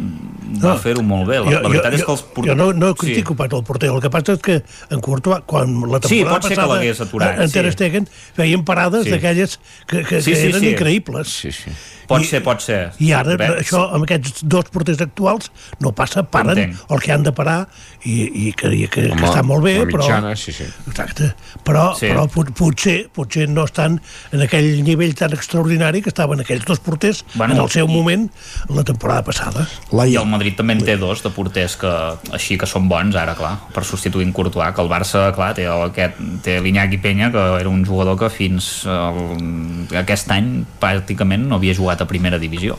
va fer-ho molt bé. La, la veritat és que els jo, jo no, no critico sí. pas el porter, el que passa és que en Courtois, quan la temporada Sí, pot ser que passada l'hagués aturat, en Ter sí. Stegen feien parades Sí. d'aquelles que, que, Sí, que sí, eren sí. increïbles. Sí, sí. Pot ser, pot ser. I ara Bé, això amb aquests dos porters actuals no passa, paren Entenc. el que han de parar i, i que, i que, Home, que està molt bé, la però... mitjana, sí, sí. Exacte. Però, Sí. però pot, potser, potser no estan en aquell nivell tan extraordinari que estaven aquells dos porters Bueno, en el seu i- moment la temporada passada. I el Madrid també en té dos de porters que, així que són bons ara, clar, per substituir en Courtois, que el Barça, clar, té, el, aquest, té l'Iñaki Peña, que era un jugador que fins el, aquest any pràcticament no havia jugat a primera divisió.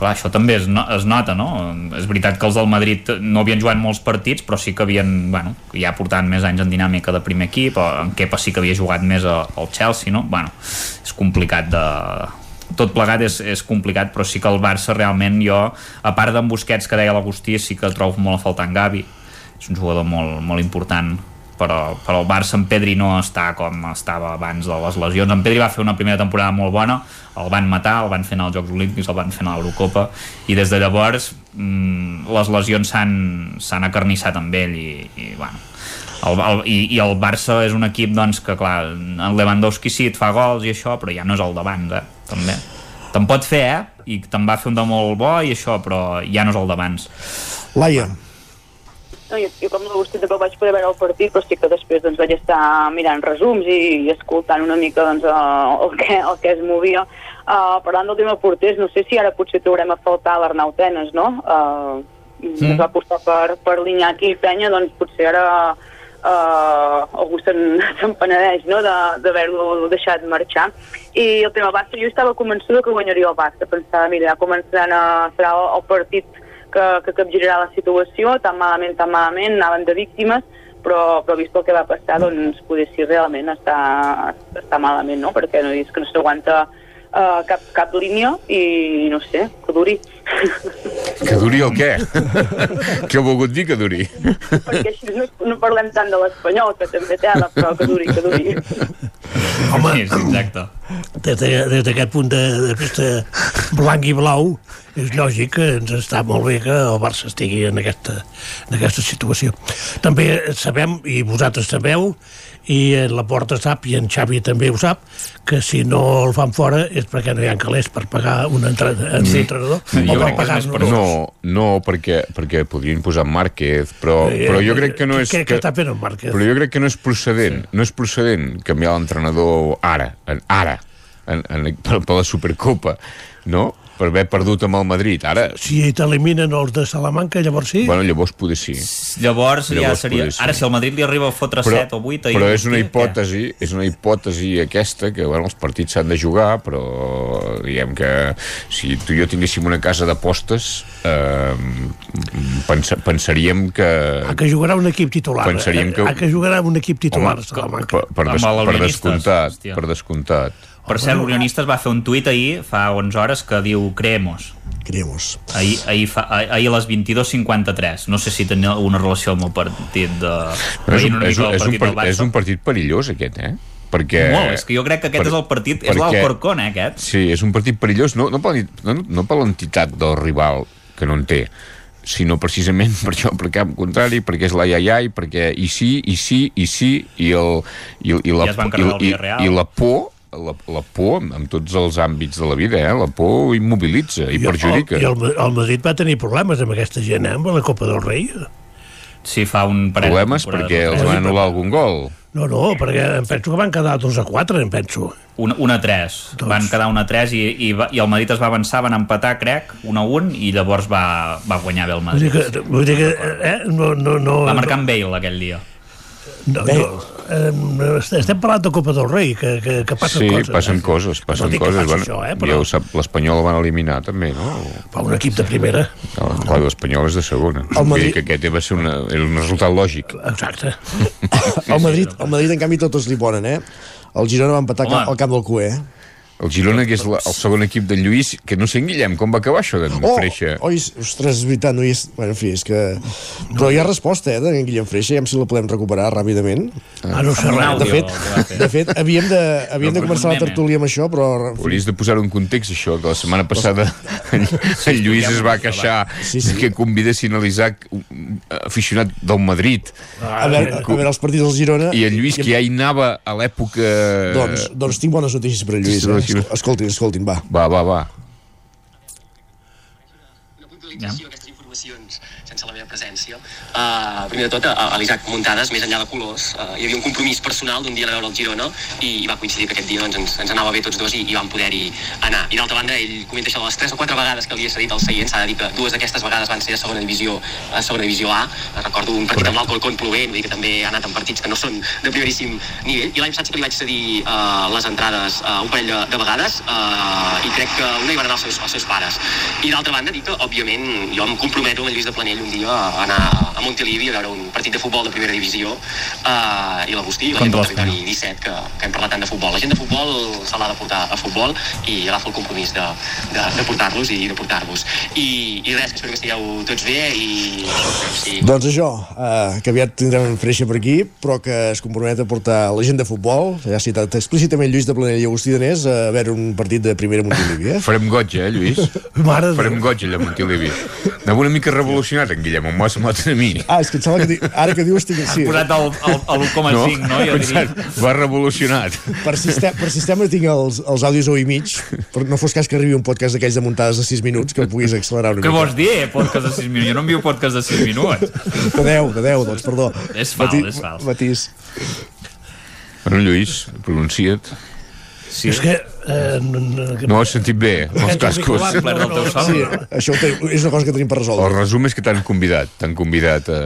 Clar, això també es, no, es nota, no? És veritat que els del Madrid no havien jugat molts partits, però sí que havien, bueno, ja portant més anys en dinàmica de primer equip, en Kepa sí que havia jugat més al Chelsea, no? Bueno, és complicat de, tot plegat és, és complicat, però sí que el Barça realment jo, a part d'en Busquets que deia l'Agustí, sí que trobo molt a faltar en Gavi. És un jugador molt, molt important però, però el Barça en Pedri no està com estava abans de les lesions. En Pedri va fer una primera temporada molt bona, el van matar, el van fer anar als Jocs Olímpics, el van fer anar a l'Eurocopa, i des de llavors mmm, les lesions s'han acarnissat amb ell i, i bueno, el, el, i, i el Barça és un equip doncs, que clar, en Lewandowski sí et fa gols i això, però ja no és el d'abans eh? també te'n pot fer, eh? I te'n va fer un de molt bo i això, però ja no és el d'abans. Laia. No, jo, jo com l'Agustí tampoc vaig poder veure el partit, però sí que després doncs, vaig estar mirant resums i, i escoltant una mica doncs, el, el, que, el que es movia. Uh, parlant del tema porters, no sé si ara potser trobarem a faltar l'Arnau Tenes, no? Uh, mm. Es va apostar per, per l'Iñaki i Penya, doncs potser ara uh, algú se'n penedeix no? d'haver-lo de, deixat marxar. I el tema Barça, jo estava convençuda que guanyaria el Barça. Pensava, mira, ja començaran a... serà el partit que, que capgirarà la situació, tan malament, tan malament, anaven de víctimes, però, però vist el que va passar, doncs poder si realment està, està malament, no? perquè no és que no s'aguanta uh, cap, cap línia i no sé, que duri. Que duri el què? què ha volgut dir que duri? Perquè així no, no parlem tant de l'espanyol, que també té ala, però que duri, que duri. Home, sí, exacte. Des d'aquest punt de, de vista blanc i blau, és lògic que ens està molt bé que el Barça estigui en aquesta, en aquesta situació. També sabem, i vosaltres sabeu, i la Porta sap, i en Xavi també ho sap, que si no el fan fora és perquè no hi ha calés per pagar un entrenador, sí. entrenador o per pagar per no, no, perquè, perquè podrien posar Márquez, però, eh, però jo crec que no és... Què, que, està fent el Márquez? Però jo crec que no és procedent, sí. no és procedent canviar l'entrenador ara, ara, en, en, per, per la Supercopa, no? Per haver perdut amb el Madrid. Ara... Si t'eliminen els de Salamanca, llavors sí? Bueno, llavors poder sí. Llavors, llavors ja seria... Sí. Ara, si el Madrid li arriba a fotre però, 7 o 8... Però és una hipòtesi, què? és una hipòtesi aquesta, que bueno, els partits s'han de jugar, però diguem que si tu i jo tinguéssim una casa d'apostes, eh, pens pensaríem que... Ah, que jugarà un equip titular. Pensaríem que... Ah, que jugarà un equip titular, Home, Salamanca. Per, per, des, per descomptat, Hòstia. per descomptat. Per cert, l'Unionistes va fer un tuit ahir, fa 11 hores, que diu Creemos. Creemos. Ahir, ahir, fa, ahir a les 22.53. No sé si tenia alguna relació amb el partit de... és, un, és, un, és, un, part, és un partit perillós, aquest, eh? perquè... Molt, és que jo crec que aquest per, és el partit, és l'Alcorcón, eh, aquest? Sí, és un partit perillós, no, no per, no, no per l'entitat del rival, que no en té, sinó precisament per això, per cap contrari, perquè és la iaiai, perquè i sí, i sí, i sí, i, el, i, i, la, ja i, i, i la por la, la por en tots els àmbits de la vida, eh? la por immobilitza i, I perjudica. El, I el, el Madrid va tenir problemes amb aquesta gent, eh? amb la Copa del Rei. Sí, fa un parell Problemes perquè els van anul·lar algun gol. No, no, perquè em penso que van quedar 2 a 4, em penso. Un, 1 a 3. Doncs... Van quedar 1 a 3 i, i, i el Madrid es va avançar, van empatar, crec, 1 a 1, i llavors va, va guanyar bé el Madrid. Vull dir que, vull dir que eh, no, no, no, va marcar en Bale aquell dia. No, no, eh, estem parlant de Copa del Rei, que, que, que passen sí, coses. Sí, passen eh? coses, passen no coses. Bueno, això, eh, però... Ja ho sap, l'Espanyol el van eliminar també, no? Per un equip de primera. No, clar, l'Espanyol és de segona. El Madrid... que aquest va ser una, era un resultat lògic. Exacte. el, Madrid, el Madrid, en canvi, tots li ponen, eh? El Girona va empatar Home. al camp del QE, eh? El Girona, que és la, el segon equip de Lluís, que no sé en Guillem, com va acabar això de oh, Freixa? Oh, ostres, és veritat, no hi és... Bueno, en fi, és que... Però hi ha resposta, eh, de Guillem Freixa, ja si la podem recuperar ràpidament. Ah, no sé res. De fet, de fet havíem de, havíem de començar la tertúlia amb això, però... Hauries de posar un context, això, que la setmana passada en, en Lluís es va queixar sí, sí. que convidessin a l'Isaac, aficionat del Madrid. A veure, a veure els partits del Girona... I en Lluís, que ja hi anava a l'època... Doncs, doncs tinc bones notícies per en Lluís, eh? Escoltin, escoltin, va. Va, va, va. Una puntualització, ja. aquestes informacions sense la meva presència. Uh, primer de tot, a, a l'Isaac Muntades, més enllà de colors, uh, hi havia un compromís personal d'un dia a veure el Girona i, i va coincidir que aquest dia doncs, ens, ens anava bé tots dos i, i vam poder-hi anar. I d'altra banda, ell comenta això de les 3 o 4 vegades que li ha cedit al seient, s'ha de dir que dues d'aquestes vegades van ser a segona divisió a segona divisió A. Recordo un partit amb l'Alcorcón plovent, vull dir que també ha anat en partits que no són de primeríssim nivell. I l'any passat sí que li vaig cedir uh, les entrades uh, un parell de, de vegades uh, i crec que una hi van anar els seus, els seus pares. I d'altra banda, dir que, òbviament, jo em comprometo amb el Lluís de Planell ell un dia a anar a Montilivi a veure un partit de futbol de primera divisió uh, i l'Agustí, la gent del territori 17, que, que hem parlat tant de futbol. La gent de futbol se l'ha de portar a futbol i agafa el compromís de, de, de portar-los i de portar-vos. I, I res, que espero que estigueu tots bé i sí. Doncs això, eh, que aviat tindrem en Freixa per aquí, però que es compromet a portar la gent de futbol, ja ha citat explícitament Lluís de Planell i Agustí Danés, a veure un partit de primera Montilivi, eh? Farem goig, eh, Lluís? Mare Farem goig allà a Montilivi. Anava una mica revolucionat, en Guillem, m'ho ha semblat a mi. Ah, és que em sembla que di... ara que dius tinc... Sí. Ha posat el, el, el 1,5, no? no? Jo diria. Pensat, va revolucionat. Per, sistema, per sistema tinc els, els àudios o i mig, però no fos cas que arribi un podcast d'aquells de muntades de 6 minuts que el puguis accelerar una Què vols dir, eh, podcast de 6 minuts? Jo no envio podcast de 6 minuts. De 10, de 10, doncs, perdó. És fals, és fals. Matís. Bueno, Lluís, pronuncia't. Sí. És que... Eh, no, no, No ho has sentit bé, amb els cascos. Del teu son. Sí, això te, és una cosa que tenim per resoldre. El resum és que t'han convidat, t'han convidat a...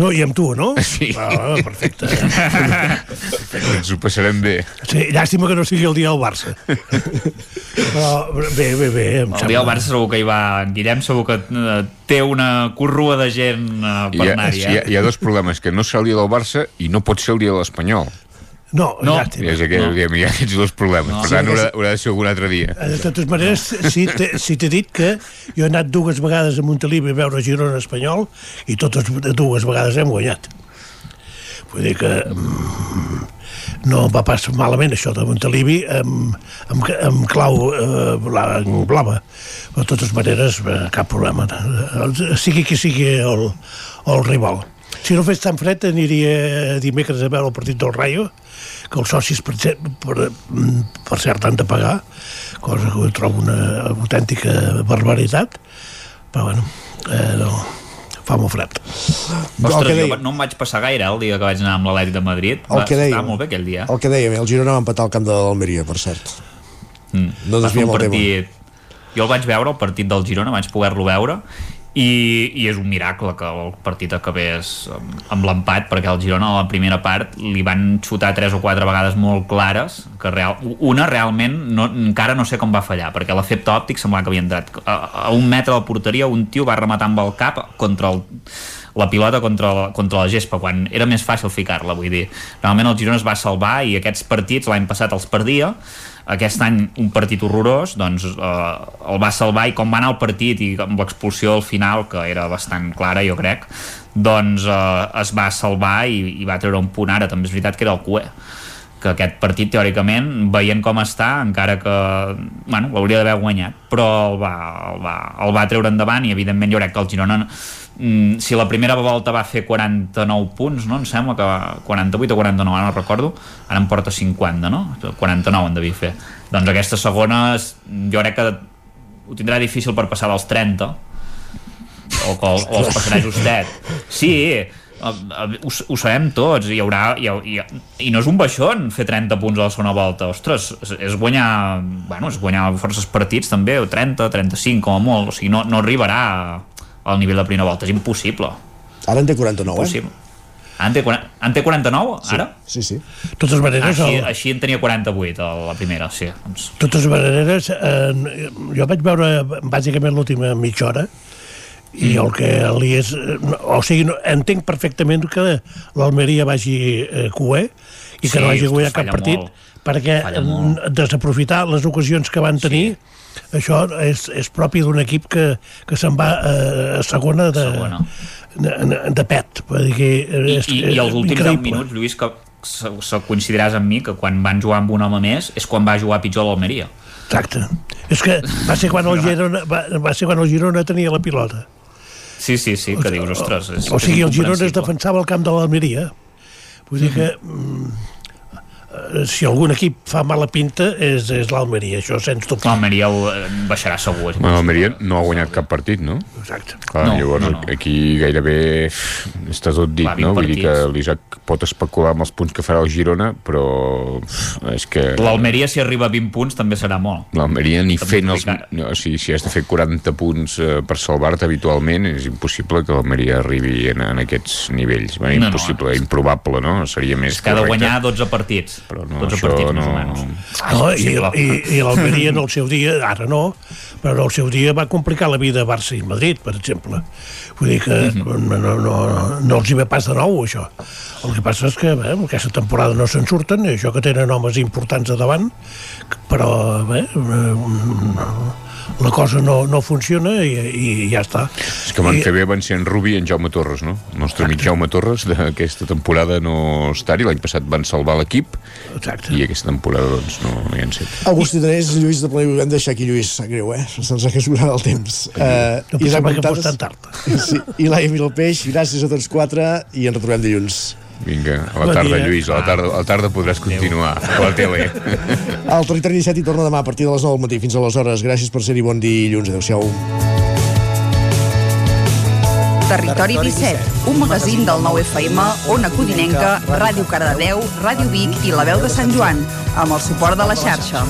no, i amb tu, no? Sí. Ah, perfecte. Ens ho passarem bé. Sí, llàstima que no sigui el dia del Barça. Però bé, bé, bé. Em El dia del Barça segur que hi va en Guillem, segur que eh, té una corrua de gent eh, per ha, anar-hi. hi, ha, hi ha dos problemes, que no serà el dia del Barça i no pot ser el dia de l'Espanyol. No, No. llàstima. És aquest, No. no. hi ha aquests dos problemes. No. No. Per tant, haurà, haurà de ser algun altre dia. Eh, De totes maneres, sí, t'he sí t'he dit que jo he anat dues vegades a Montilivi a veure Girona Espanyol i totes dues vegades hem guanyat. Vull dir que mm, no va pas malament això de Montilivi amb, amb, amb clau eh, bla- blava. De totes maneres, eh, cap problema. Eh, Sigui qui sigui el, el rival. Si no fes tan fred, aniria dimecres a veure el partit del Rayo, que els socis, per, per, per cert, han de pagar, cosa que jo trobo una autèntica barbaritat, però bueno, eh, no, fa molt fred. El Ostres, que jo deia- no em vaig passar gaire eh, el dia que vaig anar amb l'Atlètic de Madrid. El Va que deia, estar molt bé aquell dia. El que dèiem, el Girona va empatar al camp de l'Almeria, per cert. Mm. No desviem el tema. Jo el vaig veure, el partit del Girona, vaig poder-lo veure, i, i és un miracle que el partit acabés amb, amb l'empat perquè el Girona a la primera part li van xutar tres o quatre vegades molt clares que real, una realment no, encara no sé com va fallar perquè l'efecte òptic semblava que havia entrat a, a un metre de la porteria un tio va rematar amb el cap contra el, la pilota contra la, contra la gespa quan era més fàcil ficar-la vull dir, realment el Girona es va salvar i aquests partits l'any passat els perdia aquest any un partit horrorós doncs eh, el va salvar i com va anar el partit i amb l'expulsió al final que era bastant clara jo crec doncs eh, es va salvar i, i va treure un punt ara. També és veritat que era el cué que aquest partit teòricament veient com està encara que bueno, l'hauria d'haver guanyat però el va, el, va, el va treure endavant i evidentment jo crec que el Girona mm, si la primera volta va fer 49 punts no? em sembla que va- 48 o 49 ara no recordo. Ara en porta 50 no? 49 en devia fer. Doncs aquesta segona jo crec que ho tindrà difícil per passar dels 30 o, el- o els passarà justet sí, eh, eh, ho, ho sabem tots. Hi haurà, hi, ha- hi, ha- i no és un baixón fer 30 punts a la segona volta. Ostres, és, és guanyar bueno, és guanyar forces partits també, o 30, 35 com a molt, o sigui, no, no arribarà al nivell de primera volta, és impossible Ara en té 49, eh? impossible Ah, en té, 40 en té 49, ara? Sí, sí. Totes maneres, Així, el- així en tenia 48 a la primera, sí. Doncs, totes maneres, eh, jo vaig veure bàsicament l'última mitja hora i el que li és... O sigui, no, entenc perfectament que l'Almeria vagi eh, cué i que Sí, no hagi guanyat cap partit molt. perquè mm, desaprofitar les ocasions que van tenir això és, és propi d'un equip que, que se'n va eh, a segona de, Segona. de, de pet. Vull dir que I, és, i, I els últims 10 increïble. minuts, Lluís, que se, se coincidiràs amb mi que quan van jugar amb un home més és quan va jugar pitjor l'Almeria. Exacte. És que va ser quan el Girona, va, va ser quan el Girona tenia la pilota. Sí, sí, sí, que dius, ostres, és, O sigui, és el Girona es defensava al camp de l'Almeria. Vull dir que mm, eh, si algun equip fa mala pinta és, és l'Almeria, això sens dubte. L'Almeria ho, eh, baixarà segur. Bueno, l'Almeria no ha guanyat cap partit, no? Exacte. Clar, No, no, llavors no, no, no. no. aquí gairebé està tot dit, Clar, no? Vull dir que l'Isaac pot especular amb els punts que farà el Girona, però és que L'Almeria, si arriba a 20 punts, també serà molt. l'Almeria ni També fent els... No, o sigui, si has de fer 40 punts eh, per salvar-te habitualment, és impossible que l'Almeria arribi en, en aquests nivells. Bé, No, no. impossible, improbable, no? Seria més És que ha de correcte. guanyar 12 partits. Però no, 12 això partits no... o menys. No, i, i, i l'Almeria en el seu dia, ara no, però en el seu dia va complicar la vida a Barça i Madrid, per exemple. Vull dir que no, no, no, no els hi ve pas de nou, això. El que passa és que bé, aquesta temporada no se'n surten, i això que tenen homes importants a davant, però bé, eh, la cosa no, no funciona i, i ja està. És que van I, fer bé van ser en Rubi i en Jaume Torres, no? El nostre amic Jaume Torres d'aquesta temporada no estar-hi, l'any passat van salvar l'equip i aquesta temporada doncs no, no hi han set. Agustí Danés, Lluís de Planell, hem de deixar aquí Lluís, sap greu, eh? Se'ns ha escurat el temps. Uh, No pensava que fos tan tard. Sí, i Laia Miralpeix, gràcies a tots quatre i ens retrobem dilluns. Vinga, a la Bon tarda, dia. Lluís, a la tarda, a la tarda podràs continuar a la tele. El Territori 17 hi torna demà a partir de les 9 del matí. Fins aleshores, gràcies per ser-hi. Bon dilluns. Adéu-siau. Territori 17, un magazín del 9 FM, Ona Codinenca, Ràdio Cardedeu, Ràdio Vic i La Veu de Sant Joan, amb el suport de la xarxa.